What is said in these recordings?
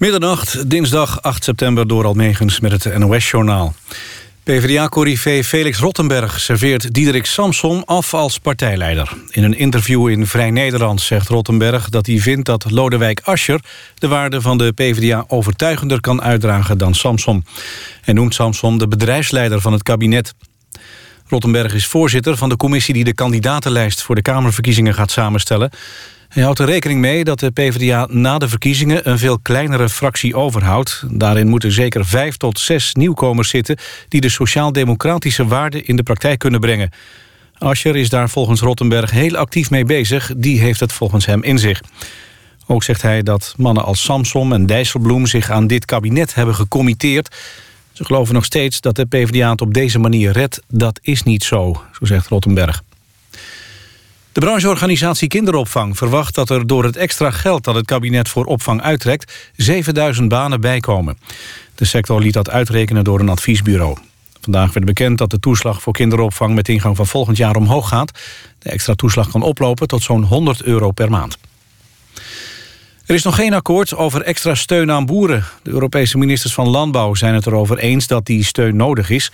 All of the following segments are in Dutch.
Middernacht, dinsdag 8 september door Almegens met het NOS-journaal. PvdA-corrivé Felix Rottenberg serveert Diederik Samsom af als partijleider. In een interview in Vrij Nederland zegt Rottenberg dat hij vindt dat Lodewijk Asscher de waarde van de PvdA overtuigender kan uitdragen dan Samsom. Hij noemt Samsom de bedrijfsleider van het kabinet. Rottenberg is voorzitter van de commissie die de kandidatenlijst voor de Kamerverkiezingen gaat samenstellen. Hij houdt er rekening mee dat de PvdA na de verkiezingen een veel kleinere fractie overhoudt. Daarin moeten zeker vijf tot zes nieuwkomers zitten... die de sociaal-democratische waarden in de praktijk kunnen brengen. Ascher is daar volgens Rottenberg heel actief mee bezig. Die heeft het volgens hem in zich. Ook zegt hij dat mannen als Samsom en Dijsselbloem... zich aan dit kabinet hebben gecommitteerd. Ze geloven nog steeds dat de PvdA het op deze manier redt. Dat is niet zo, zo zegt Rottenberg. De brancheorganisatie Kinderopvang verwacht dat er door het extra geld dat het kabinet voor opvang uittrekt 7000 banen bijkomen. De sector liet dat uitrekenen door een adviesbureau. Vandaag werd bekend dat de toeslag voor kinderopvang met ingang van volgend jaar omhoog gaat. De extra toeslag kan oplopen tot zo'n 100 euro per maand. Er is nog geen akkoord over extra steun aan boeren. De Europese ministers van Landbouw zijn het erover eens dat die steun nodig is.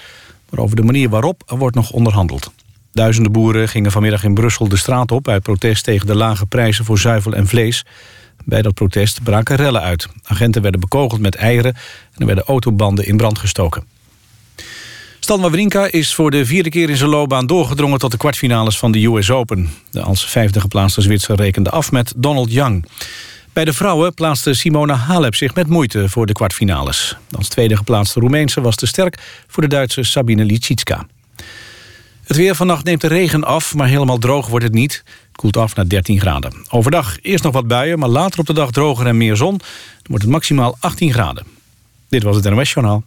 Maar over de manier waarop wordt nog onderhandeld. Duizenden boeren gingen vanmiddag in Brussel de straat op... uit protest tegen de lage prijzen voor zuivel en vlees. Bij dat protest braken rellen uit. Agenten werden bekogeld met eieren... en er werden autobanden in brand gestoken. Stan Wawrinka is voor de vierde keer in zijn loopbaan doorgedrongen... tot de kwartfinales van de US Open. De als vijfde geplaatste Zwitser rekende af met Donald Young. Bij de vrouwen plaatste Simona Halep zich met moeite voor de kwartfinales. Als tweede geplaatste Roemeense was te sterk voor de Duitse Sabine Lisicka. Het weer vannacht neemt de regen af, maar helemaal droog wordt het niet. Het koelt af naar 13 graden. Overdag eerst nog wat buien, maar later op de dag droger en meer zon. Dan wordt het maximaal 18 graden. Dit was het NOS Journaal.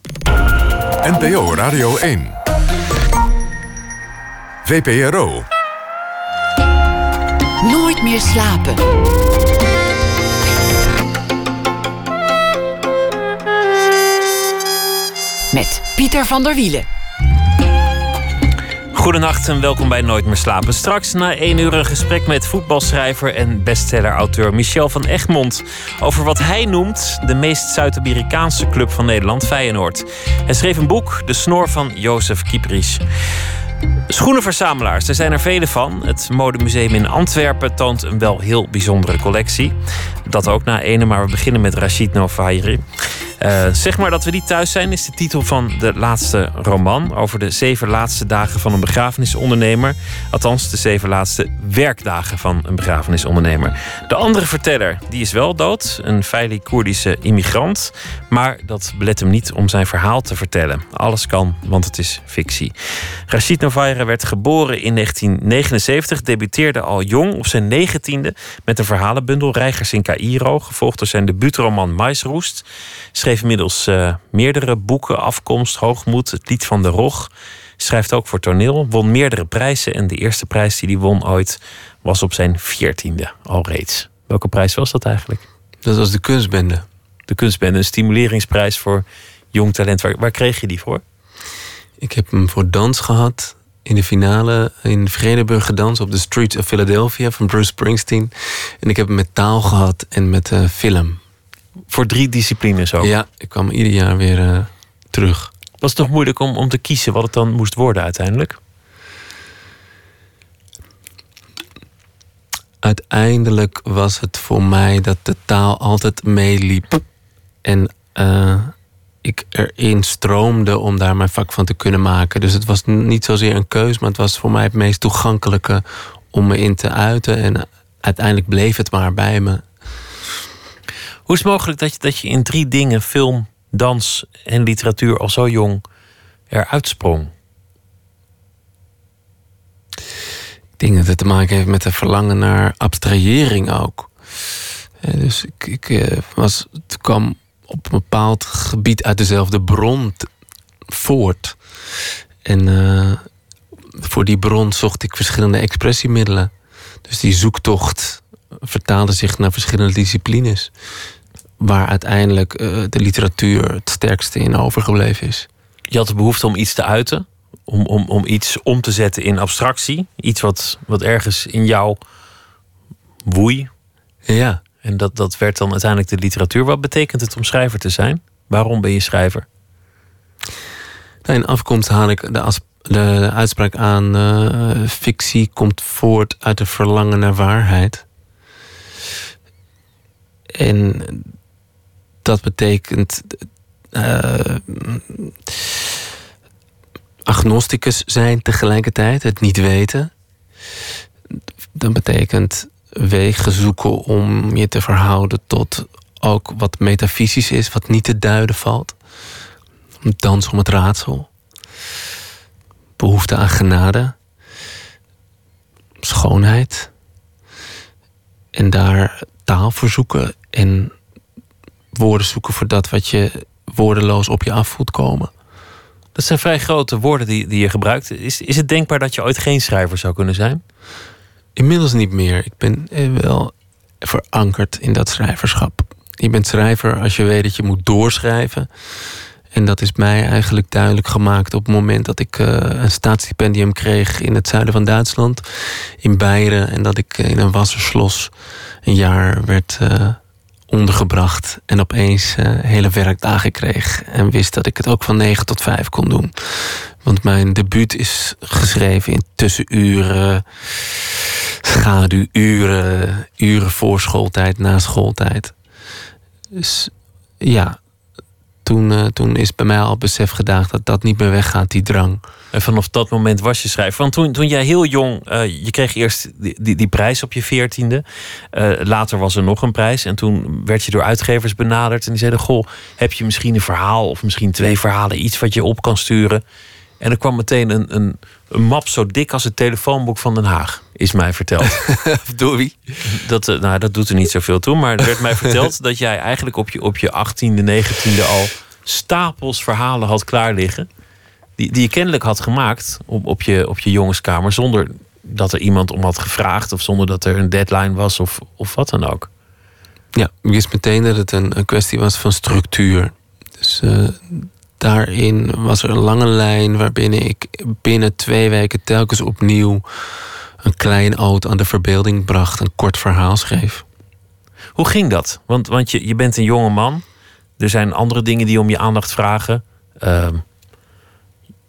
NPO Radio 1. VPRO. Nooit meer slapen. Met Pieter van der Wielen. Goedenacht en welkom bij Nooit meer slapen. Straks na één uur een gesprek met voetbalschrijver en bestseller-auteur Michel van Egmond over wat hij noemt de meest Zuid-Amerikaanse club van Nederland, Feyenoord. Hij schreef een boek, De Snor van Jozef Kieprich. Schoenenverzamelaars, er zijn er vele van. Het Modemuseum in Antwerpen toont een wel heel bijzondere collectie. Dat ook na ene, maar we beginnen met Rachid Novayri. Uh, zeg maar dat we niet thuis zijn, is de titel van de laatste roman. Over de zeven laatste dagen van een begrafenisondernemer. Althans, de zeven laatste werkdagen van een begrafenisondernemer. De andere verteller, die is wel dood. Een Feili Koerdische immigrant. Maar dat belet hem niet om zijn verhaal te vertellen. Alles kan, want het is fictie. Rachid Novayra werd geboren in 1979. Debuteerde al jong op zijn negentiende met een verhalenbundel Reigers in Cairo. Gevolgd door zijn debuutroman Maisroest schreef inmiddels uh, meerdere boeken, Afkomst, Hoogmoed, Het Lied van de Rog. Schrijft ook voor toneel, won meerdere prijzen en de eerste prijs die hij won ooit was op zijn veertiende al reeds. Welke prijs was dat eigenlijk? Dat was de kunstbende. De kunstbende, een stimuleringsprijs voor jong talent. Waar, waar kreeg je die voor? Ik heb hem voor dans gehad in de finale in Vredeburg gedanst op de Streets of Philadelphia van Bruce Springsteen. En ik heb hem met taal gehad en met uh, film. Voor drie disciplines ook? Ja, ik kwam ieder jaar weer uh, terug. Was het toch moeilijk om, om te kiezen wat het dan moest worden uiteindelijk? Uiteindelijk was het voor mij dat de taal altijd meeliep. En uh, ik erin stroomde om daar mijn vak van te kunnen maken. Dus het was niet zozeer een keus, maar het was voor mij het meest toegankelijke om me in te uiten. En uiteindelijk bleef het maar bij me. Hoe is het mogelijk dat je, dat je in drie dingen, film, dans en literatuur, al zo jong eruit sprong? Ik denk dat het te maken heeft met een verlangen naar abstrahering ook. Dus ik, ik eh, was, kwam op een bepaald gebied uit dezelfde bron voort. En uh, voor die bron zocht ik verschillende expressiemiddelen. Dus die zoektocht vertaalde zich naar verschillende disciplines waar uiteindelijk uh, de literatuur het sterkste in overgebleven is. Je had de behoefte om iets te uiten, om, om, om iets om te zetten in abstractie. Iets wat, wat ergens in jou woei. Ja, En dat, dat werd dan uiteindelijk de literatuur. Wat betekent het om schrijver te zijn? Waarom ben je schrijver? Nou, in afkomst haal ik de, de uitspraak aan: uh, fictie komt voort uit een verlangen naar waarheid. En dat betekent uh, agnosticus zijn tegelijkertijd, het niet weten. Dat betekent wegen zoeken om je te verhouden tot ook wat metafysisch is, wat niet te duiden valt. Dans om het raadsel. Behoefte aan genade. Schoonheid. En daar taal voor zoeken en woorden zoeken voor dat wat je woordeloos op je af voelt komen. Dat zijn vrij grote woorden die, die je gebruikt. Is, is het denkbaar dat je ooit geen schrijver zou kunnen zijn? Inmiddels niet meer. Ik ben eh, wel verankerd in dat schrijverschap. Je bent schrijver als je weet dat je moet doorschrijven. En dat is mij eigenlijk duidelijk gemaakt op het moment dat ik uh, een staatsstipendium kreeg in het zuiden van Duitsland, in Beieren. En dat ik in een wasserslos een jaar werd uh, ondergebracht. En opeens uh, hele werkdagen kreeg. En wist dat ik het ook van 9 tot 5 kon doen. Want mijn debuut is geschreven in tussenuren, schaduwuren, uren voor schooltijd, na schooltijd. Dus ja, toen, uh, toen is bij mij al besef gedaagd dat dat niet meer weggaat, die drang. En vanaf dat moment was je schrijver. Want toen, toen jij heel jong, uh, je kreeg eerst die, die, die, prijs op je veertiende. Uh, later was er nog een prijs. En toen werd je door uitgevers benaderd. En die zeiden: Goh, heb je misschien een verhaal of misschien twee verhalen, iets wat je op kan sturen? En er kwam meteen een, een, een map zo dik als het telefoonboek van Den Haag, is mij verteld. Door wie? Dat, nou, dat doet er niet zoveel toe. Maar er werd mij verteld dat jij eigenlijk op je, op je 18e, 19e al stapels verhalen had klaar liggen. Die, die je kennelijk had gemaakt op, op, je, op je jongenskamer. Zonder dat er iemand om had gevraagd. Of zonder dat er een deadline was of, of wat dan ook. Ja, ik wist meteen dat het een, een kwestie was van structuur. Dus uh, daarin was er een lange lijn waarbinnen ik binnen twee weken telkens opnieuw een klein oud aan de verbeelding bracht, een kort verhaal schreef. Hoe ging dat? Want, want je, je bent een jonge man. Er zijn andere dingen die om je aandacht vragen. Uh,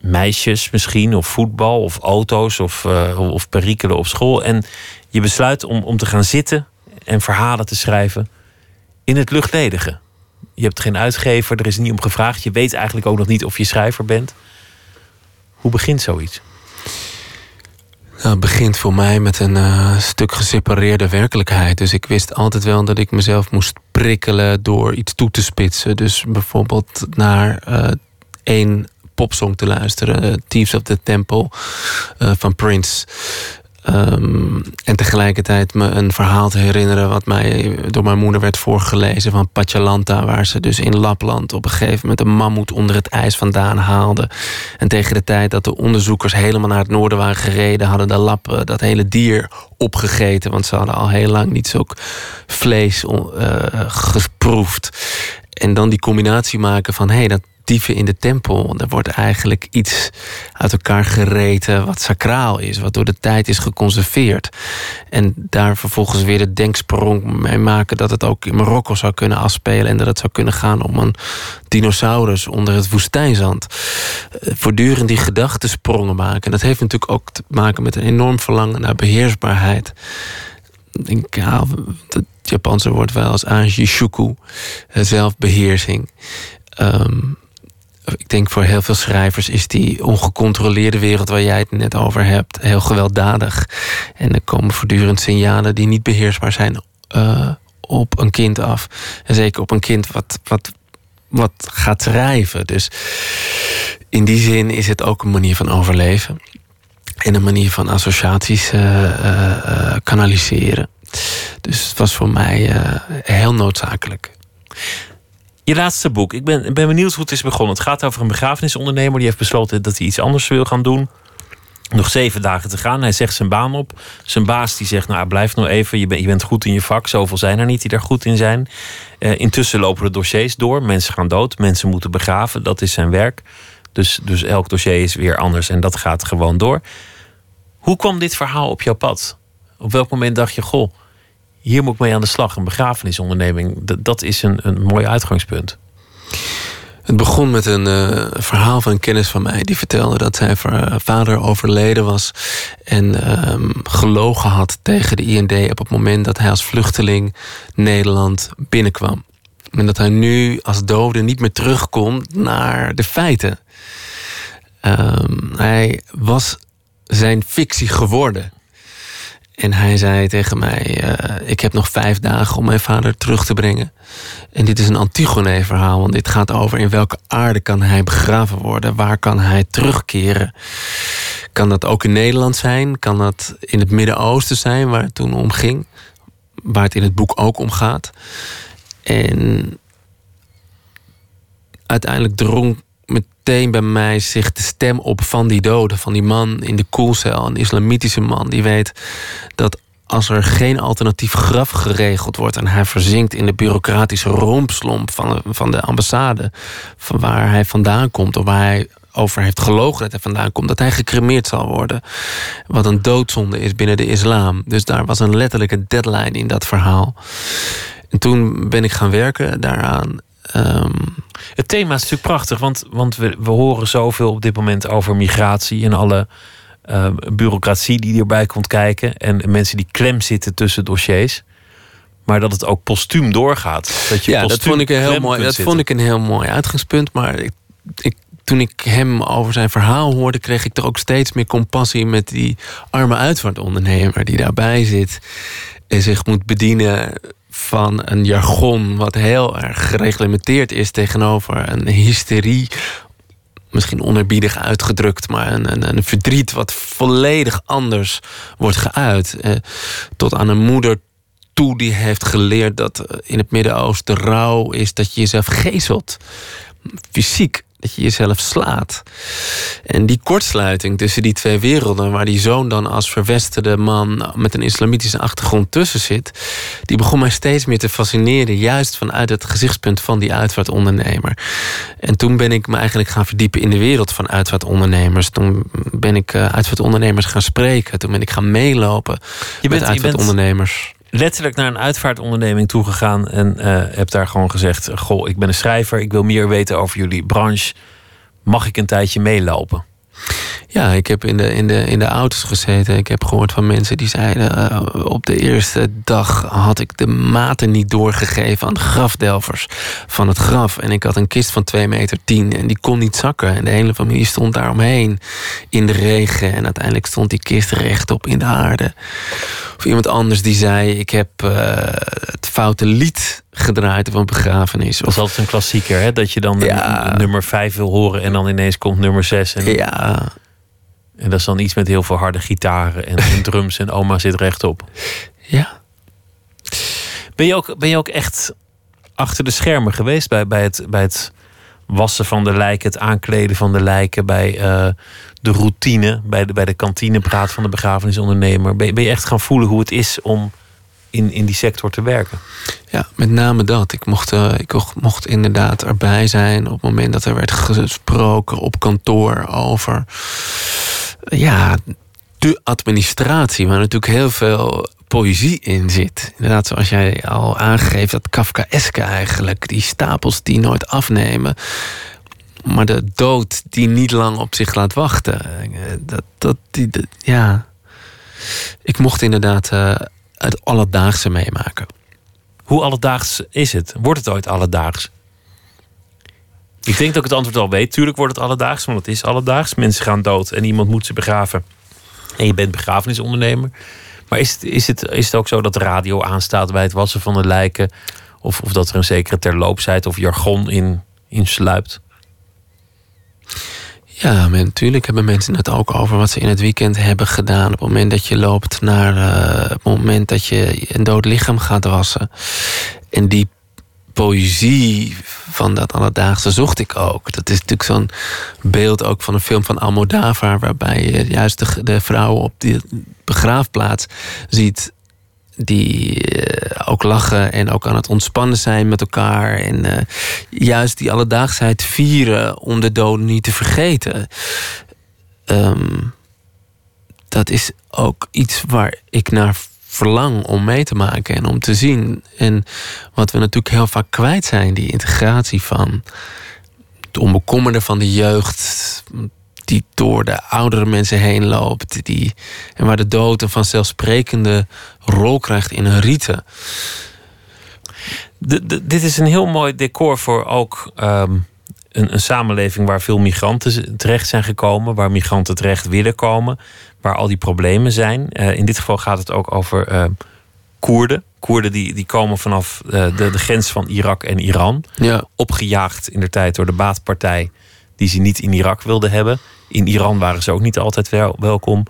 meisjes misschien, of voetbal, of auto's, of, uh, of perikelen op school. En je besluit om, om te gaan zitten en verhalen te schrijven in het luchtledige. Je hebt geen uitgever, er is niet om gevraagd. Je weet eigenlijk ook nog niet of je schrijver bent. Hoe begint zoiets? Nou, het begint voor mij met een uh, stuk gesepareerde werkelijkheid. Dus ik wist altijd wel dat ik mezelf moest prikkelen door iets toe te spitsen. Dus bijvoorbeeld naar uh, één popsong te luisteren, uh, Thieves of the Temple van Prince. Um, en tegelijkertijd me een verhaal te herinneren wat mij door mijn moeder werd voorgelezen van Pachalanta, waar ze dus in Lapland op een gegeven moment een mammoet onder het ijs vandaan haalde. En tegen de tijd dat de onderzoekers helemaal naar het noorden waren gereden, hadden de lappen dat hele dier opgegeten, want ze hadden al heel lang niet zulk vlees uh, geproefd. En dan die combinatie maken van hé, hey, dat dieven in de tempel. Er wordt eigenlijk iets uit elkaar gereten wat sacraal is, wat door de tijd is geconserveerd. En daar vervolgens weer de denksprong mee maken dat het ook in Marokko zou kunnen afspelen en dat het zou kunnen gaan om een dinosaurus onder het woestijnzand. Eh, voortdurend die gedachtensprongen maken. En dat heeft natuurlijk ook te maken met een enorm verlangen naar beheersbaarheid. Ik ja, het Japanse woord wel als Anjishuku, eh, zelfbeheersing. Um, ik denk voor heel veel schrijvers is die ongecontroleerde wereld waar jij het net over hebt heel gewelddadig. En er komen voortdurend signalen die niet beheersbaar zijn uh, op een kind af. En zeker op een kind wat, wat, wat gaat schrijven. Dus in die zin is het ook een manier van overleven. En een manier van associaties uh, uh, kanaliseren. Dus het was voor mij heel noodzakelijk. Je laatste boek. Ik ben, ben benieuwd hoe het is begonnen. Het gaat over een begrafenisondernemer die heeft besloten dat hij iets anders wil gaan doen. Nog zeven dagen te gaan. Hij zegt zijn baan op. Zijn baas die zegt: Nou, blijf nog even. Je, je bent goed in je vak. Zoveel zijn er niet die daar goed in zijn. Uh, intussen lopen de dossiers door. Mensen gaan dood. Mensen moeten begraven. Dat is zijn werk. Dus, dus elk dossier is weer anders en dat gaat gewoon door. Hoe kwam dit verhaal op jouw pad? Op welk moment dacht je: Goh, hier moet ik mee aan de slag. Een begrafenisonderneming, dat, is een, een mooi uitgangspunt. Het begon met een uh, verhaal van een kennis van mij. Die vertelde dat zijn vader overleden was. En uh, gelogen had tegen de IND op het moment dat hij als vluchteling Nederland binnenkwam. En dat hij nu als dode niet meer terugkomt naar de feiten. Um, hij was zijn fictie geworden. En hij zei tegen mij: uh, Ik heb nog vijf dagen om mijn vader terug te brengen. En dit is een Antigone-verhaal, want dit gaat over in welke aarde kan hij begraven worden? Waar kan hij terugkeren? Kan dat ook in Nederland zijn? Kan dat in het Midden-Oosten zijn, waar het toen om ging? Waar het in het boek ook om gaat. En uiteindelijk drong meteen bij mij zich de stem op van die doden. Van die man in de koelcel, een islamitische man. Die weet dat als er geen alternatief graf geregeld wordt... en hij verzinkt in de bureaucratische rompslomp van, van de ambassade... van waar hij vandaan komt of waar hij over heeft gelogen dat hij vandaan komt... dat hij gecremeerd zal worden. Wat een doodzonde is binnen de islam. Dus daar was een letterlijke deadline in dat verhaal. En toen ben ik gaan werken daaraan. Um, het thema is natuurlijk prachtig, want, want we, we horen zoveel op dit moment over migratie en alle uh, bureaucratie die erbij komt kijken. En mensen die klem zitten tussen dossiers. Maar dat het ook postuum doorgaat. Dat je ja, dat vond ik een heel mooi. Dat vond ik een heel mooi uitgangspunt. Maar ik, ik, toen ik hem over zijn verhaal hoorde, kreeg ik er ook steeds meer compassie met die arme uitvaartondernemer die daarbij zit zich moet bedienen van een jargon wat heel erg gereglementeerd is tegenover een hysterie. Misschien onerbiedig uitgedrukt, maar een, een, een verdriet wat volledig anders wordt geuit. Eh, tot aan een moeder toe die heeft geleerd dat in het Midden-Oosten rouw is dat je jezelf gezelt. Fysiek dat je jezelf slaat. En die kortsluiting tussen die twee werelden, waar die zoon dan als verwesterde man met een islamitische achtergrond tussen zit, die begon mij steeds meer te fascineren, juist vanuit het gezichtspunt van die uitvaartondernemer. En toen ben ik me eigenlijk gaan verdiepen in de wereld van uitvaartondernemers. Toen ben ik uh, uitvaartondernemers gaan spreken. Toen ben ik gaan meelopen je bent, met uitvaartondernemers letterlijk naar een uitvaartonderneming toegegaan en uh, heb daar gewoon gezegd: Goh, ik ben een schrijver, ik wil meer weten over jullie branche. Mag ik een tijdje meelopen? Ja, ik heb in de, in, de, in de auto's gezeten. Ik heb gehoord van mensen die zeiden... Uh, op de eerste dag had ik de maten niet doorgegeven... aan de grafdelvers van het graf. En ik had een kist van 2 meter 10 en die kon niet zakken. En de hele familie stond daaromheen in de regen. En uiteindelijk stond die kist rechtop in de aarde. Of iemand anders die zei... ik heb uh, het foute lied gedraaid een begrafenis. Dat is altijd een klassieker, hè? Dat je dan ja. nummer 5 wil horen en dan ineens komt nummer 6. En... Ja. En dat is dan iets met heel veel harde gitaren en, en drums en oma zit rechtop. Ja. Ben je ook, ben je ook echt achter de schermen geweest bij, bij, het, bij het wassen van de lijken, het aankleden van de lijken, bij uh, de routine, bij de, bij de kantinepraat van de begrafenisondernemer? Ben, ben je echt gaan voelen hoe het is om in, in die sector te werken? Ja, met name dat. Ik mocht, uh, ik mocht inderdaad erbij zijn op het moment dat er werd gesproken op kantoor over ja, de administratie, waar natuurlijk heel veel poëzie in zit. Inderdaad, zoals jij al aangeeft, dat Kafkaeske eigenlijk. Die stapels die nooit afnemen. Maar de dood die niet lang op zich laat wachten. Dat, dat, die, ja. Ik mocht inderdaad uh, het alledaagse meemaken. Hoe alledaags is het? Wordt het ooit alledaags? Ik denk dat ik het antwoord al weet. Tuurlijk wordt het alledaags, want het is alledaags. Mensen gaan dood en iemand moet ze begraven. En je bent begrafenisondernemer. Maar is het, is het, is het ook zo dat de radio aanstaat bij het wassen van de lijken? Of, of dat er een zekere terloopsheid of jargon in, in sluipt? Ja, natuurlijk hebben mensen het ook over wat ze in het weekend hebben gedaan. Op het moment dat je loopt naar uh, het moment dat je een dood lichaam gaat wassen. En die poëzie van dat alledaagse zocht ik ook. Dat is natuurlijk zo'n beeld ook van een film van Almodovar... waarbij juist de, vrouwen op die begraafplaats ziet die uh, ook lachen en ook aan het ontspannen zijn met elkaar. En uh, juist die alledaagsheid vieren om de doden niet te vergeten. Um, dat is ook iets waar ik naar verlang om mee te maken en om te zien. En wat we natuurlijk heel vaak kwijt zijn, die integratie van het onbekommerde van de jeugd, die door de oudere mensen heen loopt, die, en waar de dood een vanzelfsprekende rol krijgt in een rite. De, dit is een heel mooi decor voor ook ehm, een, een, samenleving waar veel migranten terecht zijn gekomen, waar migranten terecht willen komen, waar al die problemen zijn. Uh, in dit geval gaat het ook over uh, Koerden. Koerden die, die komen vanaf uh, de, de grens van Irak en Iran. Ja. Opgejaagd in de tijd door de baatpartij die ze niet in Irak wilden hebben. In Iran waren ze ook niet altijd wel, welkom.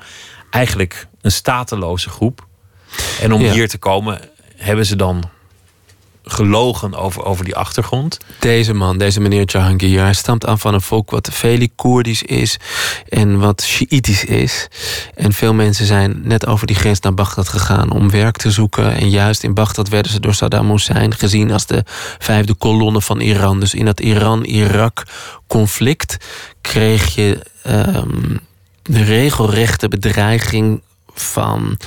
Eigenlijk een stateloze groep. En om Ja. hier te komen hebben ze dan gelogen over, over die achtergrond. Deze man, deze meneer Jahangir, hij stamt af van een volk wat veel Koerdisch is en wat Shiïtisch is. En veel mensen zijn net over die grens naar Bagdad gegaan om werk te zoeken. En juist in Bagdad werden ze door Saddam Hussein gezien als de vijfde kolonne van Iran. Dus in dat Iran-Irak-conflict kreeg je ehm, de regelrechte bedreiging van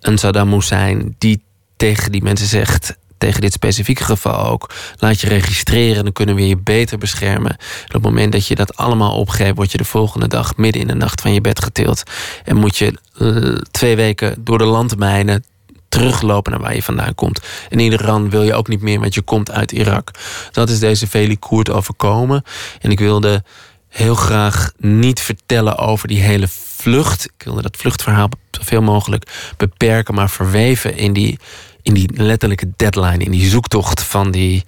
een Saddam Hussein die tegen die mensen zegt tegen dit specifieke geval ook. Laat je registreren, dan kunnen we je beter beschermen. En op het moment dat je dat allemaal opgeeft, word je de volgende dag midden in de nacht van je bed getild. En moet je eh, twee weken door de landmijnen teruglopen naar waar je vandaan komt. En in Iran wil je ook niet meer, want je komt uit Irak. Dat is deze Veli Koert overkomen. En ik wilde heel graag niet vertellen over die hele vlucht. Ik wilde dat vluchtverhaal zoveel mogelijk beperken, maar verweven in die in die letterlijke deadline, in die zoektocht van die.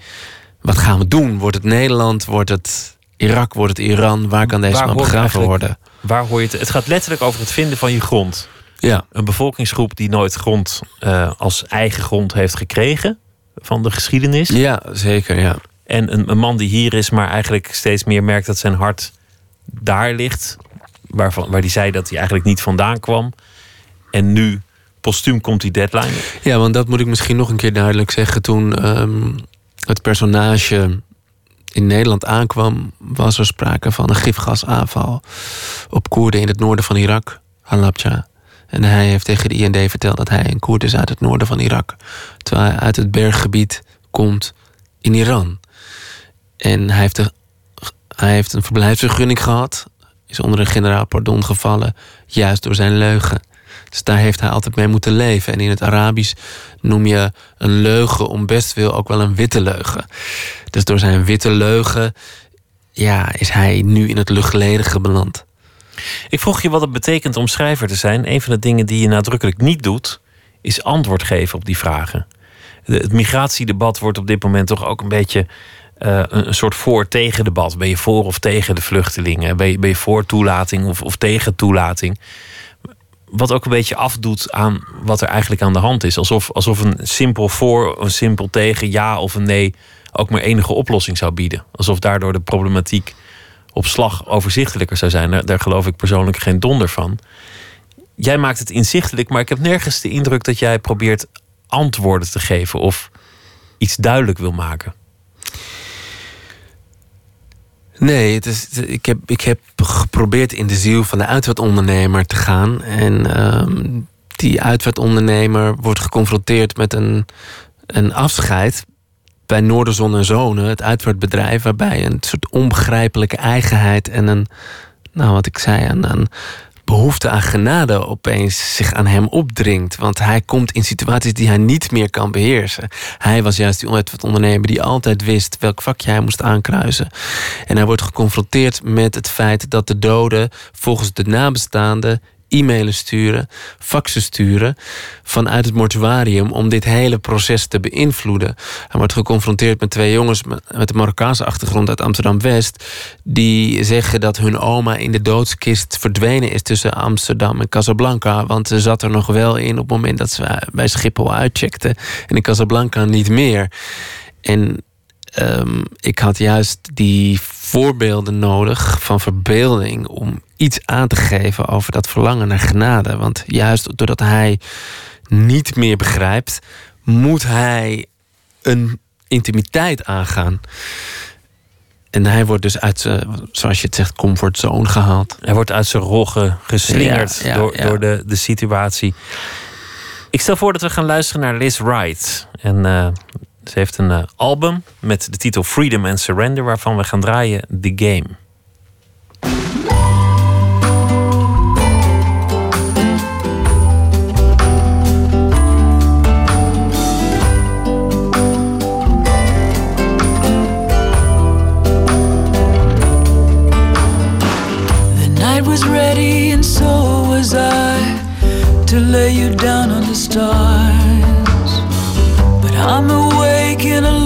Wat gaan we doen? Wordt het Nederland? Wordt het Irak? Wordt het Iran? Waar kan deze Waar man begraven worden? Waar hoor je het? Het gaat letterlijk over het vinden van je grond. Ja, Een bevolkingsgroep die nooit grond eh, als eigen grond heeft gekregen van de geschiedenis. ja zeker. Ja. En een, een man die hier is, maar eigenlijk steeds meer merkt dat zijn hart daar ligt. Waarvan, waar hij zei dat hij eigenlijk niet vandaan kwam. En nu, postuum, komt die deadline. ja, want dat moet ik misschien nog een keer duidelijk zeggen. Toen ehm, het personage in Nederland aankwam, was er sprake van een gifgasaanval op Koerden in het noorden van Irak, Halabja. En hij heeft tegen de IND verteld dat hij een Koerd is uit het noorden van Irak. Terwijl hij uit het berggebied komt in Iran. En hij heeft, hij heeft een verblijfsvergunning gehad. Is onder een generaal pardon gevallen. Juist door zijn leugen. Dus daar heeft hij altijd mee moeten leven. En in het Arabisch noem je een leugen om best wil ook wel een witte leugen. Dus door zijn witte leugen ja, is hij nu in het luchtledige beland. Ik vroeg je wat het betekent om schrijver te zijn. Een van de dingen die je nadrukkelijk niet doet, is antwoord geven op die vragen. Het migratiedebat wordt op dit moment toch ook een beetje eh, een, soort voor-tegen debat. Ben je voor of tegen de vluchtelingen? Ben je, ben je voor toelating of, of tegen toelating? Wat ook een beetje afdoet aan wat er eigenlijk aan de hand is. Alsof, alsof een simpel voor, een simpel tegen, ja of een nee ook maar enige oplossing zou bieden. Alsof daardoor de problematiek op slag overzichtelijker zou zijn. Daar, daar geloof ik persoonlijk geen donder van. Jij maakt het inzichtelijk, maar ik heb nergens de indruk dat jij probeert antwoorden te geven of iets duidelijk wil maken. Nee, het is, ik, heb, ik heb geprobeerd in de ziel van de uitvaartondernemer te gaan. En ehm, die uitvaartondernemer wordt geconfronteerd met een, een afscheid bij Noorderzon en Zonen, het uitvaartbedrijf, waarbij een soort onbegrijpelijke eigenheid en een, nou wat ik zei, een, een behoefte aan genade opeens zich aan hem opdringt. Want hij komt in situaties die hij niet meer kan beheersen. Hij was juist die ondernemer die altijd wist welk vakje hij moest aankruisen. En hij wordt geconfronteerd met het feit dat de doden volgens de nabestaanden e-mailen sturen, faxen sturen vanuit het mortuarium om dit hele proces te beïnvloeden. Hij wordt geconfronteerd met twee jongens met een Marokkaanse achtergrond uit Amsterdam-West die zeggen dat hun oma in de doodskist verdwenen is tussen Amsterdam en Casablanca, want ze zat er nog wel in op het moment dat ze bij Schiphol uitcheckten en in Casablanca niet meer. En Ehm, ik had juist die voorbeelden nodig van verbeelding om iets aan te geven over dat verlangen naar genade. Want juist doordat hij niet meer begrijpt, moet hij een intimiteit aangaan. En hij wordt dus uit zijn, zoals je het zegt, comfortzone gehaald. Hij wordt uit zijn roggen geslingerd Ja, ja, door, ja. door de, de situatie. Ik stel voor dat we gaan luisteren naar Liz Wright. En uh, ze heeft een uh, album met de titel Freedom and Surrender, waarvan we gaan draaien The Game. Was I to lay you down under stars. But I'm awake and a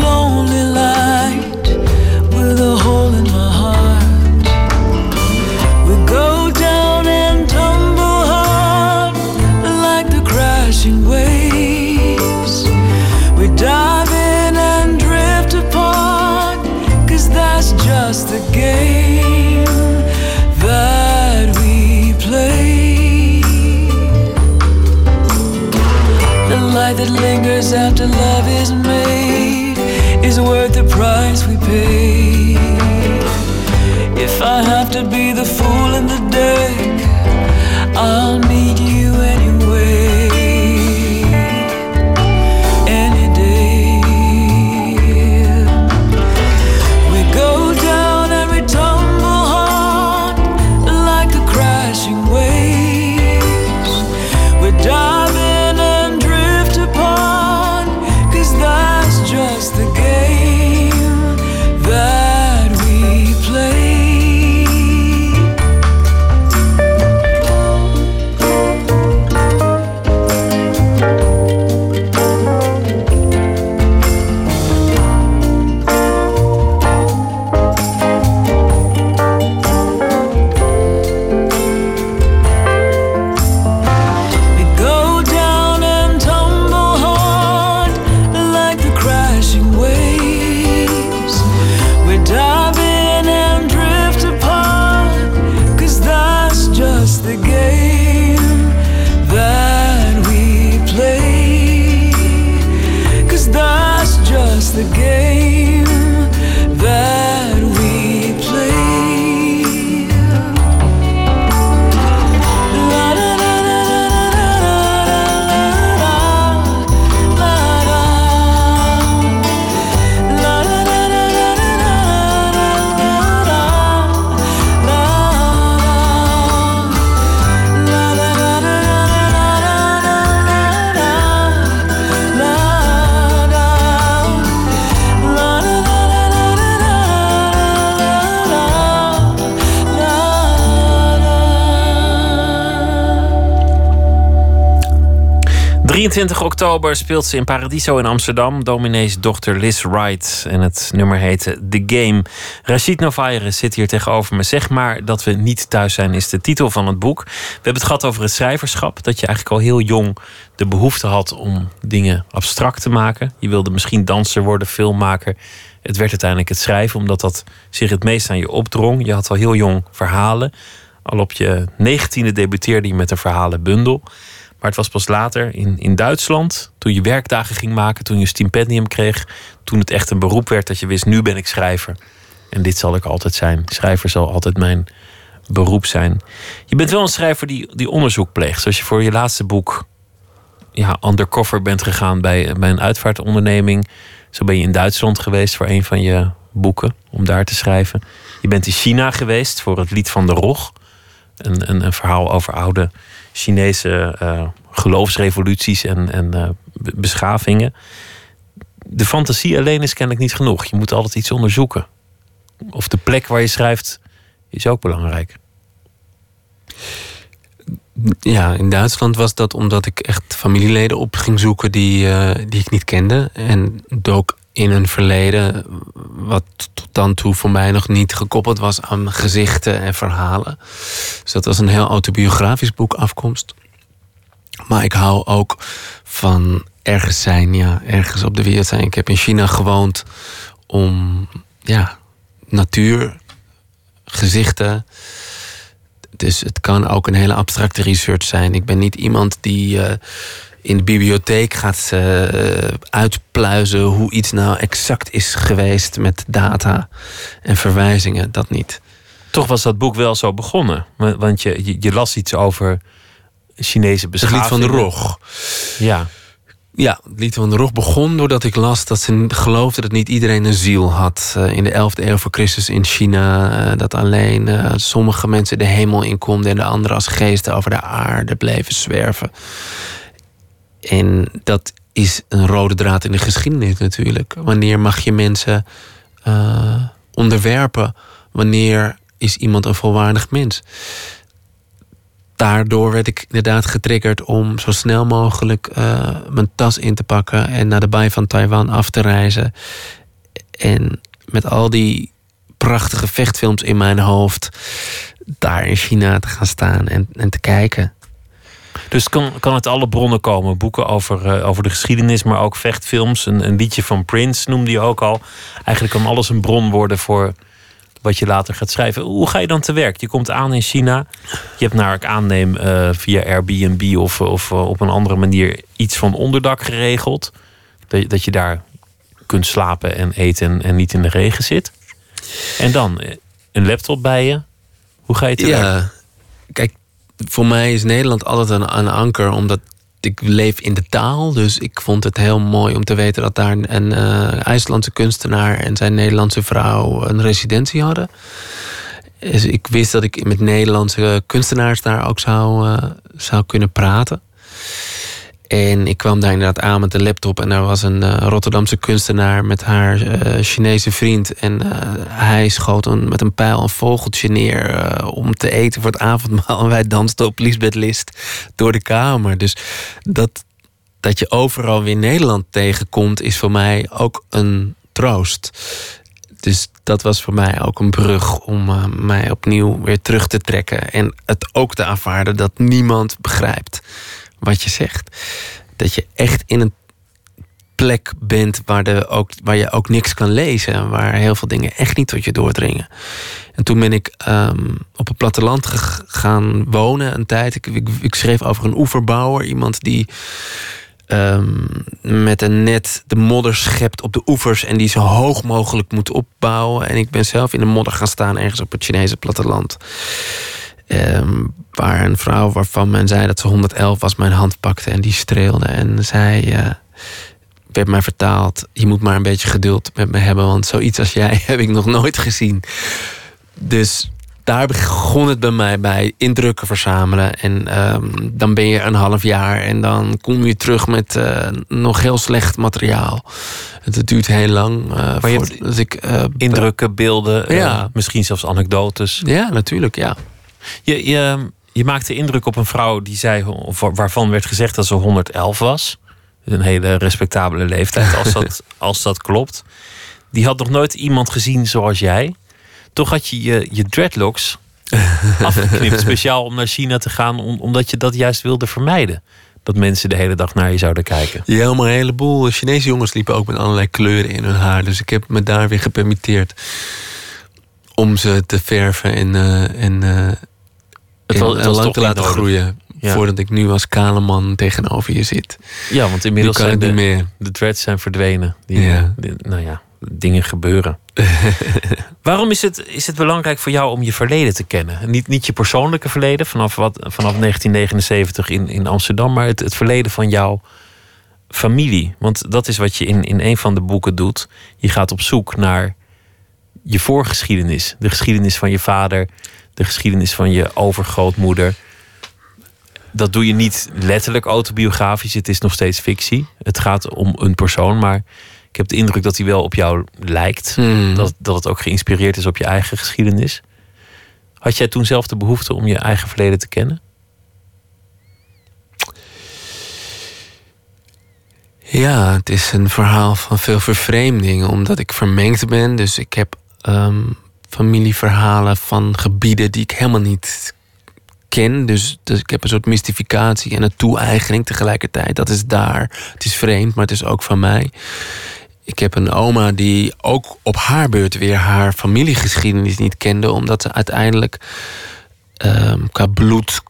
to love. ...23 oktober speelt ze in Paradiso in Amsterdam. Dominees dochter Liz Wright. En het nummer heette The Game. Rachid Novaire zit hier tegenover me. Zeg maar dat we niet thuis zijn is de titel van het boek. We hebben het gehad over het schrijverschap. Dat je eigenlijk al heel jong de behoefte had om dingen abstract te maken. Je wilde misschien danser worden, filmmaker. Het werd uiteindelijk het schrijven, omdat dat zich het meest aan je opdrong. Je had al heel jong verhalen. Al op je negentiende debuteerde je met een verhalenbundel. Maar het was pas later in, in Duitsland, toen je werkdagen ging maken, toen je stipendium kreeg, toen het echt een beroep werd dat je wist, nu ben ik schrijver. En dit zal ik altijd zijn. Schrijver zal altijd mijn beroep zijn. Je bent wel een schrijver die, die onderzoek pleegt. Zoals je voor je laatste boek ja, undercover bent gegaan bij, bij een uitvaartonderneming. Zo ben je in Duitsland geweest voor een van je boeken, om daar te schrijven. Je bent in China geweest voor het Lied van de Rog. Een, een, een verhaal over oude Chinese eh, geloofsrevoluties en, en eh, be- beschavingen. De fantasie alleen is kennelijk niet genoeg. Je moet altijd iets onderzoeken. Of de plek waar je schrijft is ook belangrijk. Ja, in Duitsland was dat omdat ik echt familieleden op ging zoeken die, eh, die ik niet kende. En dook in een verleden wat tot dan toe voor mij nog niet gekoppeld was aan gezichten en verhalen. Dus dat was een heel autobiografisch boek afkomst. Maar ik hou ook van ergens zijn, ja, ergens op de wereld zijn. Ik heb in China gewoond om, ja, natuur, gezichten. Dus het kan ook een hele abstracte research zijn. Ik ben niet iemand die eh, in de bibliotheek gaat eh, uitpluizen hoe iets nou exact is geweest met data en verwijzingen. Dat niet. Toch was dat boek wel zo begonnen. wa- Want je, je, je las iets over Chinese Het beschaving. lied van de Rog. Ja. Ja, het lied van de Rog begon doordat ik las dat ze geloofde dat niet iedereen een ziel had. Eh, in de 11e eeuw voor Christus in China. eh, dat alleen sommige mensen de hemel in konden en de anderen als geesten over de aarde bleven zwerven. En dat is een rode draad in de geschiedenis natuurlijk. Wanneer mag je mensen eh, onderwerpen? Wanneer is iemand een volwaardig mens? Daardoor werd ik inderdaad getriggerd om zo snel mogelijk eh, mijn tas in te pakken en naar de baai van Taiwan af te reizen. En met al die prachtige vechtfilms in mijn hoofd, daar in China te gaan staan en, en te kijken. Dus kan, kan uit alle bronnen komen. Boeken over, eh, over de geschiedenis, maar ook vechtfilms. Een, een liedje van Prince noemde je ook al. Eigenlijk kan alles een bron worden voor wat je later gaat schrijven. Hoe ga je dan te werk? Je komt aan in China. Je hebt naar ik aanneem eh, via Airbnb of, of eh, op een andere manier iets van onderdak geregeld. Dat, je- dat je daar kunt slapen en eten en, en niet in de regen zit. En dan een laptop bij je. Hoe ga je te werk? Ja, kijk, voor mij is Nederland altijd een, een anker, omdat ik leef in de taal. Dus ik vond het heel mooi om te weten dat daar een eh, IJslandse kunstenaar en zijn Nederlandse vrouw een residentie hadden. Dus ik wist dat ik met Nederlandse kunstenaars daar ook zou, eh, zou kunnen praten. En ik kwam daar inderdaad aan met de laptop en daar was een eh, Rotterdamse kunstenaar met haar eh, Chinese vriend. En eh, hij schoot een, met een pijl een vogeltje neer om te eten voor het avondmaal. En wij dansten op Lisbeth List door de kamer. Dus dat, dat je overal weer Nederland tegenkomt, is voor mij ook een troost. Dus dat was voor mij ook een brug om mij opnieuw weer terug te trekken. En het ook te aanvaarden dat niemand begrijpt wat je zegt. Dat je echt in een plek bent waar, de ook, waar je ook niks kan lezen. en Waar heel veel dingen echt niet tot je doordringen. En toen ben ik ehm, op het platteland gaan wonen een tijd. Ik, ik, ik schreef over een oeverbouwer. Iemand die ehm, met een net de modder schept op de oevers... en die zo hoog mogelijk moet opbouwen. En ik ben zelf in de modder gaan staan ergens op het Chinese platteland. Ehm, waar een vrouw waarvan men zei dat ze 111 was, mijn hand pakte en die streelde. En zij eh, werd mij vertaald: Je moet maar een beetje geduld met me hebben, want zoiets als jij heb ik nog nooit gezien. Dus daar begon het bij mij bij indrukken verzamelen. En ehm, dan ben je een half jaar en dan kom je terug met eh, nog heel slecht materiaal. Het, duurt heel lang. eh Maar je voordat hebt ik, Indrukken, beelden, Ja. misschien zelfs anekdotes. Ja, natuurlijk, ja. Je, je, je maakte indruk op een vrouw die zei, waarvan werd gezegd dat ze 111 was. Een hele respectabele leeftijd, als dat, als dat klopt. Die had nog nooit iemand gezien zoals jij. Toch had je je, je dreadlocks afgeknipt, speciaal om naar China te gaan, om- omdat je dat juist wilde vermijden. Dat mensen de hele dag naar je zouden kijken. Ja, maar een heleboel Chinese jongens liepen ook met allerlei kleuren in hun haar. Dus ik heb me daar weer gepermitteerd om ze te verven en, eh, en, eh, Het was- het en was lang te laten groeien. Ja. Voordat ik nu als kale man tegenover je zit. Ja, want inmiddels zijn de, meer. de dreads zijn verdwenen. Die, Ja. die- nou ja, dingen gebeuren. Waarom is het, is het belangrijk voor jou om je verleden te kennen? Niet, niet je persoonlijke verleden vanaf, wat, vanaf 1979 in, in Amsterdam, maar het, het verleden van jouw familie. Want dat is wat je in, in een van de boeken doet. Je gaat op zoek naar je voorgeschiedenis. De geschiedenis van je vader, de geschiedenis van je overgrootmoeder. Dat doe je niet letterlijk autobiografisch. Het is nog steeds fictie. Het gaat om een persoon, maar ik heb de indruk dat hij wel op jou lijkt. Hmm. Dat, dat het ook geïnspireerd is op je eigen geschiedenis. Had jij toen zelf de behoefte om je eigen verleden te kennen? Ja, het is een verhaal van veel vervreemding, omdat ik vermengd ben. Dus ik heb ehm, familieverhalen van gebieden die ik helemaal niet ken. Dus, dus ik heb een soort mystificatie en een toe-eigening tegelijkertijd. Dat is daar. Het is vreemd, maar het is ook van mij. Ik heb een oma die ook op haar beurt weer haar familiegeschiedenis niet kende, omdat ze uiteindelijk ehm, qua bloed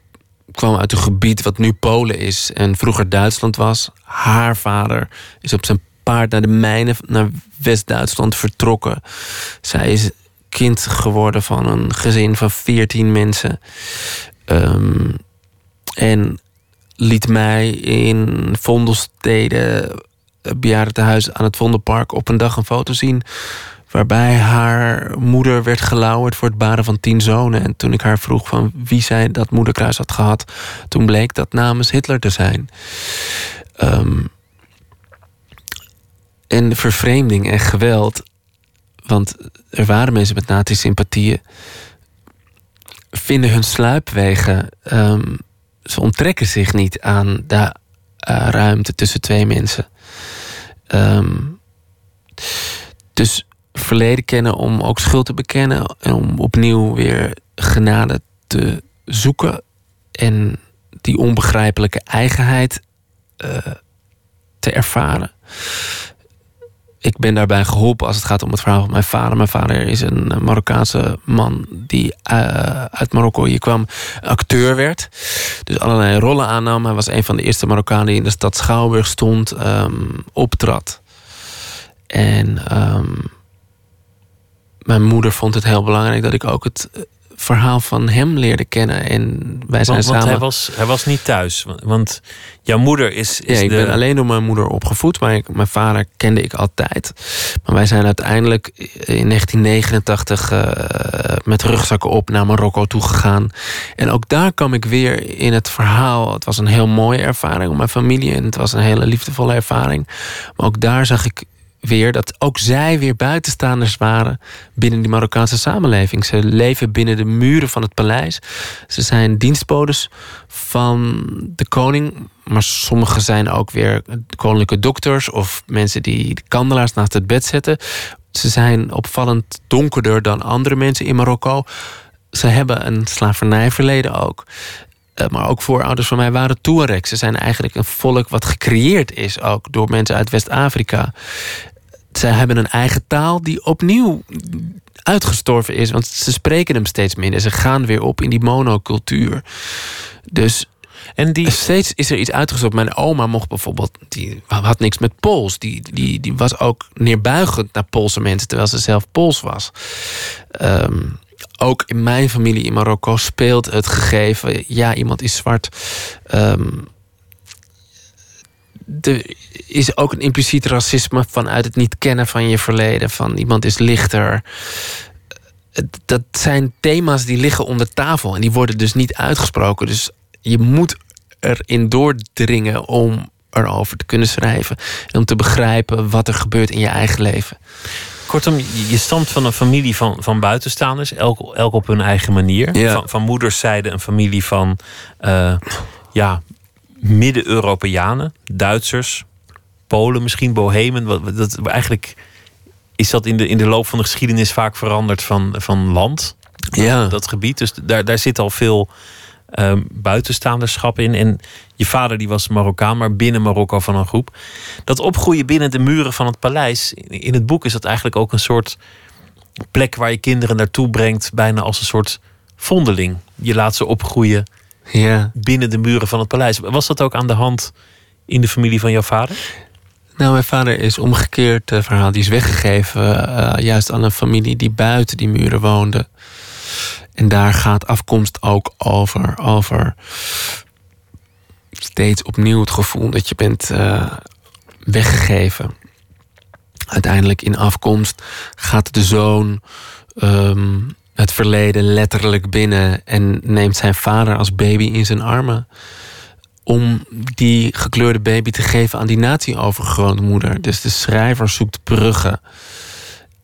kwam uit een gebied wat nu Polen is en vroeger Duitsland was. Haar vader is op zijn paard naar de mijnen naar West-Duitsland vertrokken. Zij is kind geworden van een gezin van 14 mensen. Ehm, en liet mij in Vondelstede bejaardentehuis aan het Vondelpark op een dag een foto zien waarbij haar moeder werd gelauwerd voor het baren van tien zonen. En toen ik haar vroeg van wie zij dat moederkruis had gehad, toen bleek dat namens Hitler te zijn. Um, en vervreemding en geweld, want er waren mensen met nazi-sympathieën, vinden hun sluipwegen. Um, ze onttrekken zich niet aan de uh, ruimte tussen twee mensen. Um, dus verleden kennen om ook schuld te bekennen en om opnieuw weer genade te zoeken en die onbegrijpelijke eigenheid uh, te ervaren. Ik ben daarbij geholpen als het gaat om het verhaal van mijn vader. Mijn vader is een Marokkaanse man die uh, uit Marokko hier kwam, acteur werd. Dus allerlei rollen aannam. Hij was een van de eerste Marokkanen die in de stad Schouwburg stond, um, optrad. En um, mijn moeder vond het heel belangrijk dat ik ook het eh, verhaal van hem leerde kennen. En wij zijn want, samen. Want hij was, hij was niet thuis. Want jouw moeder is. is ja, ik de... ben alleen door mijn moeder opgevoed, maar ik, mijn vader kende ik altijd. Maar wij zijn uiteindelijk in 1989 uh, met rugzakken op naar Marokko toegegaan. En ook daar kwam ik weer in het verhaal. Het was een heel mooie ervaring om mijn familie en het was een hele liefdevolle ervaring. Maar ook daar zag ik weer dat ook zij weer buitenstaanders waren binnen die Marokkaanse samenleving. Ze leven binnen de muren van het paleis. Ze zijn dienstbodes van de koning, maar sommigen zijn ook weer koninklijke dokters of mensen die de kandelaars naast het bed zetten. Ze zijn opvallend donkerder dan andere mensen in Marokko. Ze hebben een slavernijverleden ook. Maar ook voorouders van mij waren Tuaregs. Ze zijn eigenlijk een volk wat gecreëerd is ook door mensen uit West-Afrika. Zij hebben een eigen taal die opnieuw uitgestorven is. Want ze spreken hem steeds minder. Ze gaan weer op in die monocultuur. Dus en die... steeds is er iets uitgestorven. Mijn oma mocht bijvoorbeeld, die had niks met Pools. Die, die, die was ook neerbuigend naar Poolse mensen, terwijl ze zelf Pools was. Um, ook in mijn familie in Marokko speelt het gegeven, ja, iemand is zwart. Um, er is ook een impliciet racisme vanuit het niet kennen van je verleden. Van iemand is lichter. Dat zijn thema's die liggen onder tafel en die worden dus niet uitgesproken. Dus je moet erin doordringen om erover te kunnen schrijven. En om te begrijpen wat er gebeurt in je eigen leven. Kortom, je stamt van een familie van, van buitenstaanders, elk, elk op hun eigen manier. Ja. Van, van moederszijde een familie van uh, ja, Midden-Europeanen, Duitsers, Polen, misschien Bohemen. Wat, dat, eigenlijk is dat in de, in de loop van de geschiedenis vaak veranderd van, van land. Ja. Dat gebied. Dus daar, daar zit al veel uh, buitenstaanderschap in. En je vader die was Marokkaan, maar binnen Marokko van een groep. Dat opgroeien binnen de muren van het paleis. In het boek is dat eigenlijk ook een soort plek waar je kinderen naartoe brengt. Bijna als een soort vondeling. Je laat ze opgroeien ja. binnen de muren van het paleis. Was dat ook aan de hand in de familie van jouw vader? Nou, mijn vader is omgekeerd uh, verhaal. Die is weggegeven uh, juist aan een familie die buiten die muren woonde. En daar gaat afkomst ook over. Over steeds opnieuw het gevoel dat je bent uh, weggegeven. Uiteindelijk in afkomst gaat de zoon um, het verleden letterlijk binnen en neemt zijn vader als baby in zijn armen. Om die gekleurde baby te geven aan die nazi-overgrootmoeder. Dus de schrijver zoekt bruggen.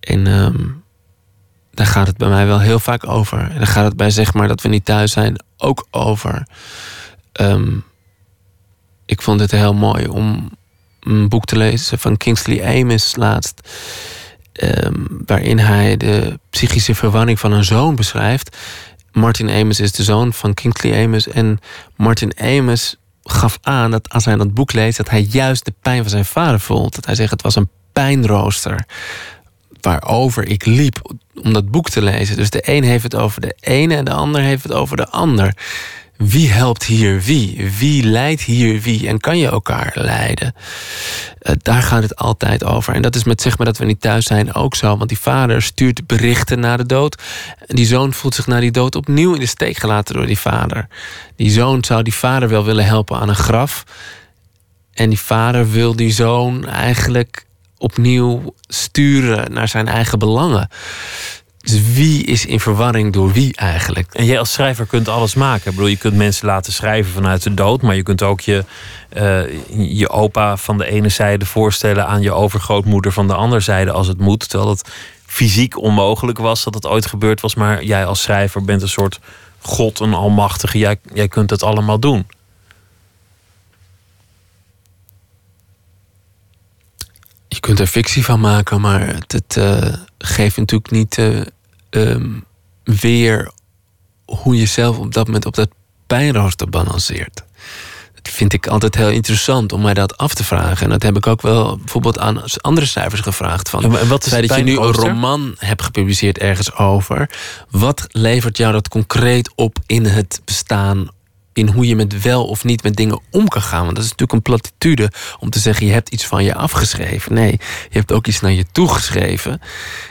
En um, daar gaat het bij mij wel heel vaak over. En dan gaat het bij zeg maar dat we niet thuis zijn ook over. Um, ik vond het heel mooi om een boek te lezen van Kingsley Amis laatst. Um, waarin hij de psychische verwarring van een zoon beschrijft. Martin Amis is de zoon van Kingsley Amis. En Martin Amis gaf aan dat als hij dat boek leest... dat hij juist de pijn van zijn vader voelt. Dat hij zegt het was een pijnrooster waarover ik liep om dat boek te lezen. Dus de een heeft het over de ene en de ander heeft het over de ander. Wie helpt hier wie? Wie leidt hier wie? En kan je elkaar leiden? Uh, daar gaat het altijd over. En dat is met zeg maar dat we niet thuis zijn ook zo. Want die vader stuurt berichten naar de dood. Die zoon voelt zich na die dood opnieuw in de steek gelaten door die vader. Die zoon zou die vader wel willen helpen aan een graf. En die vader wil die zoon eigenlijk opnieuw sturen naar zijn eigen belangen. Dus wie is in verwarring door wie eigenlijk? En jij als schrijver kunt alles maken. Ik bedoel, je kunt mensen laten schrijven vanuit de dood, maar je kunt ook je, uh, je opa van de ene zijde voorstellen aan je overgrootmoeder van de andere zijde als het moet. Terwijl het fysiek onmogelijk was dat het ooit gebeurd was. Maar jij als schrijver bent een soort God, een almachtige. Jij, jij kunt het allemaal doen. Je kunt er fictie van maken, maar het, het uh, geeft natuurlijk niet uh, um, weer hoe je zelf op dat moment op dat pijnrooster balanceert. Dat vind ik altijd heel interessant om mij dat af te vragen. En dat heb ik ook wel bijvoorbeeld aan andere cijfers gevraagd. Van, en wat is dat je nu een roman hebt gepubliceerd ergens over. Wat levert jou dat concreet op in het bestaan in hoe je met wel of niet met dingen om kan gaan. Want dat is natuurlijk een platitude om te zeggen: je hebt iets van je afgeschreven. Nee, je hebt ook iets naar je toegeschreven.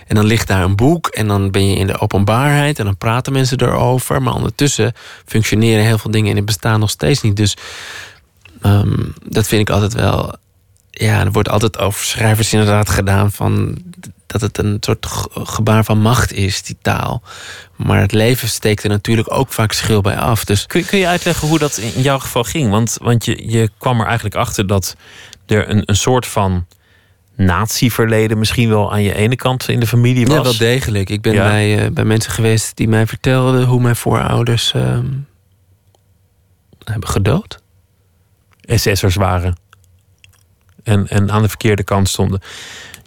En dan ligt daar een boek en dan ben je in de openbaarheid en dan praten mensen erover. Maar ondertussen functioneren heel veel dingen in het bestaan nog steeds niet. Dus um, dat vind ik altijd wel. Ja, er wordt altijd over schrijvers inderdaad gedaan van dat het een soort gebaar van macht is, die taal. Maar het leven steekt er natuurlijk ook vaak schil bij af. Dus... Kun, kun je uitleggen hoe dat in jouw geval ging? Want, want je, je kwam er eigenlijk achter dat er een, een soort van natieverleden misschien wel aan je ene kant in de familie was. Ja, wel degelijk. Ik ben ja. bij, uh, bij mensen geweest die mij vertelden hoe mijn voorouders uh, hebben gedood. SS'ers waren. En, en aan de verkeerde kant stonden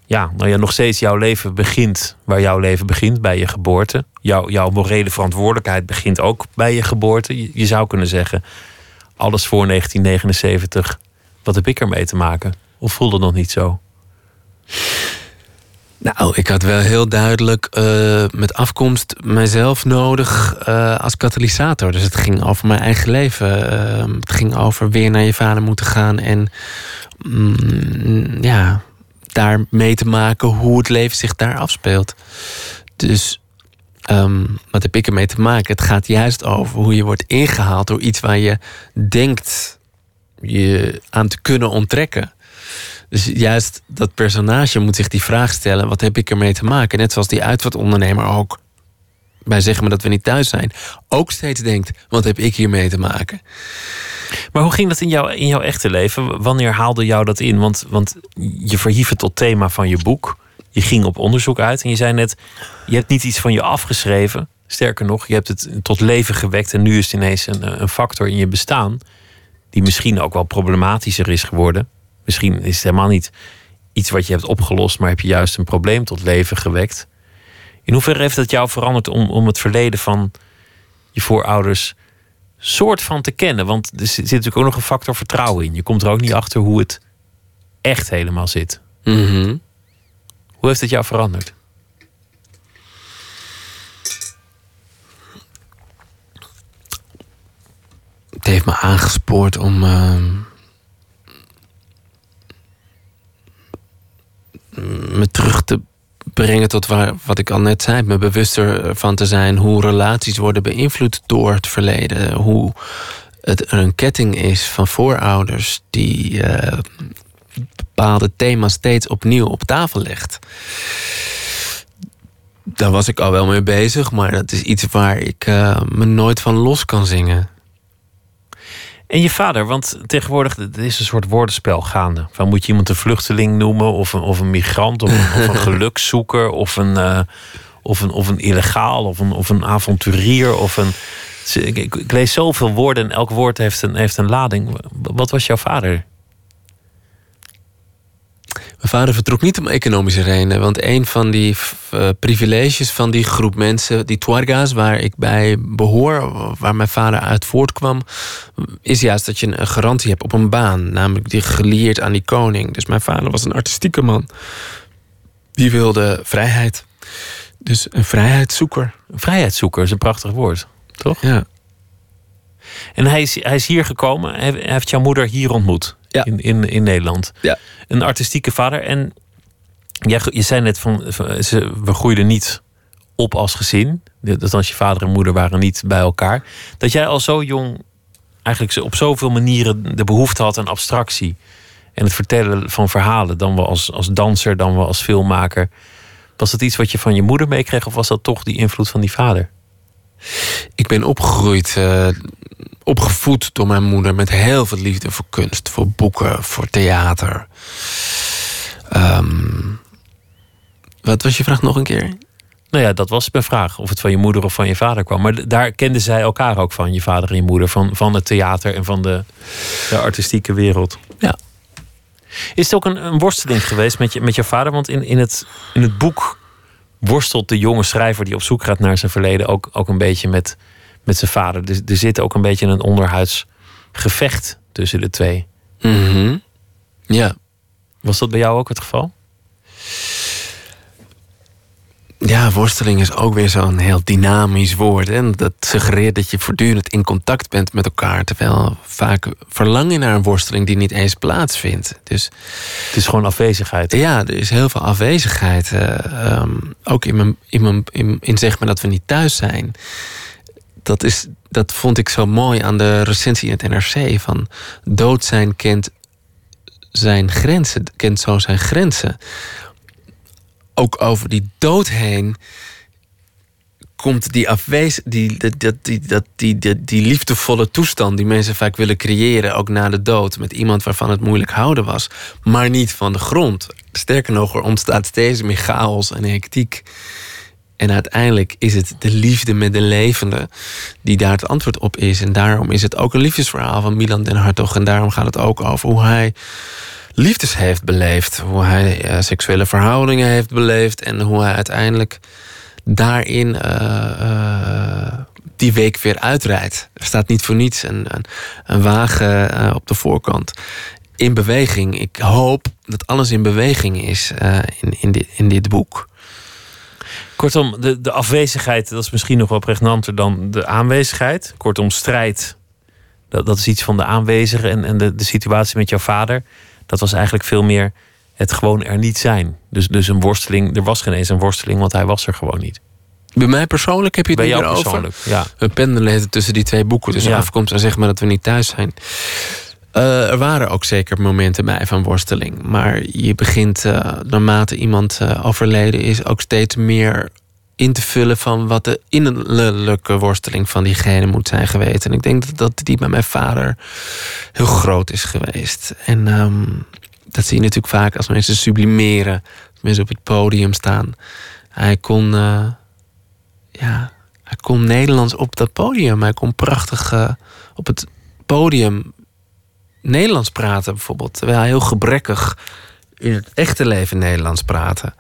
ja, nou ja, nog steeds jouw leven begint waar jouw leven begint, bij je geboorte. Jouw, jouw morele verantwoordelijkheid begint ook bij je geboorte. Je, zou kunnen zeggen, alles voor 1979, wat heb ik ermee te maken? Of voelde het nog niet zo? Nou, ik had wel heel duidelijk uh, met afkomst mijzelf nodig uh, als katalysator. Dus het ging over mijn eigen leven. Uh, het ging over weer naar je vader moeten gaan en mm, ja, daar mee te maken hoe het leven zich daar afspeelt. Dus um, wat heb ik ermee te maken? Het gaat juist over hoe je wordt ingehaald door iets waar je denkt je aan te kunnen onttrekken. Dus juist dat personage moet zich die vraag stellen: wat heb ik ermee te maken? Net zoals die uitvaartondernemer ook bij zeggen maar dat we niet thuis zijn, ook steeds denkt: wat heb ik hiermee te maken? Maar hoe ging dat in, jou, in jouw echte leven? Wanneer haalde jou dat in? Want, want je verhief het tot thema van je boek. Je ging op onderzoek uit en je zei net: je hebt niet iets van je afgeschreven. Sterker nog, je hebt het tot leven gewekt en nu is het ineens een, een factor in je bestaan. Die misschien ook wel problematischer is geworden. Misschien is het helemaal niet iets wat je hebt opgelost, maar heb je juist een probleem tot leven gewekt. In hoeverre heeft dat jou veranderd om, om het verleden van je voorouders soort van te kennen? Want er zit natuurlijk ook nog een factor vertrouwen in. Je komt er ook niet achter hoe het echt helemaal zit. Mm -hmm. Hoe heeft het jou veranderd? Het heeft me aangespoord om. Uh, me terug te brengen tot waar, wat ik al net zei. Me bewuster van te zijn hoe relaties worden beïnvloed door het verleden. Hoe het een ketting is van voorouders die uh, bepaalde thema's steeds opnieuw op tafel legt. Daar was ik al wel mee bezig, maar dat is iets waar ik uh, me nooit van los kan zingen. En je vader, want tegenwoordig er is een soort woordenspel gaande. Van moet je iemand een vluchteling noemen, of een, of een migrant, of een, of een gelukszoeker, of een, uh, of een, of een illegaal, of een, of een avonturier, of een. Ik, ik, ik, lees zoveel woorden en elk woord heeft een, heeft een lading. Wat was jouw vader? Mijn vader vertrok niet om economische redenen. Want een van die uh, privileges van die groep mensen, die Tuarga's, waar ik bij behoor, waar mijn vader uit voortkwam, is juist dat je een garantie hebt op een baan. Namelijk die gelieerd aan die koning. Dus mijn vader was een artistieke man. Die wilde vrijheid. Dus een vrijheidszoeker. Een vrijheidszoeker is een prachtig woord, toch? Ja. En hij is, hij is hier gekomen. Hij heeft jouw moeder hier ontmoet. Ja. In, in, in Nederland. Ja. Een artistieke vader. En jij, je zei net van, van, ze, we groeiden niet op als gezin. Dat als je vader en moeder waren niet bij elkaar. Dat jij al zo jong eigenlijk op zoveel manieren de behoefte had aan abstractie. En het vertellen van verhalen. Dan wel als, als danser, dan wel als filmmaker. Was dat iets wat je van je moeder meekreeg? Of was dat toch die invloed van die vader? Ik ben opgegroeid, eh, opgevoed door mijn moeder met heel veel liefde voor kunst, voor boeken, voor theater. Ehm, wat was je vraag nog een keer? Nou ja, dat was mijn vraag. Of het van je moeder of van je vader kwam. Maar daar kenden zij elkaar ook van, je vader en je moeder. Van, van het theater en van de, de artistieke wereld. Ja. Is het ook een, een worsteling geweest met je, met je vader? Want in, in, het, in het boek worstelt de jonge schrijver die op zoek gaat naar zijn verleden ook, ook een beetje met, met zijn vader. Dus er zit ook een beetje een onderhuids gevecht tussen de twee. Mhm. Ja. Was dat bij jou ook het geval? Ja, worsteling is ook weer zo'n heel dynamisch woord. En dat suggereert dat je voortdurend in contact bent met elkaar. Terwijl vaak verlang je naar een worsteling die niet eens plaatsvindt. Dus Het is gewoon afwezigheid. ja, er is heel veel afwezigheid. eh, ehm, ook in, mijn, in, mijn, in, in zeg maar dat we niet thuis zijn. Dat, is, dat vond ik zo mooi aan de recensie in het NRC. Van dood zijn kent zijn grenzen, kent zo zijn grenzen. Ook over die dood heen komt die afwezig, die, dat, die, dat, die, die, die liefdevolle toestand die mensen vaak willen creëren, ook na de dood, met iemand waarvan het moeilijk houden was, maar niet van de grond. Sterker nog, er ontstaat steeds meer chaos en hectiek. En uiteindelijk is het de liefde met de levende die daar het antwoord op is. En daarom is het ook een liefdesverhaal van Milan den Hartog. En daarom gaat het ook over hoe hij liefdes heeft beleefd. Hoe hij eh, seksuele verhoudingen heeft beleefd. En hoe hij uiteindelijk daarin eh, eh, die week weer uitrijdt. Er staat niet voor niets een, een, wagen op de voorkant. In beweging. Ik hoop dat alles in beweging is in, in, dit, in dit boek. Kortom, de, de afwezigheid, dat is misschien nog wel pregnanter dan de aanwezigheid. Kortom, strijd, dat, dat is iets van de aanwezigen. En, en de, de situatie met jouw vader, dat was eigenlijk veel meer het gewoon er niet zijn. Dus, dus een worsteling, er was geen eens een worsteling, want hij was er gewoon niet. Bij mij persoonlijk heb je het Bij jou meer over. persoonlijk, ja. We pendelen tussen die twee boeken. Dus Ja. af komt en zeg maar dat we niet thuis zijn. Eh, er waren ook zeker momenten bij van worsteling. Maar je begint uh, naarmate iemand uh, overleden is... ook steeds meer in te vullen van wat de innerlijke worsteling van diegene moet zijn geweest. En ik denk dat, dat die bij mijn vader heel groot is geweest. En um, dat zie je natuurlijk vaak als mensen sublimeren. Mensen op het podium staan. Hij kon... Uh, ja, hij kon Nederlands op dat podium. Hij kon prachtig uh, op het podium Nederlands praten, bijvoorbeeld. Terwijl hij heel gebrekkig in het echte leven Nederlands praten.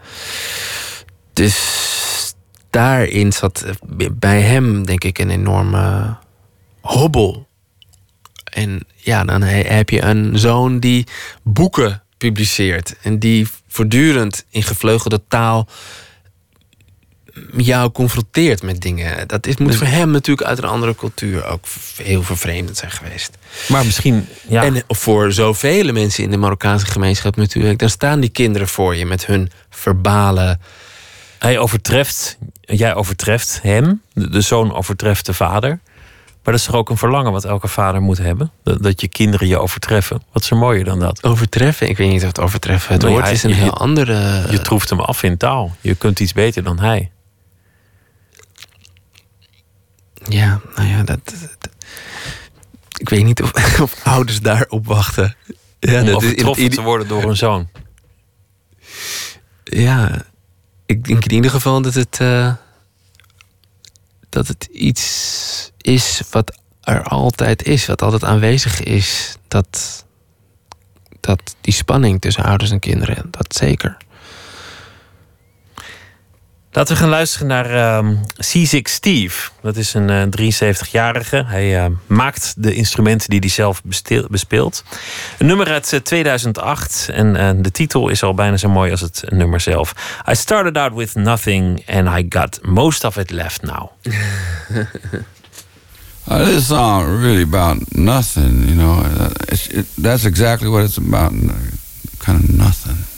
Dus daarin zat bij hem, denk ik, een enorme hobbel. En ja, dan heb je een zoon die boeken publiceert. En die voortdurend in gevleugelde taal jou confronteert met dingen. Dat is, moet voor hem natuurlijk uit een andere cultuur ook heel vervreemdend zijn geweest. Maar misschien, ja. En voor zoveel mensen in de Marokkaanse gemeenschap natuurlijk. Dan staan die kinderen voor je met hun verbale... Hij overtreft, jij overtreft hem. De, de zoon overtreft de vader. Maar dat is toch ook een verlangen wat elke vader moet hebben? Dat, dat je kinderen je overtreffen. Wat is er mooier dan dat? Overtreffen? Ik weet niet of het overtreffen het woord ja, is een je, heel andere... Je troeft hem af in taal. Je kunt iets beter dan hij. Ja, nou ja, dat, dat, ik weet niet of, of ouders daarop wachten. Ja, Om overtroffen te worden door een zoon. Ja, ik denk in ieder geval dat het, uh, dat het iets is wat er altijd is, wat altijd aanwezig is. Dat, dat die spanning tussen ouders en kinderen, dat zeker. Laten we gaan luisteren naar uh, Seasick Steve. Dat is een uh, 73-jarige. Hij uh, maakt de instrumenten die hij zelf bespeelt. Een nummer uit 2008. En uh, de titel is al bijna zo mooi als het nummer zelf. I started out with nothing and I got most of it left now. Uh, this song really about nothing, you know. Uh, that's exactly what it's about, kind of nothing.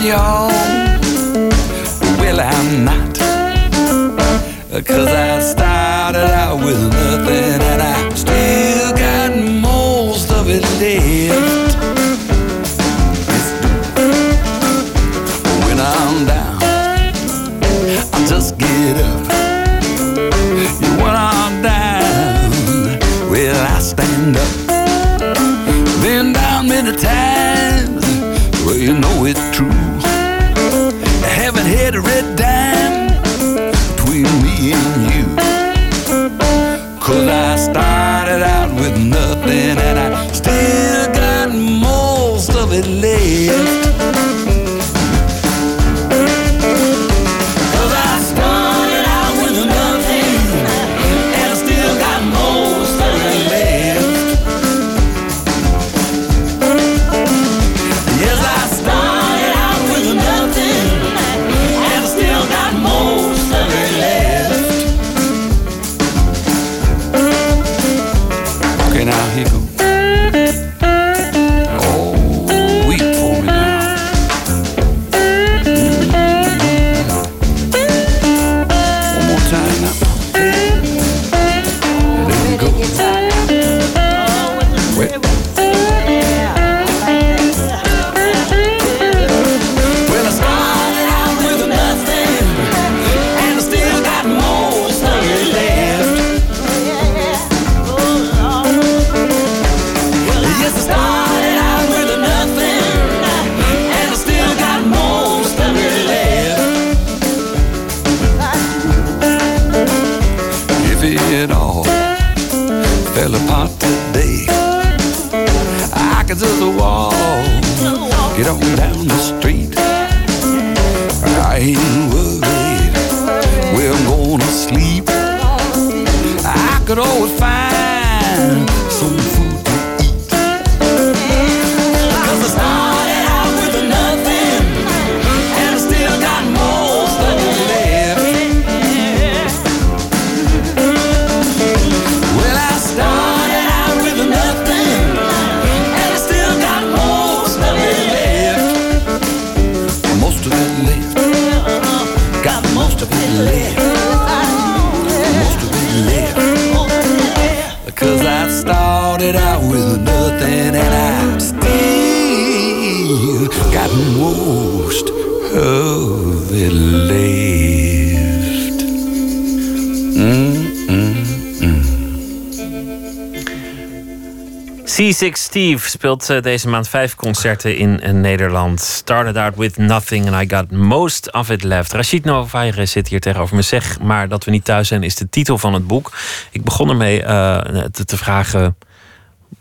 on your own? Will I not? Cause I most of it left. C6 Steve speelt eh, deze maand vijf concerten in eh, Nederland. Started out with nothing and I got most of it left. Rachid Novaire zit hier tegenover me. Zeg maar dat we niet thuis zijn is de titel van het boek. Ik begon ermee eh, te, te vragen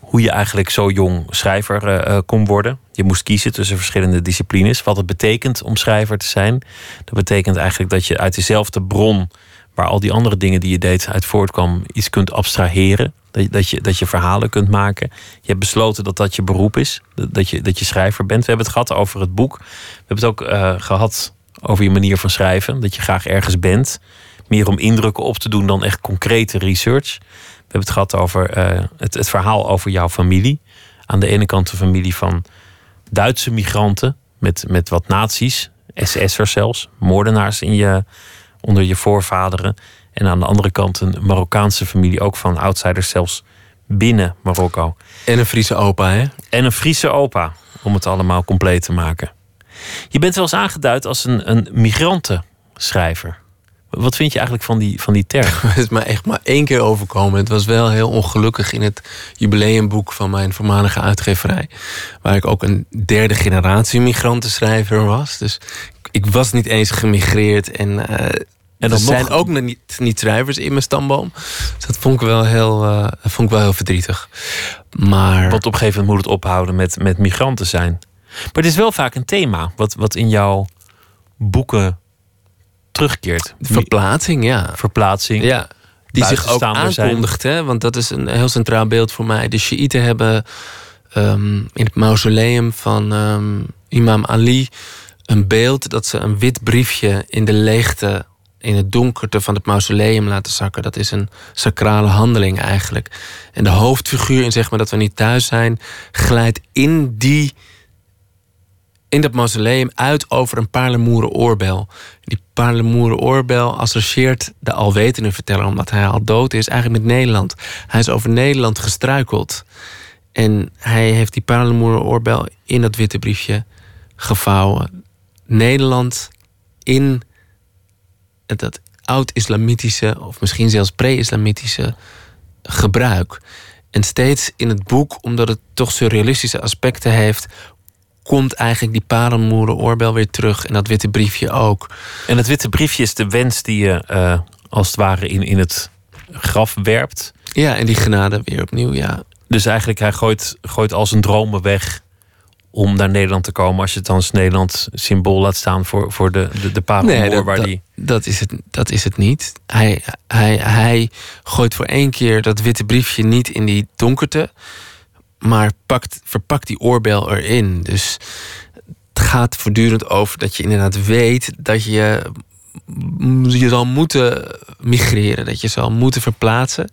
hoe je eigenlijk zo jong schrijver eh, eh, kon worden. Je moest kiezen tussen verschillende disciplines. Wat het betekent om schrijver te zijn. Dat betekent eigenlijk dat je uit dezelfde bron waar al die andere dingen die je deed uit voortkwam, iets kunt abstraheren. Dat, je- dat, je, dat je verhalen kunt maken. Je hebt besloten dat dat je beroep is. Dat, dat je, dat je schrijver bent. We hebben het gehad over het boek. We hebben het ook eh, gehad over je manier van schrijven. Dat je graag ergens bent. Meer om indrukken op te doen dan echt concrete research. We hebben het gehad over eh, het, het verhaal over jouw familie. Aan de ene kant de familie van Duitse migranten. Met, met wat nazi's. SS'ers zelfs. Moordenaars in je, onder je voorvaderen. En aan de andere kant een Marokkaanse familie. Ook van outsiders zelfs binnen Marokko. En een Friese opa, hè? En een Friese opa. Om het allemaal compleet te maken. Je bent wel eens aangeduid als een, een migrantenschrijver. Wat vind je eigenlijk van die, van die term? Het is mij echt maar één keer overkomen. Het was wel heel ongelukkig in het jubileumboek van mijn voormalige uitgeverij. Waar ik ook een derde generatie migrantenschrijver was. Dus ik was niet eens gemigreerd. En eh, En er zijn nog- ook niet, niet schrijvers in mijn stamboom. Dus dat vond ik wel heel, dat vond ik wel heel verdrietig. Maar Want op een gegeven moment moet het ophouden met, met migranten zijn. Maar het is wel vaak een thema wat, wat in jouw boeken terugkeert. verplaatsing, ja. Verplaatsing. Ja, die zich ook aankondigt. Hè? Want dat is een heel centraal beeld voor mij. De Shiiten hebben ehm, in het mausoleum van ehm, imam Ali... een beeld dat ze een wit briefje in de leegte... in het donkerte van het mausoleum laten zakken. Dat is een sacrale handeling eigenlijk. En de hoofdfiguur in zeg maar dat we niet thuis zijn... glijdt in die in dat mausoleum uit over een paarlemoeren oorbel. Die paarlemoeren oorbel associeert de alwetende verteller, omdat hij al dood is, eigenlijk met Nederland. Hij is over Nederland gestruikeld. En hij heeft die paarlemoeren oorbel in dat witte briefje gevouwen. Nederland in dat oud-islamitische, of misschien zelfs pre-islamitische gebruik. En steeds in het boek, omdat het toch surrealistische aspecten heeft, komt eigenlijk die parelmoeren oorbel weer terug. En dat witte briefje ook. En het witte briefje is de wens die je eh, als het ware in, in het graf werpt. Ja, en die genade weer opnieuw, ja. Dus eigenlijk, hij gooit, gooit al zijn dromen weg om naar Nederland te komen. Als je het dan als Nederland symbool laat staan voor, voor de, de, de parelmoer dat, waar dat, die... dat, is het, dat is het niet. Hij, hij, hij gooit voor één keer dat witte briefje niet in die donkerte, maar pakt, verpakt die oorbel erin. Dus het gaat voortdurend over dat je inderdaad weet dat je je zal moeten migreren, dat je zal moeten verplaatsen.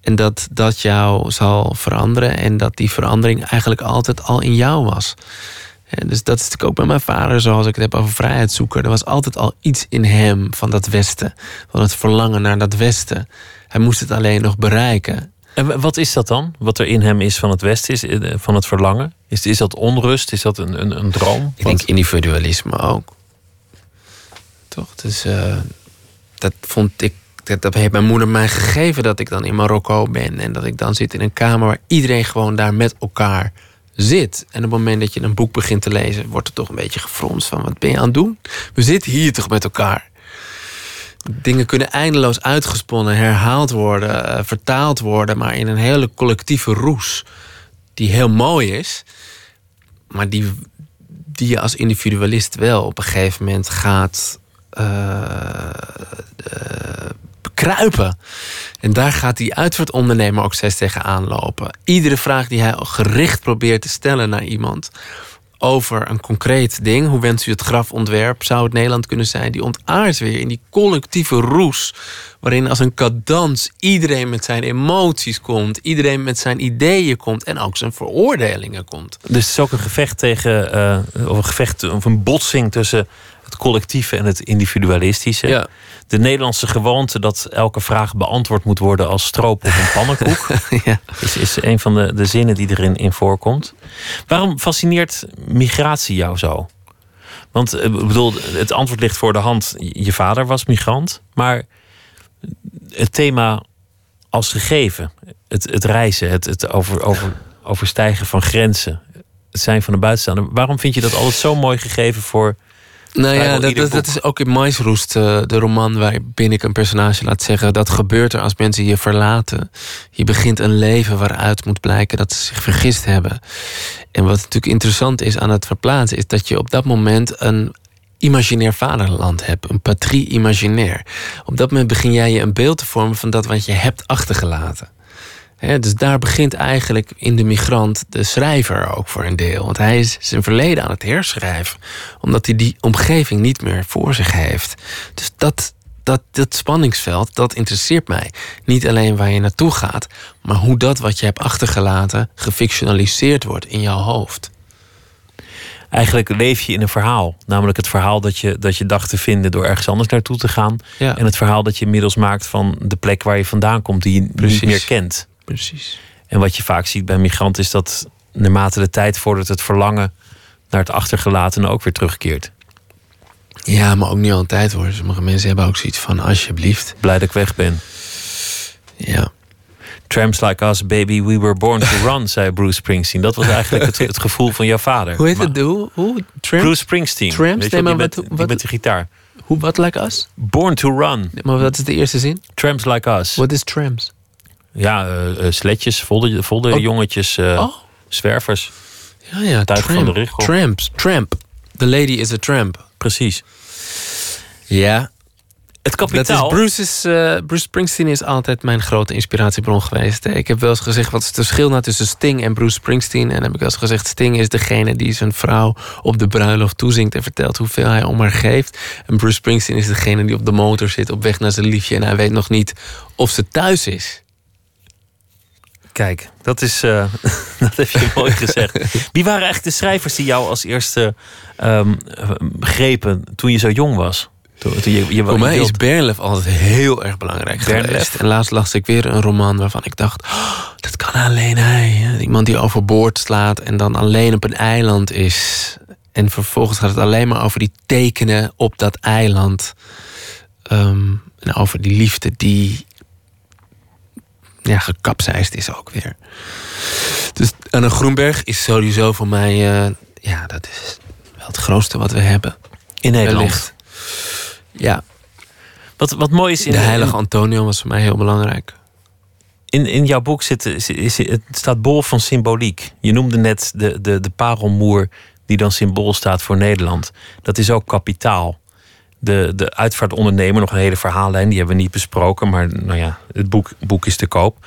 En dat dat jou zal veranderen. En dat die verandering eigenlijk altijd al in jou was. Dus dat is natuurlijk ook bij mijn vader, zoals ik het heb over vrijheidszoeker. Er was altijd al iets in hem van dat Westen. Van het verlangen naar dat Westen. Hij moest het alleen nog bereiken. En wa- wat is dat dan? Wat er in hem is van het Westen, is, eh, van het verlangen? Is, is dat onrust? Is dat een, een, een droom? Ik denk individualisme ook. Toch? Dus dat vond ik. Dat, dat heeft mijn moeder mij gegeven dat ik dan in Marokko ben. En dat ik dan zit in een kamer waar iedereen gewoon daar met elkaar zit. En op het moment dat je een boek begint te lezen, wordt er toch een beetje gefronst van wat ben je aan het doen? We zitten hier toch met elkaar. Dingen kunnen eindeloos uitgesponnen, herhaald worden, eh, vertaald worden, maar in een hele collectieve roes. Die heel mooi is, maar die, die je als individualist wel op een gegeven moment gaat eh, bekruipen. En daar gaat die uitvaartondernemer ook steeds tegen aanlopen. Iedere vraag die hij gericht probeert te stellen naar iemand over een concreet ding, hoe wenst u het grafontwerp, zou het Nederland kunnen zijn, die ontaardt weer in die collectieve roes, waarin als een cadans iedereen met zijn emoties komt, iedereen met zijn ideeën komt en ook zijn veroordelingen komt. Dus het is ook een gevecht tegen, eh, of een gevecht of een botsing tussen het collectieve en het individualistische. Ja. De Nederlandse gewoonte dat elke vraag beantwoord moet worden als stroop of een pannenkoek. ja. is, is een van de, de zinnen die erin in voorkomt. Waarom fascineert migratie jou zo? Want eh, ik bedoel, het antwoord ligt voor de hand. Je vader was migrant, maar het thema als gegeven, het, het reizen, het, het over, over, overstijgen van grenzen, het zijn van de buitenstaander. Waarom vind je dat altijd zo mooi gegeven voor Nou ja, dat, is ook in Maisroest, eh, de roman waarin ik een personage laat zeggen... dat gebeurt er als mensen je verlaten. Je begint een leven waaruit moet blijken dat ze zich vergist hebben. En wat natuurlijk interessant is aan het verplaatsen... is dat je op dat moment een imaginair vaderland hebt. Een patrie imaginair. Op dat moment begin jij je een beeld te vormen... van dat wat je hebt achtergelaten. Dus daar begint eigenlijk in de migrant de schrijver ook voor een deel. Want hij is zijn verleden aan het herschrijven. Omdat hij die omgeving niet meer voor zich heeft. Dus dat, dat, dat spanningsveld, dat interesseert mij. Niet alleen waar je naartoe gaat, maar hoe dat wat je hebt achtergelaten gefictionaliseerd wordt in jouw hoofd. Eigenlijk leef je in een verhaal. Namelijk het verhaal dat je, dat je dacht te vinden door ergens anders naartoe te gaan. Ja. En het verhaal dat je inmiddels maakt van de plek waar je vandaan komt, die je Precies. niet meer kent. Precies. En wat je vaak ziet bij migranten is dat naarmate de tijd vordert, het verlangen naar het achtergelatene ook weer terugkeert. Ja, maar ook niet altijd hoor. Sommige mensen hebben ook zoiets van alsjeblieft. Blij dat ik weg ben. Ja. Tramps like us, baby, we were born to run, zei Bruce Springsteen. Dat was eigenlijk het, het gevoel van jouw vader. Hoe heet Maar het? Hoe? hoe? Tramp? Bruce Springsteen. Tramps? Weet je Nee, wat- met, wat- met die gitaar. Hoe, wat like us? Born to Run. Maar wat is de eerste zin? Tramps like us. What is trams? Ja, eh, eh, sletjes, volle Oh. jongetjes, eh, Oh. zwervers. Ja, ja. Tuig tramp. van de Richel. Tramps. Tramp. The lady is a tramp. Precies. Ja. Het Dat is kapitaal. Bruce's, eh, Bruce Springsteen is altijd mijn grote inspiratiebron geweest. Ik heb wel eens gezegd, wat is het verschil nou tussen Sting en Bruce Springsteen? En dan heb ik wel eens gezegd, Sting is degene die zijn vrouw op de bruiloft toezingt... en vertelt hoeveel hij om haar geeft. En Bruce Springsteen is degene die op de motor zit op weg naar zijn liefje... en hij weet nog niet of ze thuis is. Kijk, dat, is, eh, dat heb je mooi gezegd. Wie waren eigenlijk de schrijvers die jou als eerste ehm, eh, grepen toen je zo jong was? Toen, toen je, je, Voor mij is Bernlef altijd heel erg belangrijk Bernlef? geweest. En laatst las ik weer een roman waarvan ik dacht... "Oh, dat kan alleen hij. Iemand die overboord slaat en dan alleen op een eiland is. En vervolgens gaat het alleen maar over die tekenen op dat eiland. Ehm, en over die liefde die... Ja, gekapseist is ook weer. Dus Anne Groenberg is sowieso voor mij... eh, ja, dat is wel het grootste wat we hebben. in Nederland. Wellicht. Ja, Wat, wat mooi is in de heilige Antonio was voor mij heel belangrijk. In, in jouw boek zit, is, is- het staat bol van symboliek. Je noemde net de, de, de parelmoer die dan symbool staat voor Nederland. Dat is ook kapitaal. De, de uitvaartondernemer, nog een hele verhaallijn, die hebben we niet besproken, maar nou ja, het boek, boek is te koop.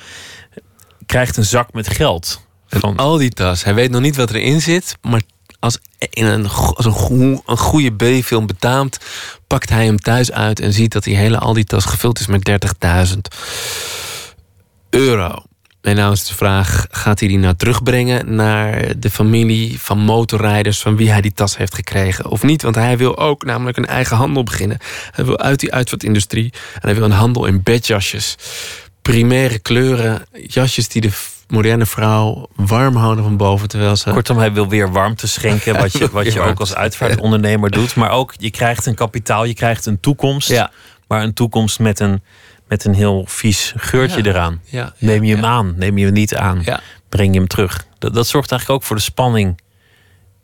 Krijgt een zak met geld. Van, Al die tas. Hij weet nog niet wat erin zit, maar als, in een, als een, goe- een goede B-film betaamt, pakt hij hem thuis uit en ziet dat die hele Aldi-tas gevuld is met 30.000 euro. En nou is de vraag, gaat hij die nou terugbrengen naar de familie van motorrijders van wie hij die tas heeft gekregen of niet? Want hij wil ook namelijk een eigen handel beginnen. Hij wil uit die uitvaartindustrie en hij wil een handel in bedjasjes. Primaire kleuren, jasjes die de moderne vrouw warm houden van boven terwijl ze... Kortom, hij wil weer warmte schenken, wat je, wat je ook als uitvaartondernemer doet. Maar ook, je krijgt een kapitaal, je krijgt een toekomst. Ja. Maar een toekomst met een, met een heel vies geurtje Ja. eraan. Ja, Neem je hem aan, neem je hem niet aan. Breng je hem terug. Dat, dat zorgt eigenlijk ook voor de spanning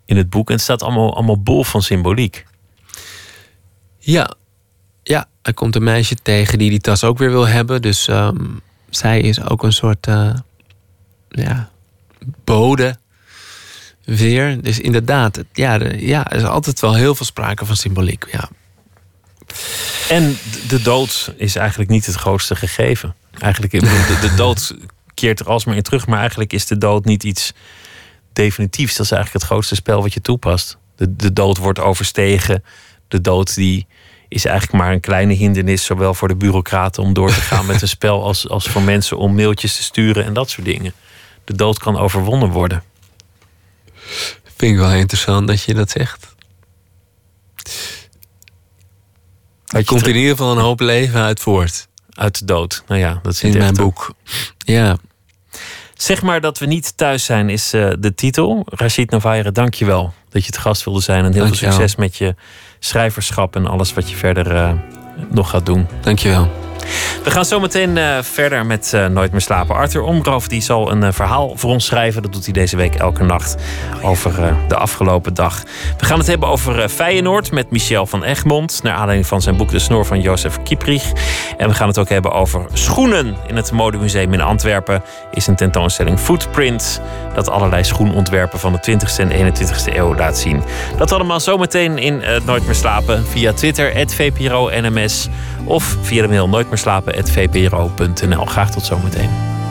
in het boek. En het staat allemaal, allemaal bol van symboliek. Ja. ja, er komt een meisje tegen die die tas ook weer wil hebben. Dus ehm, zij is ook een soort eh, ja, bode weer. Dus inderdaad, ja, ja, er is altijd wel heel veel sprake van symboliek. Ja. En de dood is eigenlijk niet het grootste gegeven. Eigenlijk, de, de dood keert er alsmaar in terug. Maar eigenlijk is de dood niet iets definitiefs. Dat is eigenlijk het grootste spel wat je toepast. De, de dood wordt overstegen. De dood die is eigenlijk maar een kleine hindernis... zowel voor de bureaucraten om door te gaan met een spel... Als, als voor mensen om mailtjes te sturen en dat soort dingen. De dood kan overwonnen worden. Vind ik wel interessant dat je dat zegt. Er je komt ter- in ieder geval een hoop leven uit voort. Uit de dood. Nou ja, dat zit In mijn ook. boek. Ja, Zeg maar dat we niet thuis zijn, is eh, de titel. Rashid Navaire, dank je wel dat je het gast wilde zijn. En heel Dank veel je wel. succes met je schrijverschap en alles wat je verder eh, nog gaat doen. dankjewel. We gaan zo meteen eh, verder met eh, Nooit meer slapen. Arthur Omgroof die zal een eh, verhaal voor ons schrijven. Dat doet hij deze week elke nacht over de afgelopen dag. We gaan het hebben over Feyenoord met Michel van Egmond. Naar aanleiding van zijn boek De Snor van Jozef Kieprich. En we gaan het ook hebben over schoenen. In het Modemuseum in Antwerpen is een tentoonstelling Footprint. Dat allerlei schoenontwerpen van de 20e en 21e eeuw laat zien. Dat allemaal zometeen in Nooit meer slapen. Via Twitter, VPRO NMS. Of via de mail nooitmeerslapen.vpro.nl. Graag tot zometeen.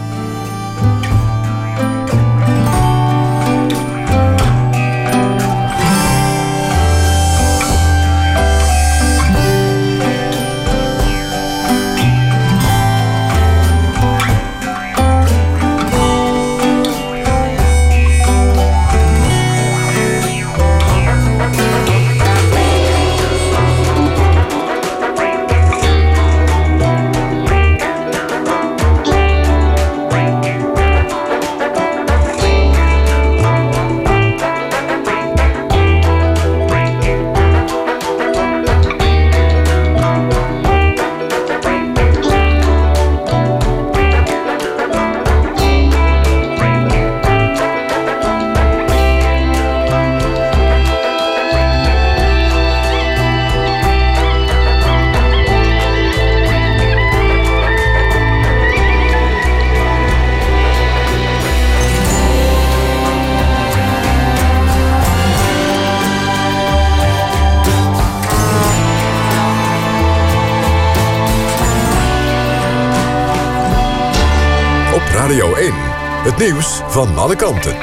Nieuws van alle kanten.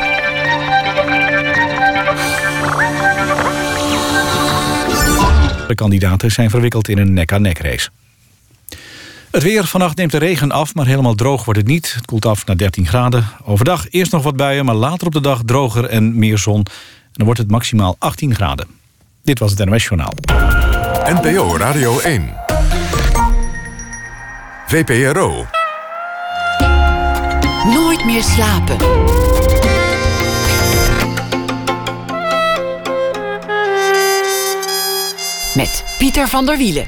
De kandidaten zijn verwikkeld in een nek-aan-nek race. Het weer, vannacht neemt de regen af, maar helemaal droog wordt het niet. Het koelt af naar 13 graden. Overdag eerst nog wat buien, maar later op de dag droger en meer zon. En dan wordt het maximaal 18 graden. Dit was het NOS Journaal. NPO Radio 1. VPRO. Nooit meer slapen. Met Pieter van der Wielen.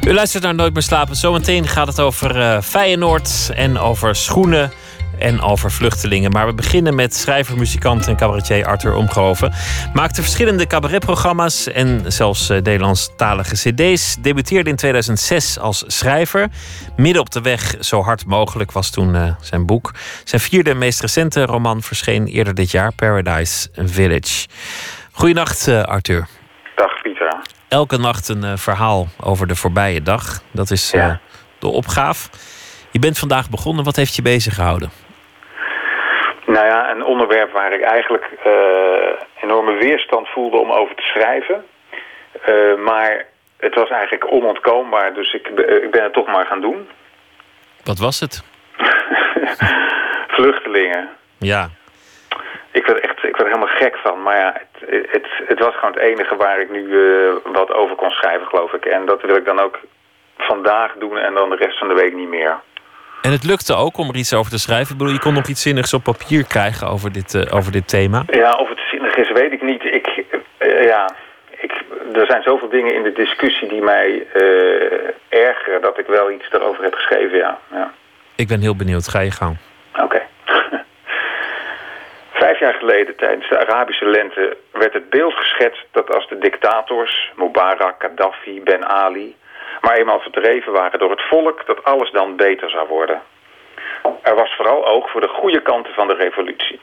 U luistert naar Nooit meer slapen. Zometeen gaat het over uh, Feyenoord en over schoenen en over vluchtelingen. Maar we beginnen met schrijver, muzikant en cabaretier Arthur Omgehoven. Maakte verschillende cabaretprogramma's en zelfs uh, Nederlandstalige cd's. Debuteerde in 2006 als schrijver. Midden op de weg, zo hard mogelijk, was toen uh, zijn boek. Zijn vierde en meest recente roman verscheen eerder dit jaar, Paradise Village. Goedenacht, uh, Arthur. Dag, Pieter. Elke nacht een verhaal over de voorbije dag. Dat is Ja. de opgave. Je bent vandaag begonnen. Wat heeft je bezig gehouden? Nou ja, een onderwerp waar ik eigenlijk eh, enorme weerstand voelde om over te schrijven. Eh, maar het was eigenlijk onontkoombaar, dus ik, be- ik ben het toch maar gaan doen. Wat was het? Vluchtelingen. Ja, Ik werd echt ik werd er helemaal gek van. Maar ja, het, het, het was gewoon het enige waar ik nu eh, wat over kon schrijven, geloof ik. En dat wil ik dan ook vandaag doen en dan de rest van de week niet meer. En het lukte ook om er iets over te schrijven. Ik bedoel, je kon nog iets zinnigs op papier krijgen over dit, eh, over dit thema. Ja, of het zinnig is, weet ik niet. Ik, eh, ja, ik, er zijn zoveel dingen in de discussie die mij eh, ergeren... dat ik wel iets erover heb geschreven, ja. ja. Ik ben heel benieuwd. Ga je gang. Oké. Vijf jaar geleden, tijdens de Arabische lente, werd het beeld geschetst dat als de dictators, Mubarak, Gaddafi, Ben Ali, maar eenmaal verdreven waren door het volk, dat alles dan beter zou worden. Er was vooral oog voor de goede kanten van de revolutie.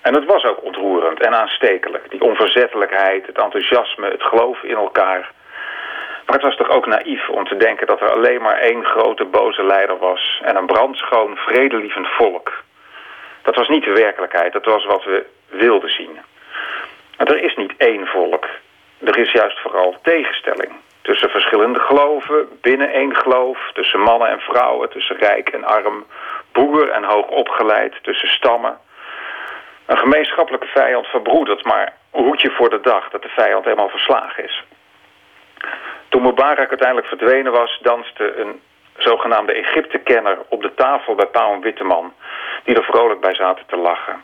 En het was ook ontroerend en aanstekelijk, die onverzettelijkheid, het enthousiasme, het geloof in elkaar. Maar het was toch ook naïef om te denken dat er alleen maar één grote boze leider was en een brandschoon, vredelievend volk. Dat was niet de werkelijkheid, dat was wat we wilden zien. Want er is niet één volk. Er is juist vooral tegenstelling. Tussen verschillende geloven, binnen één geloof, tussen mannen en vrouwen, tussen rijk en arm, boer en hoog opgeleid, tussen stammen. Een gemeenschappelijke vijand verbroedert, maar hoe hoed je voor de dag dat de vijand helemaal verslagen is? Toen Mubarak uiteindelijk verdwenen was, danste een zogenaamde Egypte-kenner op de tafel bij Pauw en Witteman, die er vrolijk bij zaten te lachen.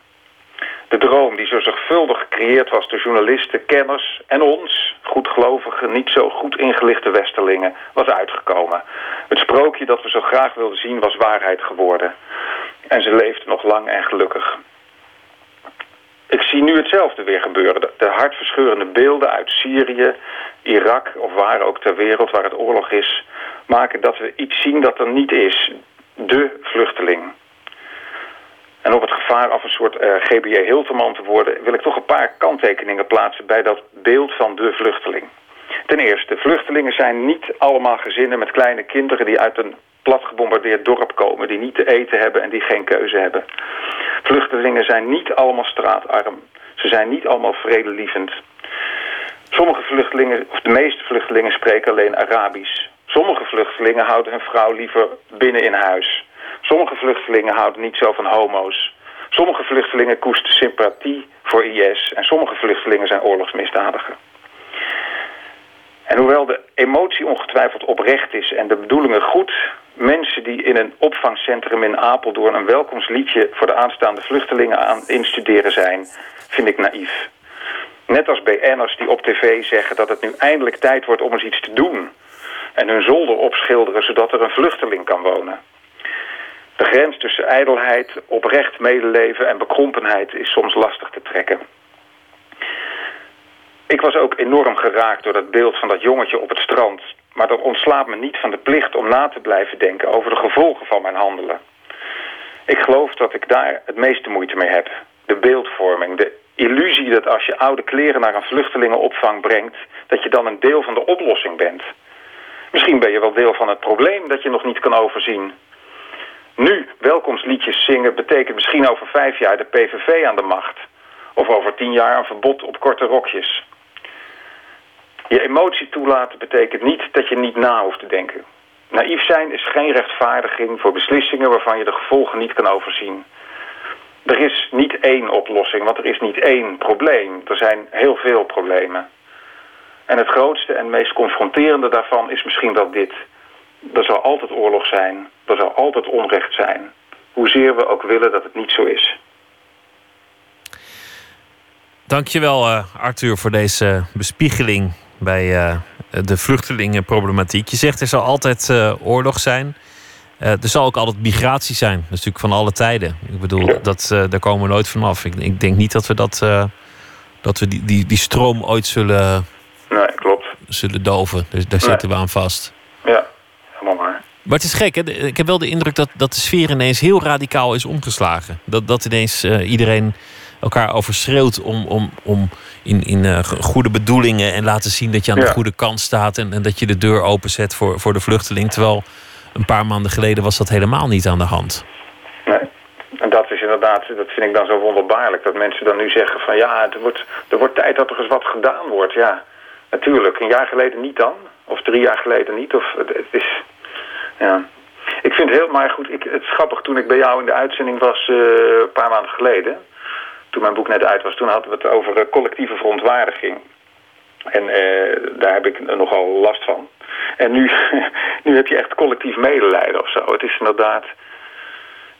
De droom die zo zorgvuldig gecreëerd was door journalisten, kenners en ons, goedgelovige, niet zo goed ingelichte westerlingen, was uitgekomen. Het sprookje dat we zo graag wilden zien was waarheid geworden. En ze leefde nog lang en gelukkig. Ik zie nu hetzelfde weer gebeuren. De- De hartverscheurende beelden uit Syrië, Irak of waar ook ter wereld waar het oorlog is... maken dat we iets zien dat er niet is. De vluchteling. En op het gevaar af een soort eh GBA Hilterman te worden... wil ik toch een paar kanttekeningen plaatsen bij dat beeld van de vluchteling. Ten eerste, vluchtelingen zijn niet allemaal gezinnen met kleine kinderen... die uit een plat gebombardeerd dorp komen... die niet te eten hebben en die geen keuze hebben. Vluchtelingen zijn niet allemaal straatarm. Ze zijn niet allemaal vredelievend. Sommige vluchtelingen, of de meeste vluchtelingen, spreken alleen Arabisch. Sommige vluchtelingen houden hun vrouw liever binnen in huis. Sommige vluchtelingen houden niet zo van homo's. Sommige vluchtelingen koesteren sympathie voor IS. En sommige vluchtelingen zijn oorlogsmisdadiger. En hoewel de emotie ongetwijfeld oprecht is en de bedoelingen goed... mensen die in een opvangcentrum in Apeldoorn... een welkomstliedje voor de aanstaande vluchtelingen aan instuderen zijn... vind ik naïef. Net als BN'ers die op tv zeggen dat het nu eindelijk tijd wordt om eens iets te doen... en hun zolder opschilderen zodat er een vluchteling kan wonen. De grens tussen ijdelheid, oprecht medeleven en bekrompenheid is soms lastig te trekken. Ik was ook enorm geraakt door dat beeld van dat jongetje op het strand. Maar dat ontslaat me niet van de plicht om na te blijven denken over de gevolgen van mijn handelen. Ik geloof dat ik daar het meeste moeite mee heb. De beeldvorming, de illusie dat als je oude kleren naar een vluchtelingenopvang brengt... dat je dan een deel van de oplossing bent. Misschien ben je wel deel van het probleem dat je nog niet kan overzien. Nu welkomstliedjes zingen betekent misschien over vijf jaar de PVV aan de macht. Of over tien jaar een verbod op korte rokjes. Je emotie toelaten betekent niet dat je niet na hoeft te denken. Naïef zijn is geen rechtvaardiging voor beslissingen waarvan je de gevolgen niet kan overzien. Er is niet één oplossing, want er is niet één probleem. Er zijn heel veel problemen. En het grootste en meest confronterende daarvan is misschien wel dit. Er zal altijd oorlog zijn. Er zal altijd onrecht zijn. Hoezeer we ook willen dat het niet zo is. Dankjewel uh, Arthur voor deze bespiegeling bij uh, de vluchtelingenproblematiek. Je zegt er zal altijd uh, oorlog zijn. er zal ook altijd migratie zijn. Dat is natuurlijk van alle tijden. Ik bedoel, dat, daar komen we nooit vanaf. Ik, ik denk niet dat we, dat, dat we die, die, die stroom ooit zullen, nee, klopt. zullen doven. Dus daar zitten we aan vast. Ja. Maar het is gek, hè? ik heb wel de indruk dat, dat de sfeer ineens heel radicaal is omgeslagen. Dat, dat ineens iedereen elkaar overschreeuwt om, om, om in, in uh, goede bedoelingen en laten zien dat je aan de goede kant staat en, en dat je de deur openzet voor, voor de vluchteling. Terwijl een paar maanden geleden was dat helemaal niet aan de hand. Nee. En dat is inderdaad, dat vind ik dan zo wonderbaarlijk. Dat mensen dan nu zeggen van ja, het wordt, er wordt tijd dat er eens wat gedaan wordt. Ja, natuurlijk. Een jaar geleden niet dan. Of drie jaar geleden niet. Of, het, het is, ja. Ik vind het heel, maar goed, ik, het is grappig. Toen ik bij jou in de uitzending was, uh, een paar maanden geleden toen mijn boek net uit was, toen hadden we het over eh, collectieve verontwaardiging. En uh, daar heb ik nogal last van. En nu, nu heb je echt collectief medelijden of zo. Het is inderdaad...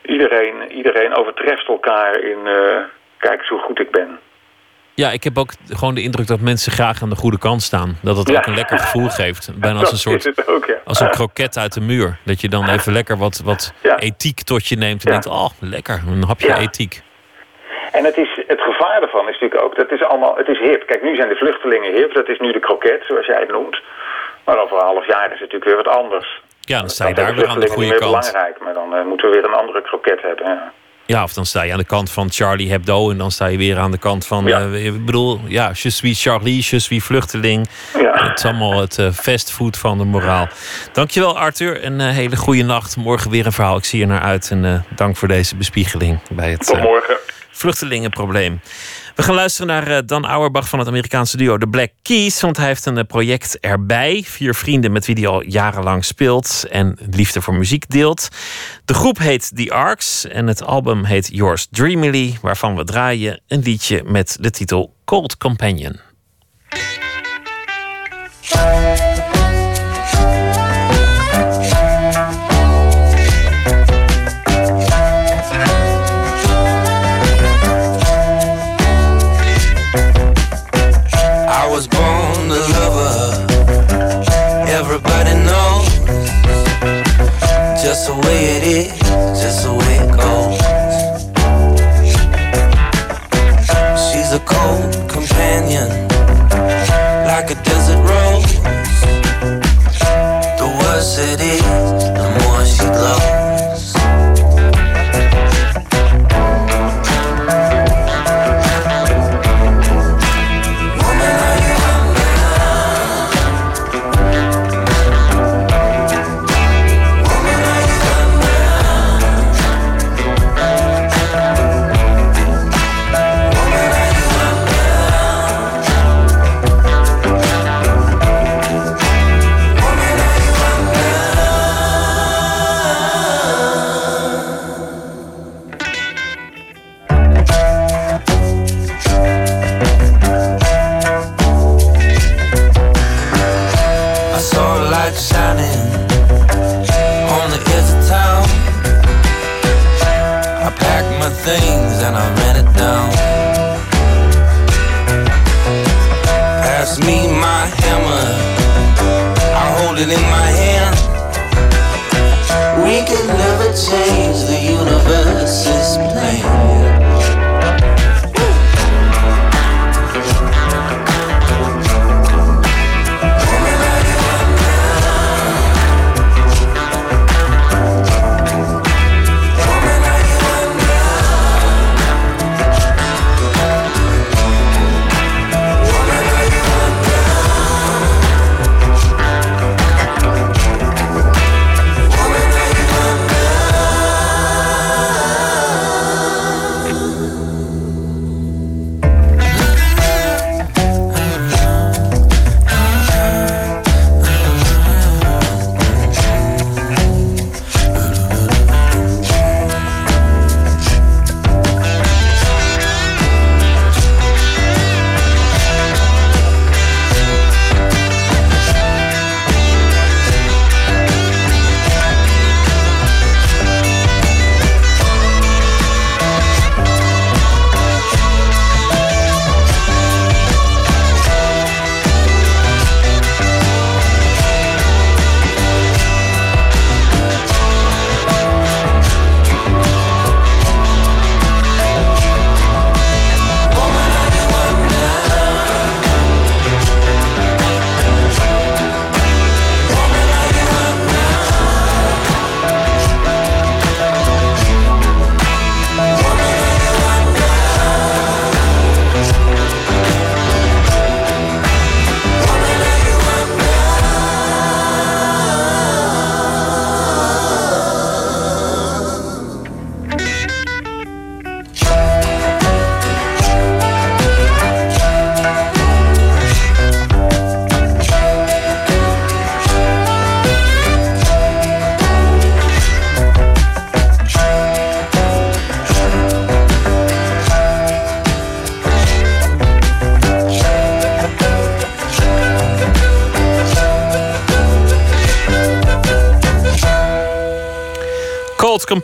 Iedereen, iedereen overtreft elkaar in... Uh, kijk eens hoe goed ik ben. Ja, ik heb ook gewoon de indruk dat mensen graag aan de goede kant staan. Dat het ook een lekker gevoel geeft. Bijna als een soort ook, ja. als een kroket uit de muur. Dat je dan even lekker wat, wat Ja. ethiek tot je neemt. En denkt, oh, lekker, een hapje ethiek. En het, is, het gevaar ervan is natuurlijk ook, dat is allemaal, het is hip. Kijk, nu zijn de vluchtelingen hip, dat is nu de kroket, zoals jij het noemt. Maar over een half jaar is het natuurlijk weer wat anders. Ja, dan sta je daar weer aan de goede niet meer kant. belangrijk, maar dan eh, moeten we weer een andere kroket hebben. Ja. Ja, of dan sta je aan de kant van Charlie Hebdo. En dan sta je weer aan de kant van. Ja. eh, ik bedoel, ja, je suis Charlie, je suis vluchteling. Ja. Het is allemaal het eh, fastfood van de moraal. Dankjewel, Arthur. Een eh, hele goede nacht. Morgen weer een verhaal. Ik zie er naar uit. En dank voor deze bespiegeling bij het vluchtelingenprobleem. We gaan luisteren naar eh, Dan Auerbach van het Amerikaanse duo The Black Keys. Want hij heeft een eh, project erbij. Vier vrienden met wie hij al jarenlang speelt en liefde voor muziek deelt. De groep heet The Arcs en het album heet Yours Dreamily. Waarvan we draaien een liedje met de titel Cold Companion. Just the way it is, just the way it goes. She's a cold companion,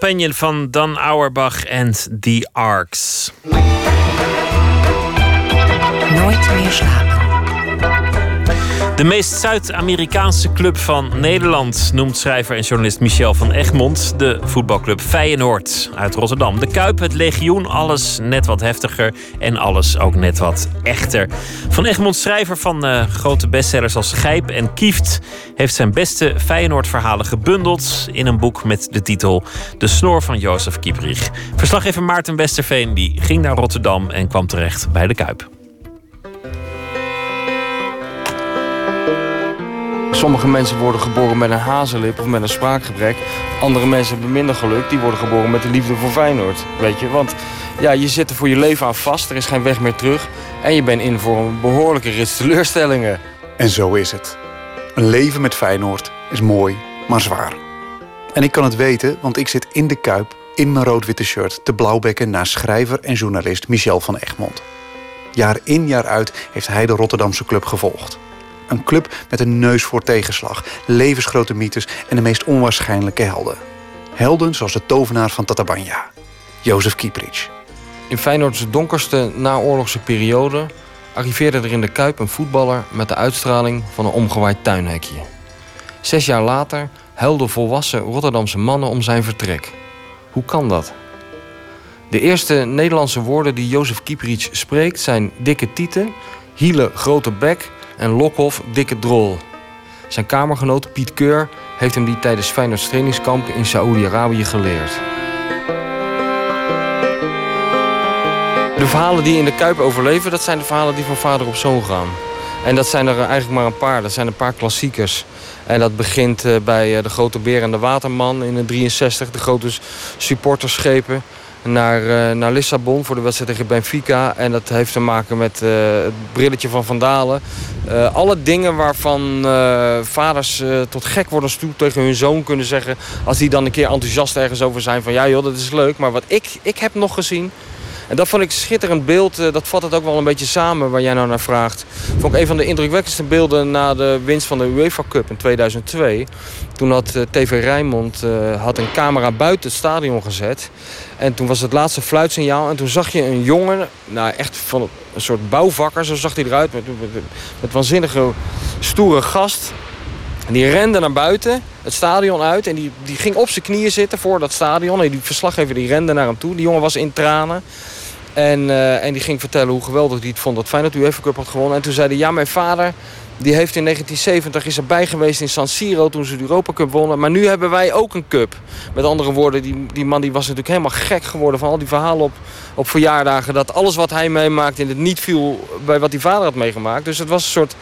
Companion van Dan Auerbach en The Arcs. Nooit meer slapen. De meest Zuid-Amerikaanse club van Nederland noemt schrijver en journalist Michel van Egmond de voetbalclub Feyenoord uit Rotterdam. De Kuip, het legioen, alles net wat heftiger en alles ook net wat echter. Van Egmond, schrijver van uh, grote bestsellers als Gijp en Kieft, heeft zijn beste Feyenoord-verhalen gebundeld in een boek met de titel De Snor van Jozef Kieprich. Verslaggever Maarten Westerveen die ging naar Rotterdam en kwam terecht bij de Kuip. Sommige mensen worden geboren met een hazenlip of met een spraakgebrek. Andere mensen hebben minder geluk. Die worden geboren met de liefde voor Feyenoord. Weet je, want ja, je zit er voor je leven aan vast. Er is geen weg meer terug. En je bent in voor een behoorlijke rits teleurstellingen. En zo is het. Een leven met Feyenoord is mooi, maar zwaar. En ik kan het weten, want ik zit in de Kuip... in mijn rood-witte shirt te blauwbekken naar schrijver en journalist Michel van Egmond. Jaar in jaar uit heeft hij de Rotterdamse club gevolgd. Een club met een neus voor tegenslag, levensgrote mythes en de meest onwaarschijnlijke helden. Helden zoals de tovenaar van Tatabanya, Jozef Kieprich. In Feyenoord's donkerste naoorlogse periode arriveerde er in de Kuip een voetballer met de uitstraling van een omgewaaid tuinhekje. Zes jaar later huilden volwassen Rotterdamse mannen om zijn vertrek. Hoe kan dat? De eerste Nederlandse woorden die Jozef Kieprich spreekt zijn dikke tieten, hielen grote bek en Lokhoff dikke drol. Zijn kamergenoot Piet Keur heeft hem die tijdens Feyenoord's trainingskamp in Saoedi-Arabië geleerd. De verhalen die in de Kuip overleven, dat zijn de verhalen die van vader op zoon gaan. En dat zijn er eigenlijk maar een paar. Dat zijn een paar klassiekers. En dat begint eh, bij eh, de grote beer en de waterman in de 63. De grote supporterschepen naar, uh, naar Lissabon voor de wedstrijd tegen Benfica. En dat heeft te maken met het brilletje van Vandalen. Uh, alle dingen waarvan vaders tot gek worden toe tegen hun zoon kunnen zeggen... als die dan een keer enthousiast ergens over zijn van... ja joh, dat is leuk, maar wat ik, ik heb nog gezien... En dat vond ik een schitterend beeld. Dat vat het ook wel een beetje samen waar jij nou naar vraagt. Vond ik een van de indrukwekkendste beelden na de winst van de UEFA Cup in 2002. Toen had TV Rijnmond had een camera buiten het stadion gezet. En toen was het laatste fluitsignaal. En toen zag je een jongen, nou echt van een soort bouwvakker, zo zag hij eruit. Met, met, met waanzinnige stoere gast. En die rende naar buiten, het stadion uit. En die, die ging op zijn knieën zitten voor dat stadion. En die verslaggever die rende naar hem toe. Die jongen was in tranen. En, uh, en die ging vertellen hoe geweldig hij het vond dat Feyenoord UEFA Cup had gewonnen. En toen zei hij, ja, mijn vader die heeft in 1970 is erbij geweest in San Siro toen ze de Europa Cup wonnen. Maar nu hebben wij ook een cup. Met andere woorden, die, die man die was natuurlijk helemaal gek geworden van al die verhalen op, op verjaardagen. Dat alles wat hij meemaakte in het niet viel bij wat die vader had meegemaakt. Dus het was een soort,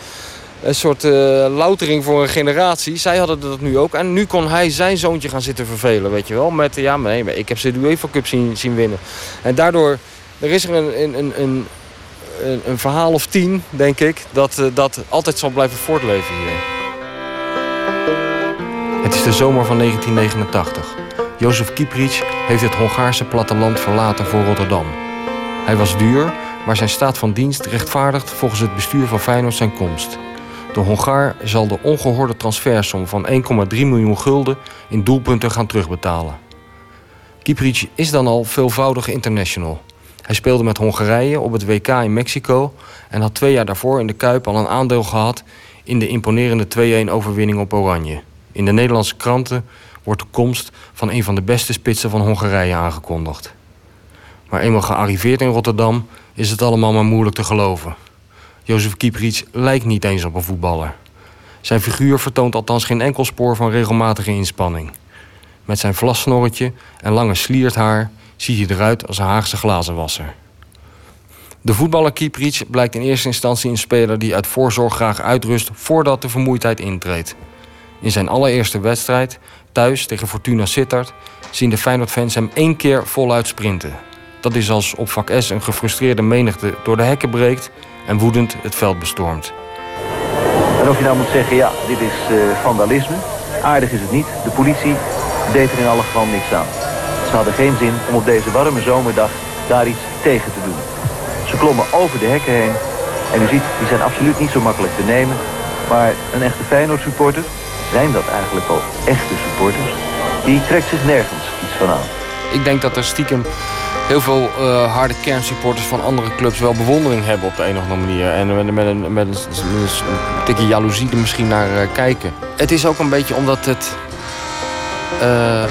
een soort uh, loutering voor een generatie. Zij hadden dat nu ook. En nu kon hij zijn zoontje gaan zitten vervelen, weet je wel. Met, ja, maar nee, ik heb ze de UEFA Cup zien, zien winnen. En daardoor er is er een, een, een, een, een verhaal of tien, denk ik, dat, uh, dat altijd zal blijven voortleven hier. Het is de zomer van 1989. Jozef Kieprich heeft het Hongaarse platteland verlaten voor Rotterdam. Hij was duur, maar zijn staat van dienst rechtvaardigt volgens het bestuur van Feyenoord zijn komst. De Hongaar zal de ongehoorde transfersom van 1,3 miljoen gulden in doelpunten gaan terugbetalen. Kieprich is dan al veelvoudige international. Hij speelde met Hongarije op het WK in Mexico en had twee jaar daarvoor in de Kuip al een aandeel gehad in de imponerende 2-1 overwinning op Oranje. In de Nederlandse kranten wordt de komst van een van de beste spitsen van Hongarije aangekondigd. Maar eenmaal gearriveerd in Rotterdam is het allemaal maar moeilijk te geloven. Jozef Kieprits lijkt niet eens op een voetballer. Zijn figuur vertoont althans geen enkel spoor van regelmatige inspanning. Met zijn vlassnorretje en lange slierthaar ziet hij eruit als een Haagse glazenwasser. De voetballer Kieprits blijkt in eerste instantie een speler die uit voorzorg graag uitrust voordat de vermoeidheid intreedt. In zijn allereerste wedstrijd, thuis tegen Fortuna Sittard, zien de Feyenoord-fans hem één keer voluit sprinten. Dat is als op vak S een gefrustreerde menigte door de hekken breekt en woedend het veld bestormt. En of je nou moet zeggen, ja, dit is uh, vandalisme. Aardig is het niet. De politie deed er in alle geval niks aan. Ze hadden geen zin om op deze warme zomerdag daar iets tegen te doen. Ze klommen over de hekken heen. En u ziet, die zijn absoluut niet zo makkelijk te nemen. Maar een echte Feyenoord supporter, zijn dat eigenlijk wel echte supporters, die trekt zich nergens iets vanavond. Ik denk dat er stiekem heel veel uh, harde kernsupporters van andere clubs wel bewondering hebben op de een of andere manier. En met, met, een, met, een, met jaloezie er misschien naar uh, kijken. Het is ook een beetje omdat het. Uh,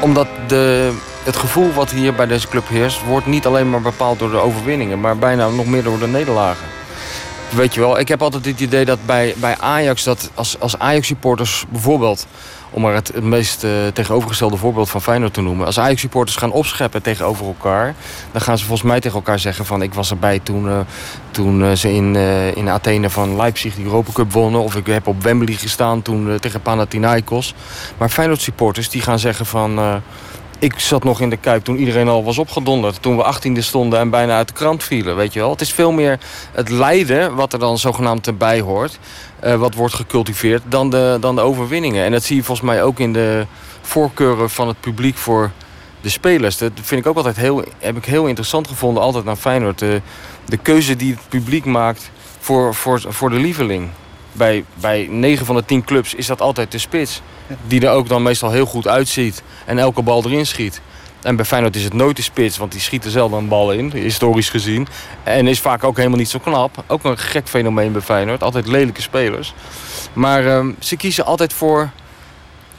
omdat de, het gevoel wat hier bij deze club heerst, wordt niet alleen maar bepaald door de overwinningen, maar bijna nog meer door de nederlagen. Weet je wel, ik heb altijd het idee dat bij, bij Ajax, dat als, als Ajax-supporters bijvoorbeeld om maar het, meest uh, tegenovergestelde voorbeeld van Feyenoord te noemen. Als Ajax-supporters gaan opscheppen tegenover elkaar... dan gaan ze volgens mij tegen elkaar zeggen van... ik was erbij toen, uh, toen uh, ze in, in Athene van Leipzig de Europa Cup wonnen... of ik heb op Wembley gestaan toen tegen Panathinaikos. Maar Feyenoord-supporters die gaan zeggen van... ik zat nog in de Kuip toen iedereen al was opgedonderd. Toen we 18e stonden en bijna uit de krant vielen, weet je wel. Het is veel meer het lijden wat er dan zogenaamd erbij hoort... Uh, wat wordt gecultiveerd dan de, dan de overwinningen. En dat zie je volgens mij ook in de voorkeuren van het publiek voor de spelers. Dat vind ik ook altijd heel, heb ik heel interessant gevonden, altijd naar Feyenoord. De, de keuze die het publiek maakt voor, voor, voor de lieveling. Bij, bij 9 van de 10 clubs is dat altijd de spits. Die er ook dan meestal heel goed uitziet en elke bal erin schiet. En bij Feyenoord is het nooit de spits, want die schiet er zelden een bal in, historisch gezien. En is vaak ook helemaal niet zo knap. Ook een gek fenomeen bij Feyenoord. Altijd lelijke spelers. Maar um, ze kiezen altijd voor,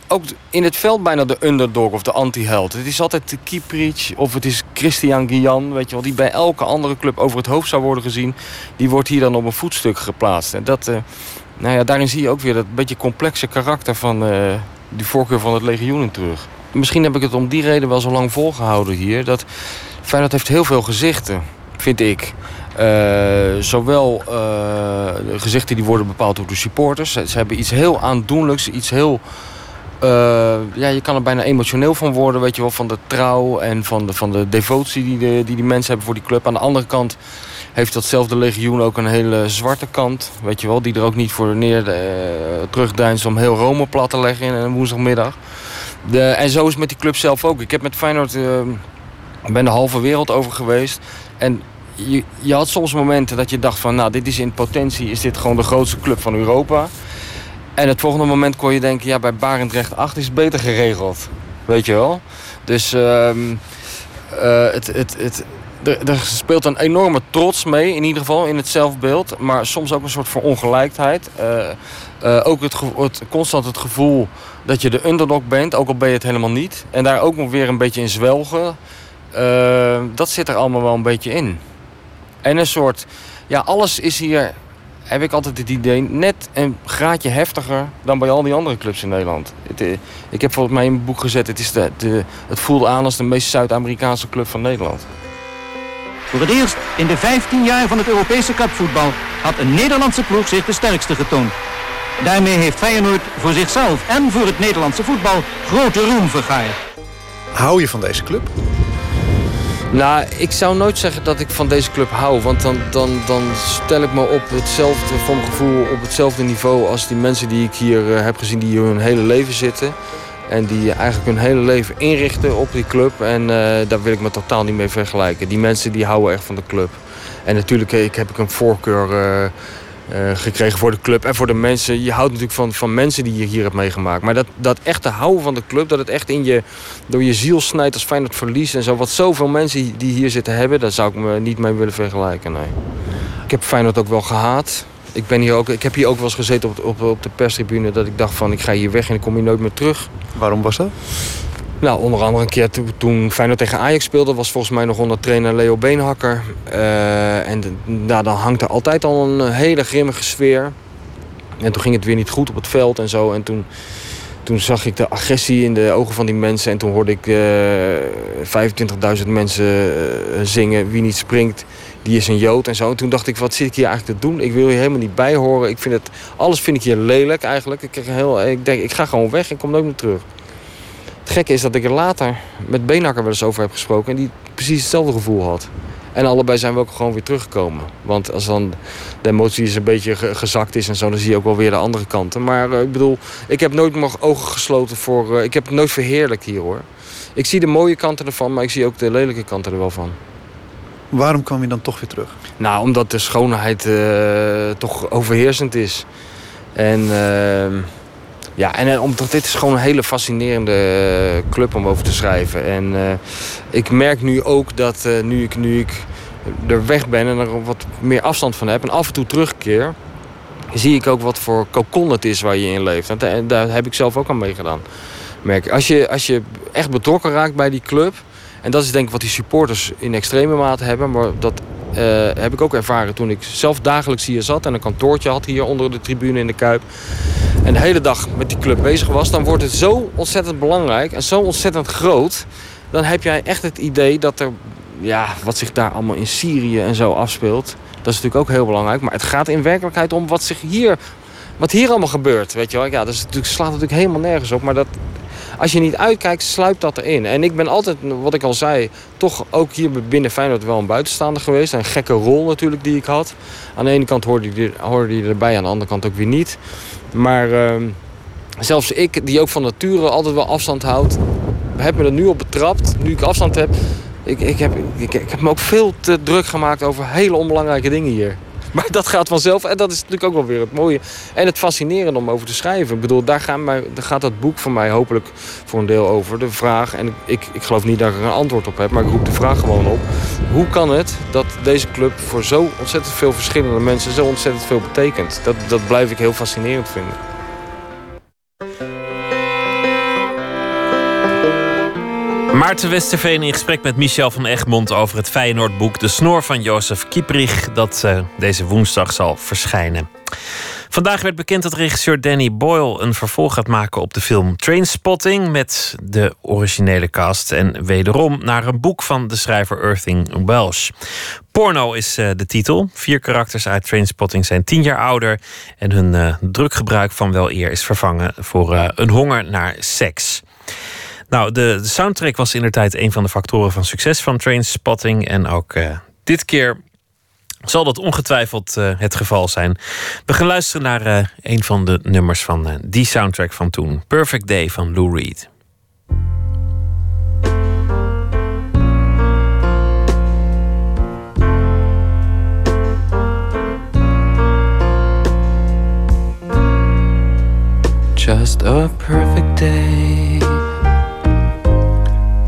ook in het veld bijna de underdog of de anti-held. Het is altijd de Kieprich of het is Christian Guian, weet je wel, die bij elke andere club over het hoofd zou worden gezien. Die wordt hier dan op een voetstuk geplaatst. En dat, uh, nou ja, daarin zie je ook weer dat beetje complexe karakter van uh, die voorkeur van het legioen terug misschien heb ik het om die reden wel zo lang volgehouden hier. Dat Feyenoord heeft heel veel gezichten, vind ik. Uh, zowel uh, gezichten die worden bepaald door de supporters. Ze, hebben iets heel aandoenlijks, iets heel... Ja, je kan er bijna emotioneel van worden, weet je wel, van de trouw en van de, van de devotie die, die die mensen hebben voor die club. Aan de andere kant heeft datzelfde legioen ook een hele zwarte kant, weet je wel, die er ook niet voor neer uh, terugdeinst om heel Rome plat te leggen in een woensdagmiddag. De, en zo is met die club zelf ook. Ik heb met Feyenoord... Uh, ben de halve wereld over geweest. En je, je, had soms momenten dat je dacht van... nou, dit is in potentie is dit gewoon de grootste club van Europa. En het volgende moment kon je denken... ja, bij Barendrecht 8 is beter geregeld. Weet je wel? Dus uh, het, het, het, er, speelt een enorme trots mee, in ieder geval in het zelfbeeld. Maar soms ook een soort van ongelijkheid. Uh, uh, ook het, het, constant het gevoel dat je de underdog bent, ook al ben je het helemaal niet. En daar ook nog weer een beetje in zwelgen. Uh, dat zit er allemaal wel een beetje in. En een soort, ja, alles is hier, heb ik altijd het idee, net een graadje heftiger dan bij al die andere clubs in Nederland. Het, ik heb volgens mij in mijn boek gezet, het, is de, het voelt aan als de meest Zuid-Amerikaanse club van Nederland. Voor het eerst in de 15 jaar van het Europese cupvoetbal had een Nederlandse ploeg zich de sterkste getoond. Daarmee heeft Feyenoord voor zichzelf en voor het Nederlandse voetbal grote roem vergaard. Hou je van deze club? Nou, ik zou nooit zeggen dat ik van deze club hou. Want dan, dan, dan stel ik me op hetzelfde, voor mijn gevoel, op hetzelfde niveau als die mensen die ik hier uh, heb gezien, die hier hun hele leven zitten. En die eigenlijk hun hele leven inrichten op die club. En uh, daar wil ik me totaal niet mee vergelijken. Die mensen die houden echt van de club. En natuurlijk ik, heb ik een voorkeur uh, gekregen voor de club en voor de mensen. Je houdt natuurlijk van, van mensen die je hier hebt meegemaakt. Maar dat, dat echte houden van de club, dat het echt in je, door je ziel snijdt als Feyenoord verlies en zo. Wat zoveel mensen die hier zitten hebben, daar zou ik me niet mee willen vergelijken. Nee. Ik heb Feyenoord ook wel gehaat. Ik, ben hier ook, ik heb hier ook wel eens gezeten op, op, op de perstribune dat ik dacht van ik ga hier weg en ik kom hier nooit meer terug. Waarom was dat? Nou, onder andere een keer toen Feyenoord tegen Ajax speelde... was volgens mij nog onder trainer Leo Beenhakker. Uh, en nou, dan hangt er altijd al een hele grimmige sfeer. En toen ging het weer niet goed op het veld en zo. En toen, toen zag ik de agressie in de ogen van die mensen. En toen hoorde ik uh, 25.000 mensen uh, zingen... Wie niet springt, die is een Jood en zo. En toen dacht ik, wat zit ik hier eigenlijk te doen? Ik wil hier helemaal niet bij horen. Ik vind het, alles vind ik hier lelijk eigenlijk. Ik, heel, ik denk, ik ga gewoon weg en kom nooit meer terug. Het gekke is dat ik er later met Beenhakker wel eens over heb gesproken... en die precies hetzelfde gevoel had. En allebei zijn we ook gewoon weer teruggekomen. Want als dan de emotie eens een beetje gezakt is en zo... dan zie je ook wel weer de andere kanten. Maar uh, ik bedoel, ik heb nooit mijn ogen gesloten voor... Uh, ik heb het nooit verheerlijkt hier, hoor. Ik zie de mooie kanten ervan, maar ik zie ook de lelijke kanten er wel van. Waarom kwam je dan toch weer terug? Nou, omdat de schoonheid uh, toch overheersend is. En Ja, en eh, omdat dit is gewoon een hele fascinerende eh, club om over te schrijven. En eh, ik merk nu ook dat eh, nu, ik, nu ik er weg ben en er wat meer afstand van heb... en af en toe terugkeer, zie ik ook wat voor kokon het is waar je in leeft. En da- daar heb ik zelf ook aan meegedaan. Merk. Als, je, als je echt betrokken raakt bij die club... en dat is denk ik wat die supporters in extreme mate hebben... maar dat eh, heb ik ook ervaren toen ik zelf dagelijks hier zat... en een kantoortje had hier onder de tribune in de Kuip... en de hele dag met die club bezig was... dan wordt het zo ontzettend belangrijk en zo ontzettend groot... dan heb jij echt het idee dat er... ja, wat zich daar allemaal in Syrië en zo afspeelt... dat is natuurlijk ook heel belangrijk... maar het gaat in werkelijkheid om wat zich hier... wat hier allemaal gebeurt, weet je wel. Ja, dat is natuurlijk, slaat natuurlijk helemaal nergens op... maar dat, als je niet uitkijkt, sluipt dat erin. En ik ben altijd, wat ik al zei, toch ook hier binnen Feyenoord wel een buitenstaander geweest. Een gekke rol natuurlijk die ik had. Aan de ene kant hoorde je, hoorde erbij, aan de andere kant ook weer niet. Maar ehm, zelfs ik, die ook van nature altijd wel afstand houdt... heb me er nu op betrapt, nu ik afstand heb... Ik, ik, heb, ik, ik heb me ook veel te druk gemaakt over hele onbelangrijke dingen hier. Maar dat gaat vanzelf en dat is natuurlijk ook wel weer het mooie. En het fascinerende om over te schrijven. Ik bedoel, daar, gaan gaat dat boek van mij hopelijk voor een deel over. De vraag, en ik, ik geloof niet dat ik er een antwoord op heb, maar ik roep de vraag gewoon op. Hoe kan het dat deze club voor zo ontzettend veel verschillende mensen zo ontzettend veel betekent? Dat, dat blijf ik heel fascinerend vinden. Maarten Westerveen in gesprek met Michel van Egmond over het Feyenoordboek De Snor van Jozef Kieprich, dat eh, deze woensdag zal verschijnen. Vandaag werd bekend dat regisseur Danny Boyle een vervolg gaat maken op de film Trainspotting met de originele cast en wederom naar een boek van de schrijver Irving Welsh. Porno is eh, de titel. Vier karakters uit Trainspotting zijn tien jaar ouder en hun eh, druggebruik van wel eer is vervangen voor een honger naar seks. Nou, de, soundtrack was inderdaad een van de factoren van succes van Trainspotting. En ook eh, dit keer zal dat ongetwijfeld eh, het geval zijn. We gaan luisteren naar eh, een van de nummers van die soundtrack van toen. Perfect Day van Lou Reed. Just a perfect day.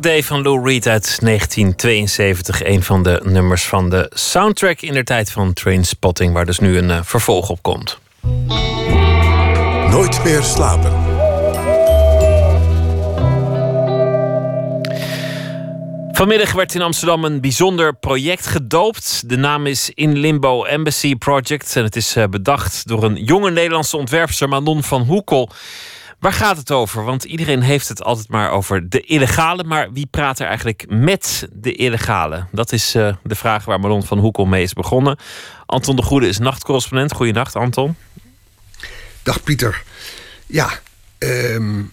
Perfect Day van Lou Reed uit 1972. Een van de nummers van de soundtrack in de tijd van Trainspotting, waar dus nu een uh, vervolg op komt. Nooit meer slapen. Vanmiddag werd in Amsterdam een bijzonder project gedoopt. De naam is In Limbo Embassy Project. En het is bedacht door een jonge Nederlandse ontwerpster, Manon van Hoekel. Waar gaat het over? Want iedereen heeft het altijd maar over de illegale. Maar wie praat er eigenlijk met de illegale? Dat is uh, de vraag waar Marlon van Hoekel mee is begonnen. Anton de Goede is nachtcorrespondent. Goedenacht, Anton. Dag Pieter. Ja, um,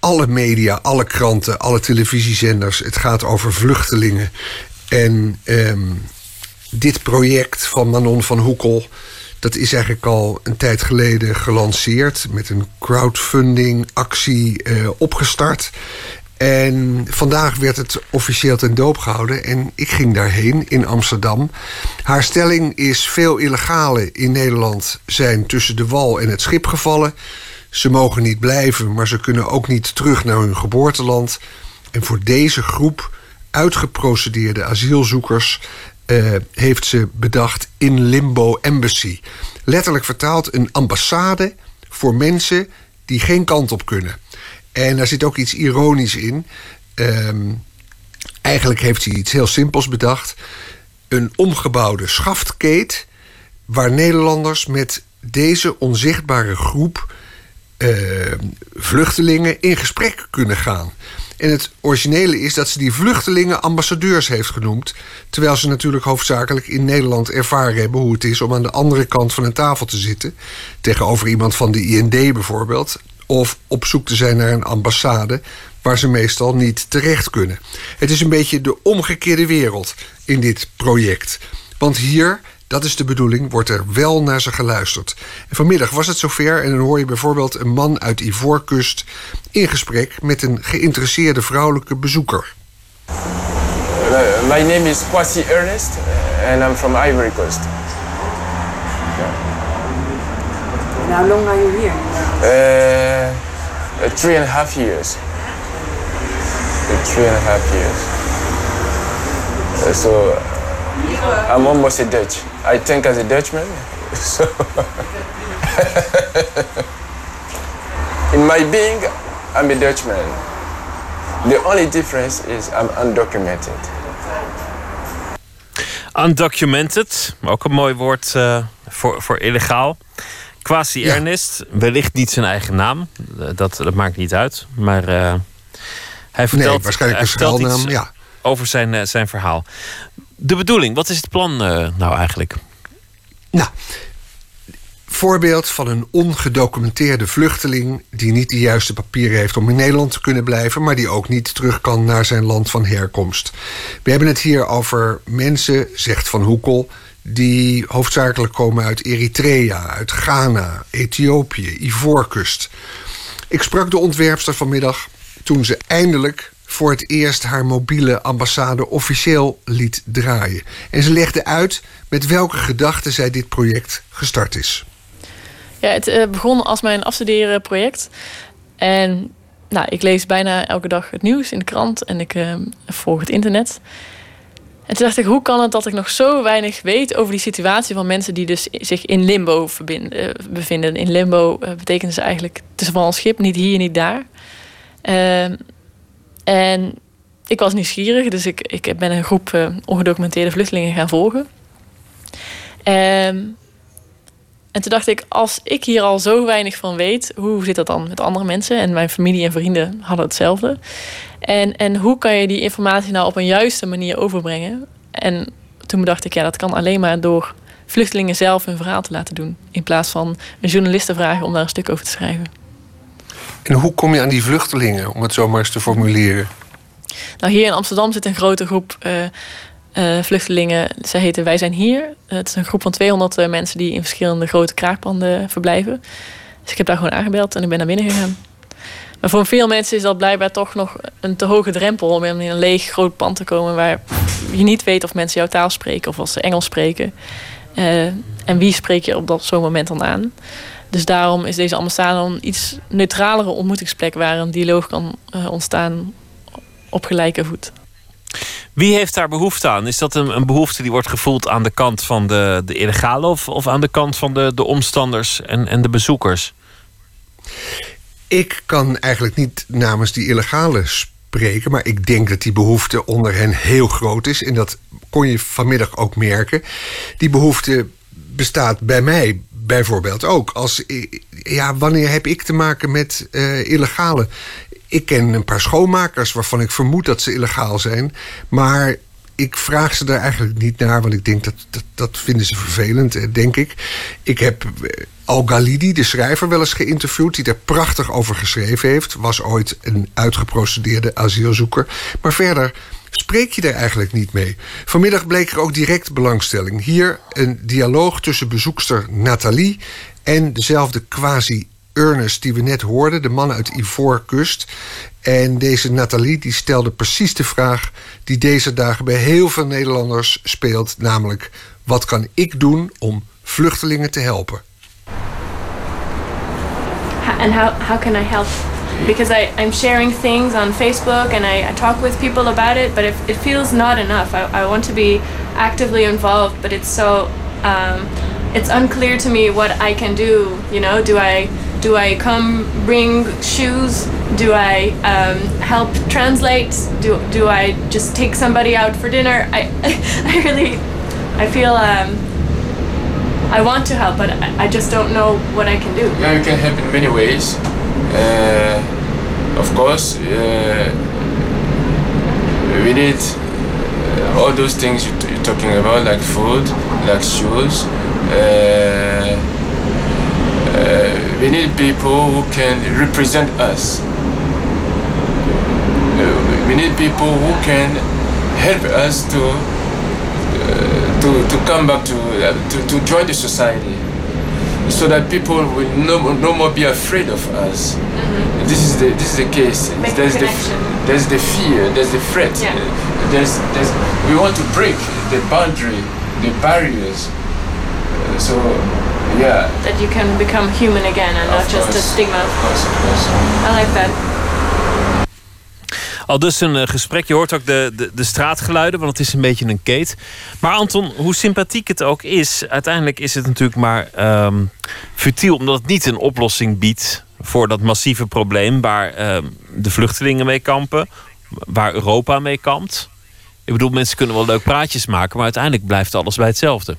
alle media, alle kranten, alle televisiezenders. Het gaat over vluchtelingen. En um, dit project van Manon van Hoekel dat is eigenlijk al een tijd geleden gelanceerd met een crowdfunding actie uh, opgestart. En vandaag werd het officieel ten doop gehouden en ik ging daarheen in Amsterdam. Haar stelling is: veel illegalen in Nederland zijn tussen de wal en het schip gevallen. Ze mogen niet blijven, maar ze kunnen ook niet terug naar hun geboorteland. En voor deze groep uitgeprocedeerde asielzoekers uh, heeft ze bedacht in Limbo Embassy. Letterlijk vertaald een ambassade voor mensen die geen kant op kunnen. En daar zit ook iets ironisch in. Um, eigenlijk heeft ze iets heel simpels bedacht. Een omgebouwde schaftkeet waar Nederlanders met deze onzichtbare groep uh, vluchtelingen in gesprek kunnen gaan. En het originele is dat ze die vluchtelingen ambassadeurs heeft genoemd. Terwijl ze natuurlijk hoofdzakelijk in Nederland ervaren hebben hoe het is om aan de andere kant van een tafel te zitten. Tegenover iemand van de IND bijvoorbeeld. Of op zoek te zijn naar een ambassade waar ze meestal niet terecht kunnen. Het is een beetje de omgekeerde wereld in dit project. Want hier dat is de bedoeling, wordt er wel naar ze geluisterd. En vanmiddag was het zover en dan hoor je bijvoorbeeld een man uit Ivoorkust in gesprek met een geïnteresseerde vrouwelijke bezoeker. My name is Kwasi Ernest and I'm from Ivory Coast. And how long are you here? Uh, three and a half years. Three and a half years. Uh, so I'm almost a Dutch. I think as a Dutchman. So in my being, I'm a Dutchman. The only difference is I'm undocumented. Undocumented, ook een mooi woord uh, voor, voor illegaal. Quasi ja. Ernest, wellicht niet zijn eigen naam, dat, dat maakt niet uit. Maar uh, hij vertelt, nee, waarschijnlijk hij vertelt een iets ja. over zijn, uh, zijn verhaal. De bedoeling, wat is het plan nou eigenlijk? Nou, voorbeeld van een ongedocumenteerde vluchteling die niet de juiste papieren heeft om in Nederland te kunnen blijven, maar die ook niet terug kan naar zijn land van herkomst. We hebben het hier over mensen, zegt Van Hoekel, die hoofdzakelijk komen uit Eritrea, uit Ghana, Ethiopië, Ivoorkust. Ik sprak de ontwerpster vanmiddag toen ze eindelijk voor het eerst haar mobiele ambassade officieel liet draaien. En ze legde uit met welke gedachten zij dit project gestart is. Ja, het uh, begon als mijn afstuderen project. En nou, ik lees bijna elke dag het nieuws in de krant en ik uh, volg het internet. En toen dacht ik, hoe kan het dat ik nog zo weinig weet over die situatie van mensen die dus zich in limbo uh, bevinden? In limbo betekent ze eigenlijk tussen van een schip, niet hier, niet daar. Ehm, en ik was nieuwsgierig, dus ik, ik ben een groep uh, ongedocumenteerde vluchtelingen gaan volgen. Um, en toen dacht ik, als ik hier al zo weinig van weet, hoe zit dat dan met andere mensen? En mijn familie en vrienden hadden hetzelfde. En, en hoe kan je die informatie nou op een juiste manier overbrengen? En toen bedacht ik, ja, dat kan alleen maar door vluchtelingen zelf hun verhaal te laten doen. In plaats van een journalist te vragen om daar een stuk over te schrijven. En hoe kom je aan die vluchtelingen, om het zo maar eens te formuleren? Nou, hier in Amsterdam zit een grote groep uh, uh, vluchtelingen. Ze heten Wij zijn hier. Het is een groep van 200 uh, mensen die in verschillende grote kraakpanden verblijven. Dus ik heb daar gewoon aangebeld en ik ben naar binnen gegaan. Maar voor veel mensen is dat blijkbaar toch nog een te hoge drempel om in een leeg groot pand te komen waar je niet weet of mensen jouw taal spreken of als ze Engels spreken. En wie spreek je op dat zo'n moment dan aan? Dus daarom is deze ambassade een iets neutralere ontmoetingsplek waar een dialoog kan uh, ontstaan op gelijke voet. Wie heeft daar behoefte aan? Is dat een, een behoefte die wordt gevoeld aan de kant van de, de illegale of, of aan de kant van de, de omstanders en, en de bezoekers? Ik kan eigenlijk niet namens die illegale spreken, maar ik denk dat die behoefte onder hen heel groot is. En dat kon je vanmiddag ook merken. Die behoefte bestaat bij mij bijvoorbeeld ook. Als, ja, wanneer heb ik te maken met uh, illegale? Ik ken een paar schoonmakers waarvan ik vermoed dat ze illegaal zijn. Maar ik vraag ze daar eigenlijk niet naar, want ik denk dat dat, dat vinden ze vervelend, denk ik. Ik heb Al Galidi, de schrijver, wel eens geïnterviewd, die daar prachtig over geschreven heeft. Was ooit een uitgeprocedeerde asielzoeker. Maar verder spreek je er eigenlijk niet mee. Vanmiddag bleek er ook direct belangstelling. Hier een dialoog tussen bezoekster Nathalie en dezelfde quasi Ernest die we net hoorden, de man uit Ivoorkust. En deze Nathalie die stelde precies de vraag die deze dagen bij heel veel Nederlanders speelt, namelijk wat kan ik doen om vluchtelingen te helpen? And how, how can I help? Because I, I'm sharing things on Facebook and I, I talk with people about it, but it, it feels not enough. I, I want to be actively involved, but it's so um, it's unclear to me what I can do. You know, do I do I come bring shoes? Do I um, help translate? Do do I just take somebody out for dinner? I I really I feel um, I want to help, but I, I just don't know what I can do. Yeah, you can help in many ways. Uh, of course, uh, we need uh, all those things you you're talking about, like food, like shoes. We need people who can represent us. We need people who can help us to to, to come back to, to to join the society, so that people will no, no more be afraid of us. Mm-hmm. This is the this is the case. Make there's the the there's the fear. There's the threat. Yeah. There's there's we want to break the boundary, the barriers. Uh, so yeah. That you can become human again and not just a stigma. I like that. Al dus een eh, gesprek. Je hoort ook de, de, de straatgeluiden, want het is een beetje een keet. Maar Anton, hoe sympathiek het ook is, uiteindelijk is het natuurlijk maar ehm, futiel, omdat het niet een oplossing biedt voor dat massieve probleem waar ehm, de vluchtelingen mee kampen, waar Europa mee kampt. Ik bedoel, mensen kunnen wel leuk praatjes maken, maar uiteindelijk blijft alles bij hetzelfde.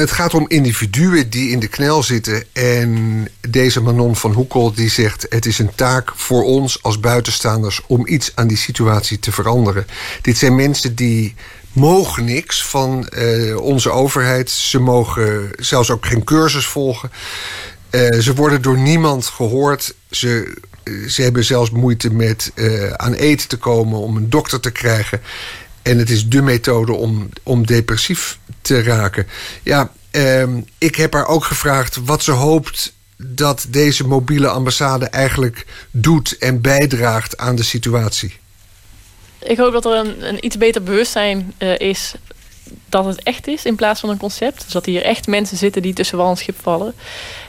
Het gaat om individuen die in de knel zitten. En deze Manon van Hoekel die zegt... het is een taak voor ons als buitenstaanders... om iets aan die situatie te veranderen. Dit zijn mensen die mogen niks van uh, onze overheid. Ze mogen zelfs ook geen cursus volgen. Uh, ze worden door niemand gehoord. Ze, ze hebben zelfs moeite met aan eten te komen... om een dokter te krijgen. En het is de methode om, om depressief te raken. Ja, um, ik heb haar ook gevraagd wat ze hoopt dat deze mobiele ambassade eigenlijk doet en bijdraagt aan de situatie. Ik hoop dat er een, een iets beter bewustzijn uh, is dat het echt is in plaats van een concept. Dus dat hier echt mensen zitten die tussen wal en schip vallen.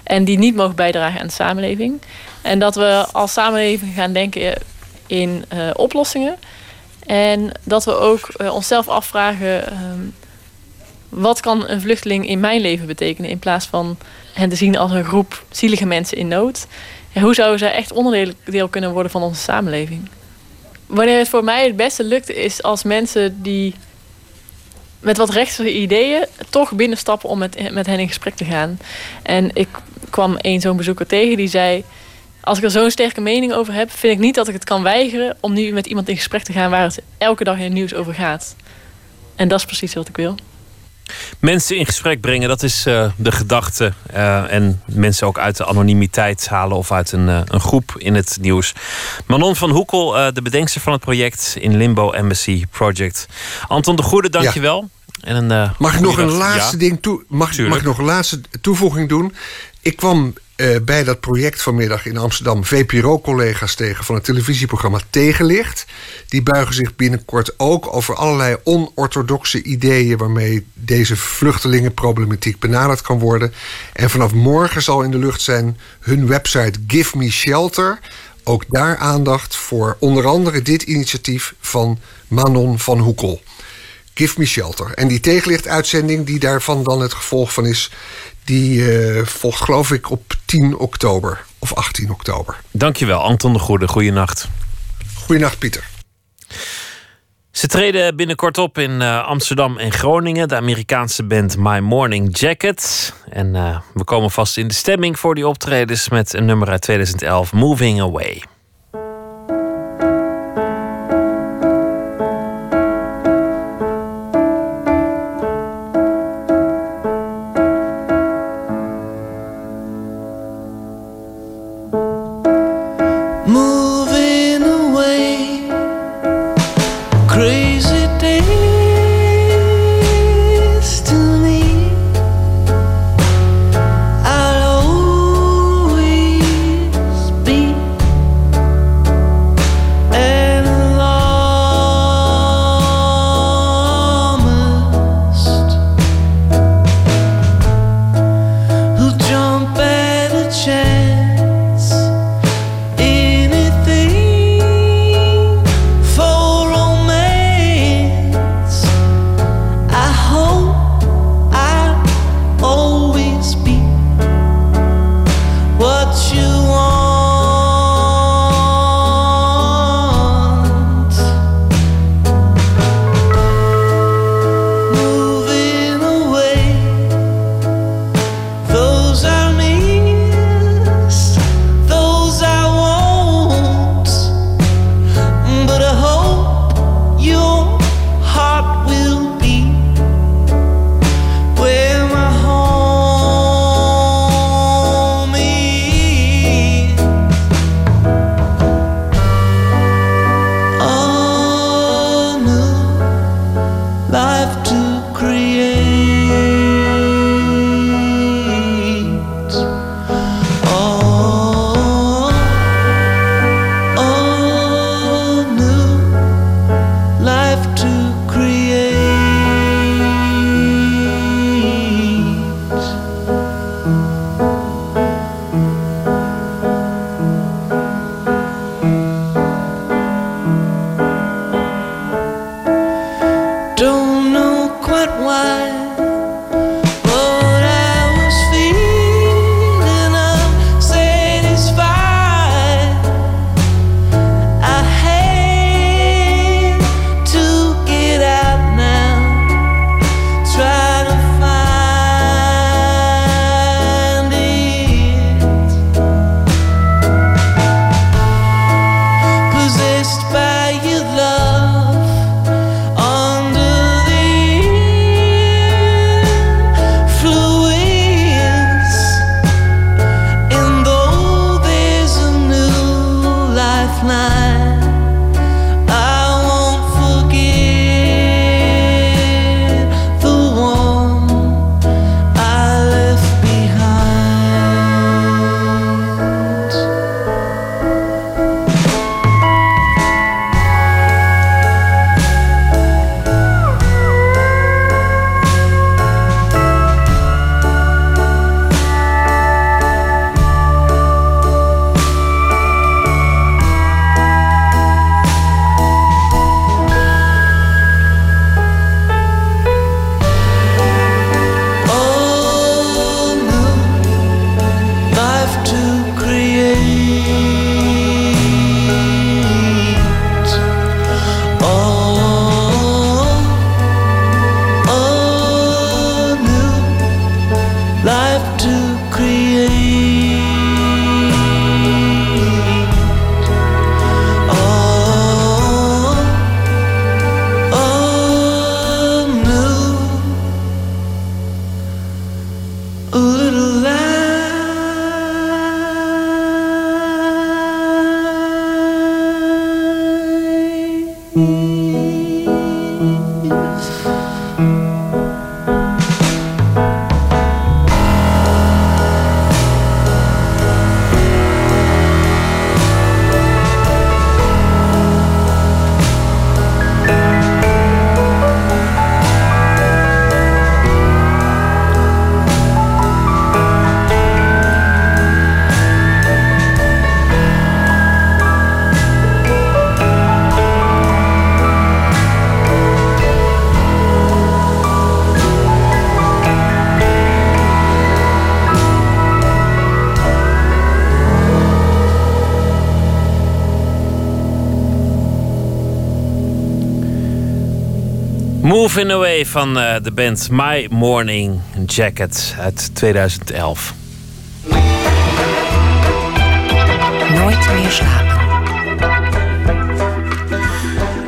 En die niet mogen bijdragen aan de samenleving. En dat we als samenleving gaan denken in uh, oplossingen. En dat we ook uh, onszelf afvragen: um, wat kan een vluchteling in mijn leven betekenen? In plaats van hen te zien als een groep zielige mensen in nood. En hoe zouden zij echt onderdeel kunnen worden van onze samenleving? Wanneer het voor mij het beste lukt, is als mensen die met wat rechtse ideeën toch binnenstappen om met, met hen in gesprek te gaan. En ik kwam een zo'n bezoeker tegen die zei als ik er zo'n sterke mening over heb, vind ik niet dat ik het kan weigeren om nu met iemand in gesprek te gaan waar het elke dag in het nieuws over gaat. En dat is precies wat ik wil. Mensen in gesprek brengen, dat is uh, de gedachte. Uh, en mensen ook uit de anonimiteit halen of uit een, uh, een groep in het nieuws. Manon van Hoekel, de bedenkster van het project in Limbo Embassy Project. Anton de Goede, dankjewel. Ja. En een, mag ik nog een laatste ja. ding toe, mag, mag ik nog een laatste toevoeging doen? Ik kwam uh, bij dat project vanmiddag in Amsterdam VPRO-collega's tegen van het televisieprogramma Tegenlicht. Die buigen zich binnenkort ook over allerlei onorthodoxe ideeën waarmee deze vluchtelingenproblematiek benaderd kan worden. En vanaf morgen zal in de lucht zijn hun website Give Me Shelter. Ook daar aandacht voor onder andere dit initiatief van Manon van Hoekel. Give Me Shelter. En die tegenlichtuitzending die daarvan dan het gevolg van is... Die uh, volgt geloof ik op 10 oktober of 18 oktober. Dankjewel, Anton de Goede. Goeienacht. Goeienacht, Pieter. Ze treden binnenkort op in uh, Amsterdam en Groningen. De Amerikaanse band My Morning Jacket. En uh, we komen vast in de stemming voor die optredens... met een nummer uit 2011, Moving Away. Moving Away van eh, de band My Morning Jacket uit 2011. Nooit meer slapen.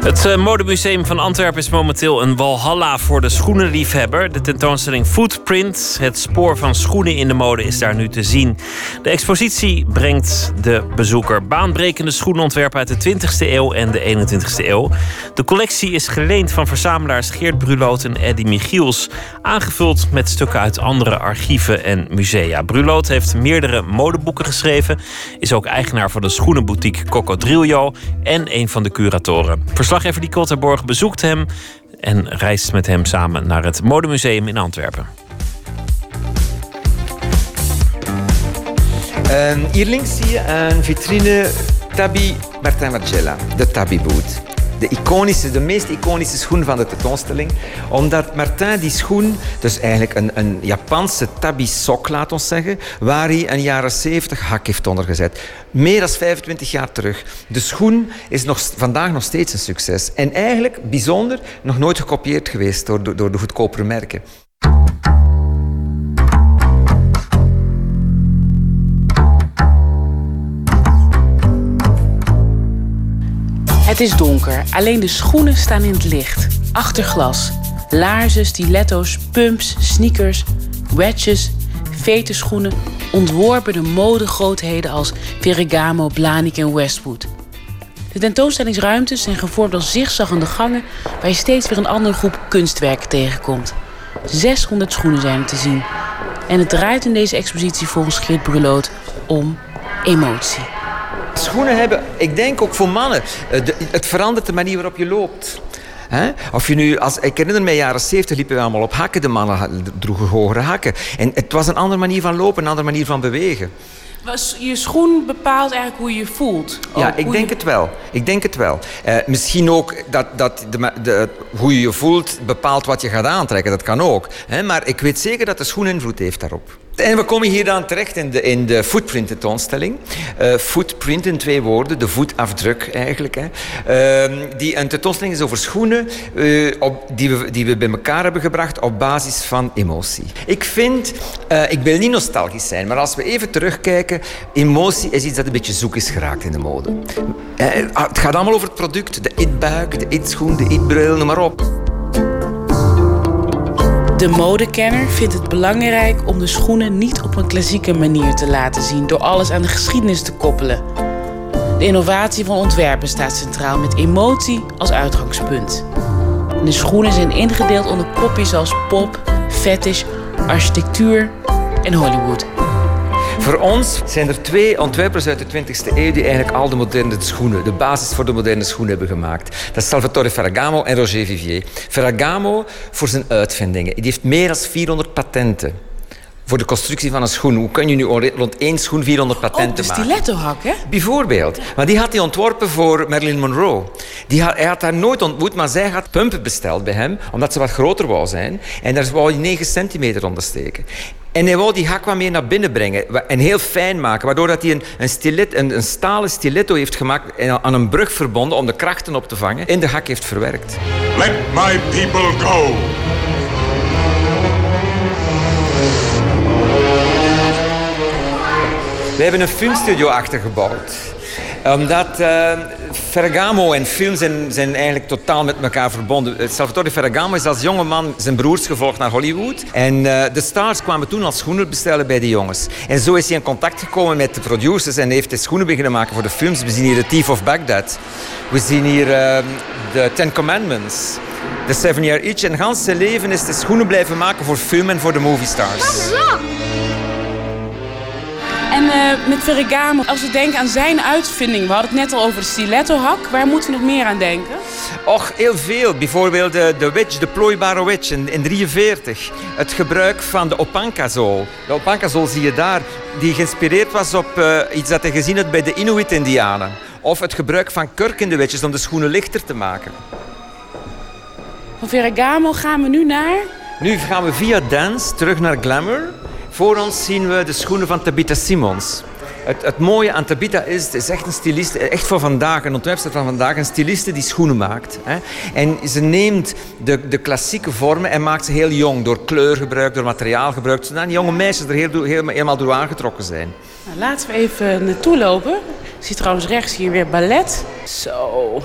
Het uh, Modemuseum van Antwerpen is momenteel een walhalla voor de schoenenliefhebber. De tentoonstelling Footprint, het spoor van schoenen in de mode, is daar nu te zien. De expositie brengt de bezoeker baanbrekende schoenenontwerpen uit de 20e eeuw en de 21e eeuw. De collectie is geleend van verzamelaars Geert Bruloot en Eddy Michiels, aangevuld met stukken uit andere archieven en musea. Bruloot heeft meerdere modeboeken geschreven, is ook eigenaar van de schoenenboutique Cocodrillo en een van de curatoren. Verslaggever Die Kotterborg bezoekt hem en reist met hem samen naar het Modemuseum in Antwerpen. Hier links zie je een vitrine Tabi Martin Margiela, de Tabi Boot. De, iconische, de meest iconische schoen van de tentoonstelling. Omdat Martin die schoen, dus eigenlijk een, een Japanse tabi sok, laat ons zeggen, waar hij een jaren 70 hak heeft ondergezet. Meer dan 25 jaar terug. De schoen is nog, vandaag nog steeds een succes. En eigenlijk, bijzonder, nog nooit gekopieerd geweest door, door de goedkopere merken. Het is donker, alleen de schoenen staan in het licht. Achter glas. Laarzen, stiletto's, pumps, sneakers, wedges, vetenschoenen. Ontworpen de modegrootheden als Ferragamo, Blahnik en Westwood. De tentoonstellingsruimtes zijn gevormd als zigzaggende gangen... waar je steeds weer een andere groep kunstwerken tegenkomt. 600 schoenen zijn er te zien. En het draait in deze expositie volgens Geert Bruloot om emotie. Schoenen hebben, ik denk ook voor mannen, eh, het verandert de manier waarop je loopt. Of je nu, als, ik herinner me, jaren 70 liepen we allemaal op hakken. De mannen droegen hogere hakken. En het was een andere manier van lopen, een andere manier van bewegen. Was je schoen bepaalt eigenlijk hoe je voelt? Ja, ik denk het wel. Ik denk het wel. Uh, misschien ook dat, dat de, de, hoe je je voelt bepaalt wat je gaat aantrekken. Dat kan ook. Maar ik weet zeker dat de schoen invloed heeft daarop. En we komen hier dan terecht in de, in de footprint tentoonstelling. Uh, footprint in twee woorden, de voetafdruk eigenlijk. Hè. Uh, die een tentoonstelling is over schoenen uh, op, die, we, die we bij elkaar hebben gebracht op basis van emotie. Ik vind, uh, ik wil niet nostalgisch zijn, maar als we even terugkijken, emotie is iets dat een beetje zoek is geraakt in de mode. het gaat allemaal over het product, de itbuik, de itschoen, de itbril, noem maar op. De modekenner vindt het belangrijk om de schoenen niet op een klassieke manier te laten zien door alles aan de geschiedenis te koppelen. De innovatie van ontwerpen staat centraal met emotie als uitgangspunt. De schoenen zijn ingedeeld onder kopjes als pop, fetish, architectuur en Hollywood. Voor ons zijn er twee ontwerpers uit de 20e eeuw die eigenlijk al de moderne schoenen, de basis voor de moderne schoenen hebben gemaakt. Dat is Salvatore Ferragamo en Roger Vivier. Ferragamo voor zijn uitvindingen. Die heeft meer dan 400 patenten voor de constructie van een schoen. Hoe kun je nu rond één schoen 400 patenten maken? Oh, de stiletto-hak, hè? Bijvoorbeeld. Maar die had hij ontworpen voor Marilyn Monroe. Die had, hij had haar nooit ontmoet, maar zij had pumpen besteld bij hem, omdat ze wat groter wou zijn. En daar wou hij 9 centimeter onder steken. En hij wou die hak wat meer naar binnen brengen en heel fijn maken, waardoor dat hij een, een, stilet, een, een stalen stiletto heeft gemaakt en aan een brug verbonden om de krachten op te vangen, in de hak heeft verwerkt. Let my people go. We hebben een filmstudio achtergebouwd. Omdat uh, Ferragamo en film zijn, zijn eigenlijk totaal met elkaar verbonden. Salvatore Ferragamo is als jonge man zijn broers gevolgd naar Hollywood. En de stars kwamen toen als schoenen bestellen bij de jongens. En zo is hij in contact gekomen met de producers en heeft hij schoenen beginnen maken voor de films. We zien hier The Thief of Baghdad. We zien hier The Ten Commandments. The Seven Year Itch. En gans zijn leven is de schoenen blijven maken voor film en voor de movie stars. En uh, met Ferragamo, als we denken aan zijn uitvinding, we hadden het net al over de stiletto-hak. Waar moeten we nog meer aan denken? Och, heel veel. Bijvoorbeeld de, de wedge, de plooibare wedge in 1943. Het gebruik van de opankazol. De opankazol zie je daar, die geïnspireerd was op uh, iets dat hij gezien had bij de Inuit-Indianen. Of het gebruik van kurk in de wedges om de schoenen lichter te maken. Van Ferragamo gaan we nu naar? Nu gaan we via dance terug naar glamour. Voor ons zien we de schoenen van Tabitha Simons. Het, mooie aan Tabita is, het is echt een styliste, echt voor vandaag, een ontwerpster van vandaag, een styliste die schoenen maakt. Hè. En ze neemt de, de klassieke vormen en maakt ze heel jong, door kleurgebruik, door materiaalgebruik, zodat die jonge meisjes er heel, helemaal door aangetrokken zijn. Nou, laten we even naartoe lopen. Ik zie trouwens rechts hier weer ballet. Zo.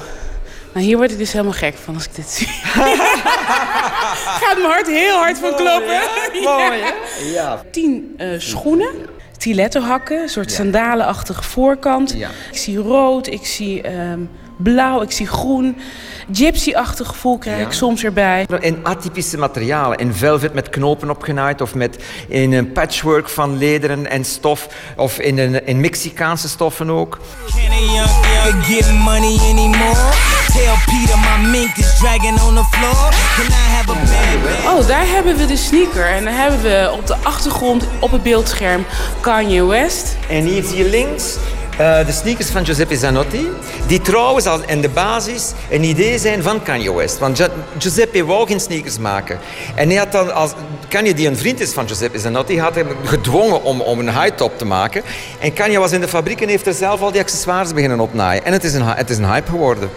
Nou, hier word ik dus helemaal gek van als ik dit zie. Gaat mijn hart heel hard van kloppen. Mooi? Ja. Tien eh, schoenen. Stiletto hakken, een soort sandalenachtige voorkant. Ik zie rood, ik zie ehm, blauw, ik zie groen. Gypsy-achtig gevoel krijg ik soms erbij. In atypische materialen, in velvet met knopen opgenaaid of met, in een patchwork van lederen en stof of in, een, in Mexicaanse stoffen ook. Can a young get money anymore? Tell Peter my mink is dragging on the floor. Can I have a bad Oh, daar hebben we de sneaker. En dan hebben we op de achtergrond op het beeldscherm Kanye West. En hier zie je links eh, de sneakers van Giuseppe Zanotti, die trouwens al in de basis een idee zijn van Kanye West. Want Gi- Giuseppe wou geen sneakers maken. En hij had dan, als Kanye, die een vriend is van Giuseppe Zanotti, had hem gedwongen om, om een high top te maken. En Kanye was in de fabriek en heeft er zelf al die accessoires beginnen opnaaien. En het is een, het is een hype geworden.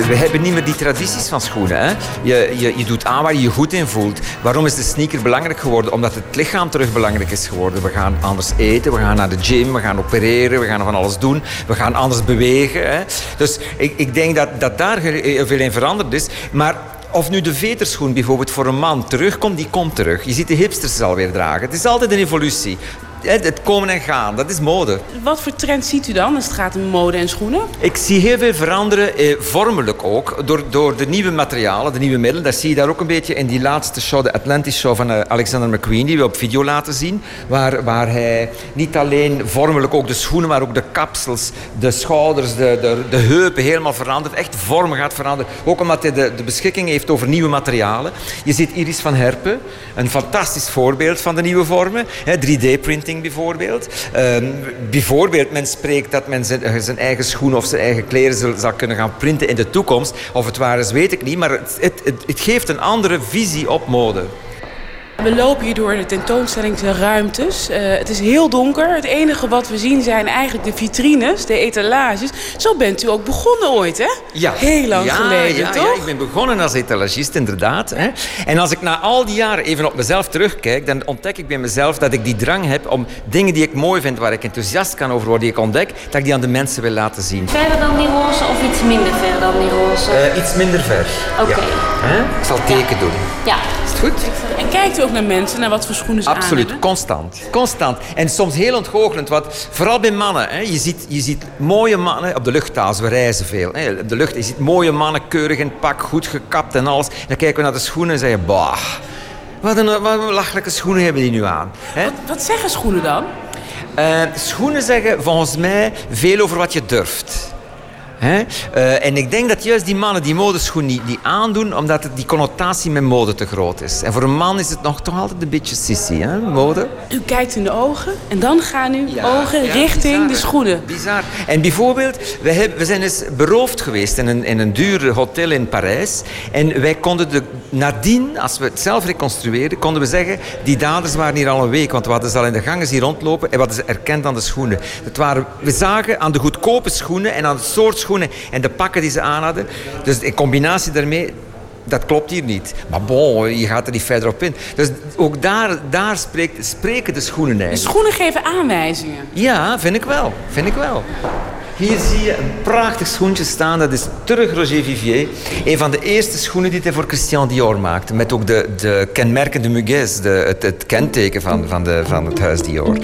We, we hebben niet meer die tradities van schoenen. Hè? Je, je, je doet aan waar je je goed in voelt. Waarom is de sneaker belangrijk geworden? Omdat het lichaam terug belangrijk is geworden. We gaan anders eten, we gaan naar de gym, we gaan opereren, we gaan van alles doen. We gaan anders bewegen. Hè? Dus ik, ik denk dat, dat daar heel veel in veranderd is. Maar of nu de veterschoen bijvoorbeeld voor een man terugkomt, die komt terug. Je ziet de hipsters alweer dragen. Het is altijd een evolutie. Het komen en gaan, dat is mode. Wat voor trend ziet u dan als het gaat om mode en schoenen? Ik zie heel veel veranderen, eh, vormelijk ook, door, door de nieuwe materialen, de nieuwe middelen. Dat zie je daar ook een beetje in die laatste show, de Atlantis Show van eh, Alexander McQueen, die we op video laten zien. Waar, waar hij niet alleen vormelijk ook de schoenen, maar ook de kapsels, de schouders, de, de, de heupen helemaal verandert. Echt vormen gaat veranderen. Ook omdat hij de, de beschikking heeft over nieuwe materialen. Je ziet Iris van Herpen, een fantastisch voorbeeld van de nieuwe vormen. 3D-printing bijvoorbeeld. Ehm, bijvoorbeeld, men spreekt dat men zijn, zijn eigen schoenen of zijn eigen kleren zal, zal kunnen gaan printen in de toekomst. Of het waar is, weet ik niet. Maar het, het, het, het geeft een andere visie op mode. We lopen hier door de tentoonstellingsruimtes. Eh, het is heel donker. Het enige wat we zien zijn eigenlijk de vitrines, de etalages. Zo bent u ook begonnen ooit, hè? Ja. Heel lang ja, geleden, ja, toch? Ja, ik ben begonnen als etalagist, inderdaad. Hè. En als ik na al die jaren even op mezelf terugkijk, dan ontdek ik bij mezelf dat ik die drang heb om dingen die ik mooi vind, waar ik enthousiast kan over worden, die ik ontdek, dat ik die aan de mensen wil laten zien. Verder dan die roze of iets minder ver dan die roze? Eh, iets minder ver. Oké. Ik zal teken doen. Ja. Goed? En kijkt u ook naar mensen, naar wat voor schoenen ze aan Absoluut, constant. Constant. En soms heel ontgoochelend, wat, vooral bij mannen. Hè. Je, ziet, je ziet mooie mannen op de luchthaven, we reizen veel. Hè. Op de lucht, je ziet mooie mannen, keurig in het pak, goed gekapt en alles. Dan kijken we naar de schoenen en zeggen, bah, wat een, wat een lachelijke schoenen hebben die nu aan. Hè. Wat, wat zeggen schoenen dan? Eh, schoenen zeggen volgens mij veel over wat je durft. Hè? Eh, en ik denk dat juist die mannen die modeschoen niet, niet aandoen, omdat het die connotatie met mode te groot is. En voor een man is het nog toch altijd een beetje sissy, hè? mode. U kijkt in de ogen en dan gaan uw ogen ja, richting de schoenen. Bizar. En bijvoorbeeld, we, we zijn eens beroofd geweest in een, in een duur hotel in Parijs. En wij konden de, nadien, als we het zelf reconstrueerden, konden we zeggen, die daders waren hier al een week. Want we hadden ze al in de gangen zien rondlopen en we hadden ze erkend aan de schoenen. Het waren, we zagen aan de goedkope schoenen en aan het soort schoenen en de pakken die ze aan hadden. Dus in combinatie daarmee, dat klopt hier niet. Maar bon, je gaat er niet verder op in. Dus ook daar, daar spreekt, spreken de schoenen De eigenlijk. schoenen geven aanwijzingen. Ja, vind ik wel. Vind ik wel. Hier zie je een prachtig schoentje staan. Dat is terug Roger Vivier. Een van de eerste schoenen die hij voor Christian Dior maakte. Met ook de, de kenmerkende muguets, de, het, het kenteken van, van, de, van het huis Dior.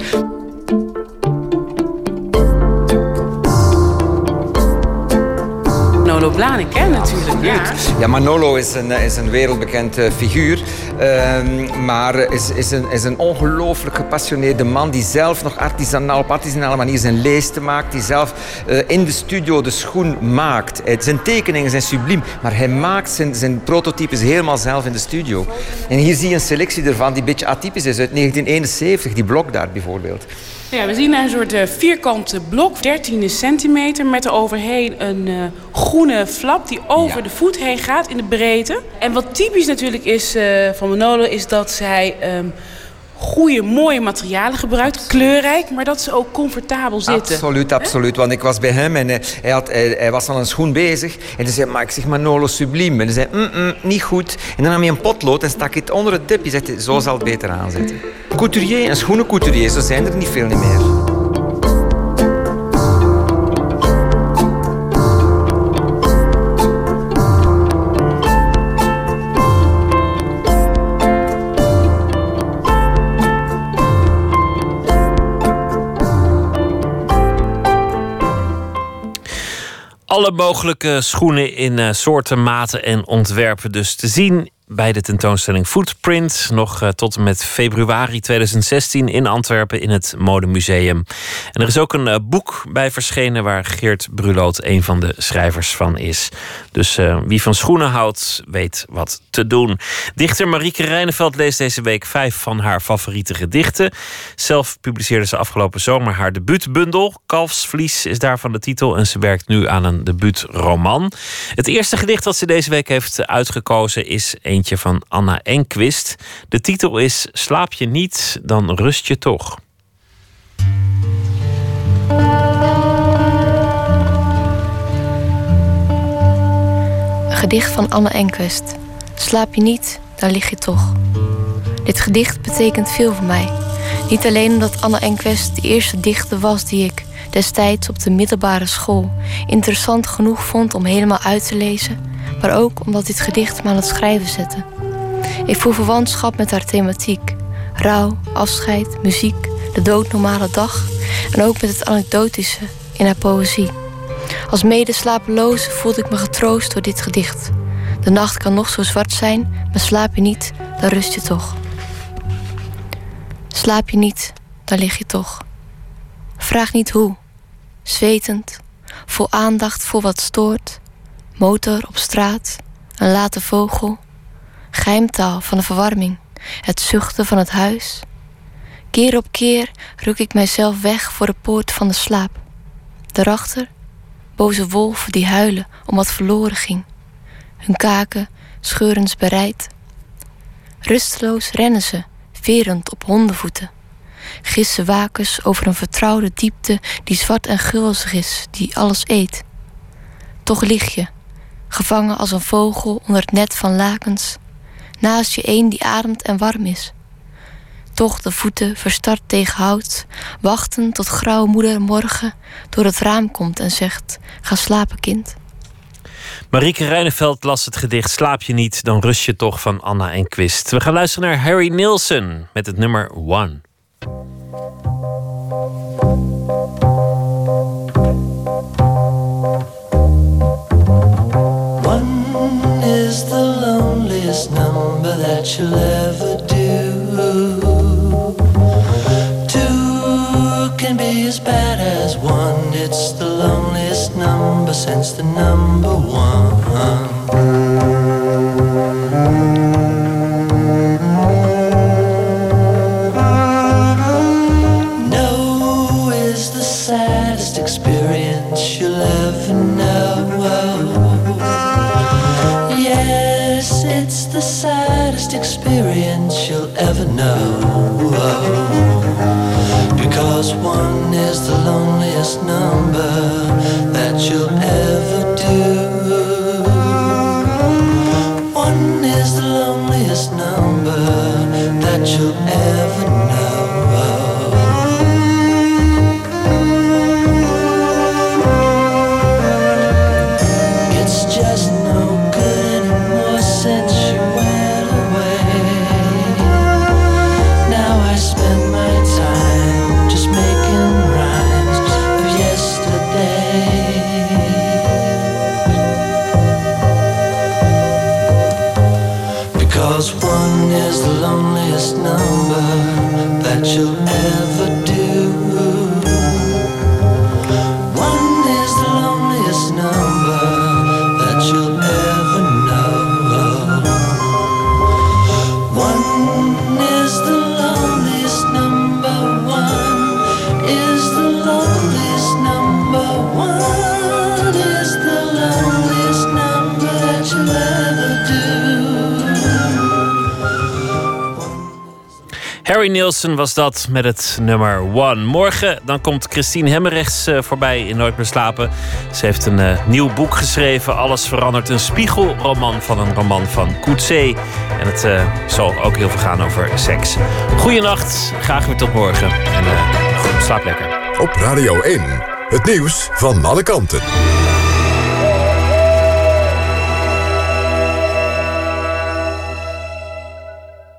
Blahnik, hè, natuurlijk. Ja. Ja, Manolo is een, is een wereldbekend eh, figuur. Ehm, maar is, is een, is een ongelooflijk gepassioneerde man die zelf nog artisanaal, op artisanale manier zijn leesten maakt. Die zelf eh, in de studio de schoen maakt. Eh, zijn tekeningen zijn subliem, maar hij maakt zijn, zijn prototypes helemaal zelf in de studio. En hier zie je een selectie ervan die een beetje atypisch is uit 1971, die blok daar bijvoorbeeld. Ja, we zien een soort uh, vierkante blok, 13 centimeter, met er overheen een uh, groene flap die over de voet heen gaat in de breedte. En wat typisch natuurlijk is uh, van Manolo, is dat zij um, goede, mooie materialen gebruikt. Kleurrijk, maar dat ze ook comfortabel zitten. Absoluut, absoluut. Want ik was bij hem en hij, had, hij, hij, was al een schoen bezig. En hij zei, maar ik zeg Manolo subliem. En hij zei, mm, mm, niet goed. En dan nam hij een potlood en stak het onder het dip. Hij zei, zo zal het beter aanzetten. Couturier, een schoenencouturier, zo zijn er niet veel meer. Alle mogelijke schoenen in uh, soorten, maten en ontwerpen dus te zien bij de tentoonstelling Footprint. Nog uh, tot en met februari 2016 in Antwerpen in het Modemuseum. En er is ook een uh, boek bij verschenen waar Geert Bruloot een van de schrijvers van is. Dus uh, wie van schoenen houdt, weet wat te doen. Dichter Marieke Rijneveld leest deze week vijf van haar favoriete gedichten. Zelf publiceerde ze afgelopen zomer haar debuutbundel. Kalfsvlies is daarvan de titel en ze werkt nu aan een debuutroman. Het eerste gedicht dat ze deze week heeft uitgekozen is eentje van Anna Enquist. De titel is Slaap je niet, dan rust je toch. Een gedicht van Anne Enquist. Slaap je niet, dan lig je toch. Dit gedicht betekent veel voor mij. Niet alleen omdat Anne Enquist de eerste dichter was die ik destijds op de middelbare school interessant genoeg vond om helemaal uit te lezen, maar ook omdat dit gedicht me aan het schrijven zette. Ik voel verwantschap met haar thematiek: rouw, afscheid, muziek, de doodnormale dag en ook met het anekdotische in haar poëzie. Als medeslapeloze voelde ik me getroost door dit gedicht. De nacht kan nog zo zwart zijn, maar slaap je niet, dan rust je toch. Slaap je niet, dan lig je toch. Vraag niet hoe. Zwetend, vol aandacht voor wat stoort. Motor op straat, een late vogel. Geheimtaal van de verwarming, het zuchten van het huis. Keer op keer ruk ik mijzelf weg voor de poort van de slaap. Daarachter boze wolven die huilen om wat verloren ging. Hun kaken scheurens bereid. Rusteloos rennen ze, verend op hondenvoeten. Gissen wakens over een vertrouwde diepte die zwart en gulzig is, die alles eet. Toch lig je, gevangen als een vogel onder het net van lakens, naast je een die ademt en warm is. Toch de voeten verstart tegen hout, wachten tot grauwe moeder morgen door het raam komt en zegt: Ga slapen, kind. Marieke Rijneveld las het gedicht Slaap je niet, dan rust je toch van Anna en Quist. We gaan luisteren naar Harry Nilsson met het nummer One. One is the loneliest number that you'll ever do. Two can be as bad as one. It's the loneliest number since the number one. One Nielsen was dat met het nummer One. Morgen dan komt Christine Hemmerrechts eh, voorbij in Nooit meer slapen. Ze heeft een uh, nieuw boek geschreven. Alles verandert. Een spiegelroman van een roman van Coetzee. En het uh, zal ook heel veel gaan over seks. Goeienacht. Graag weer tot morgen. En goed, slaap lekker. Op Radio 1. Het nieuws van alle kanten.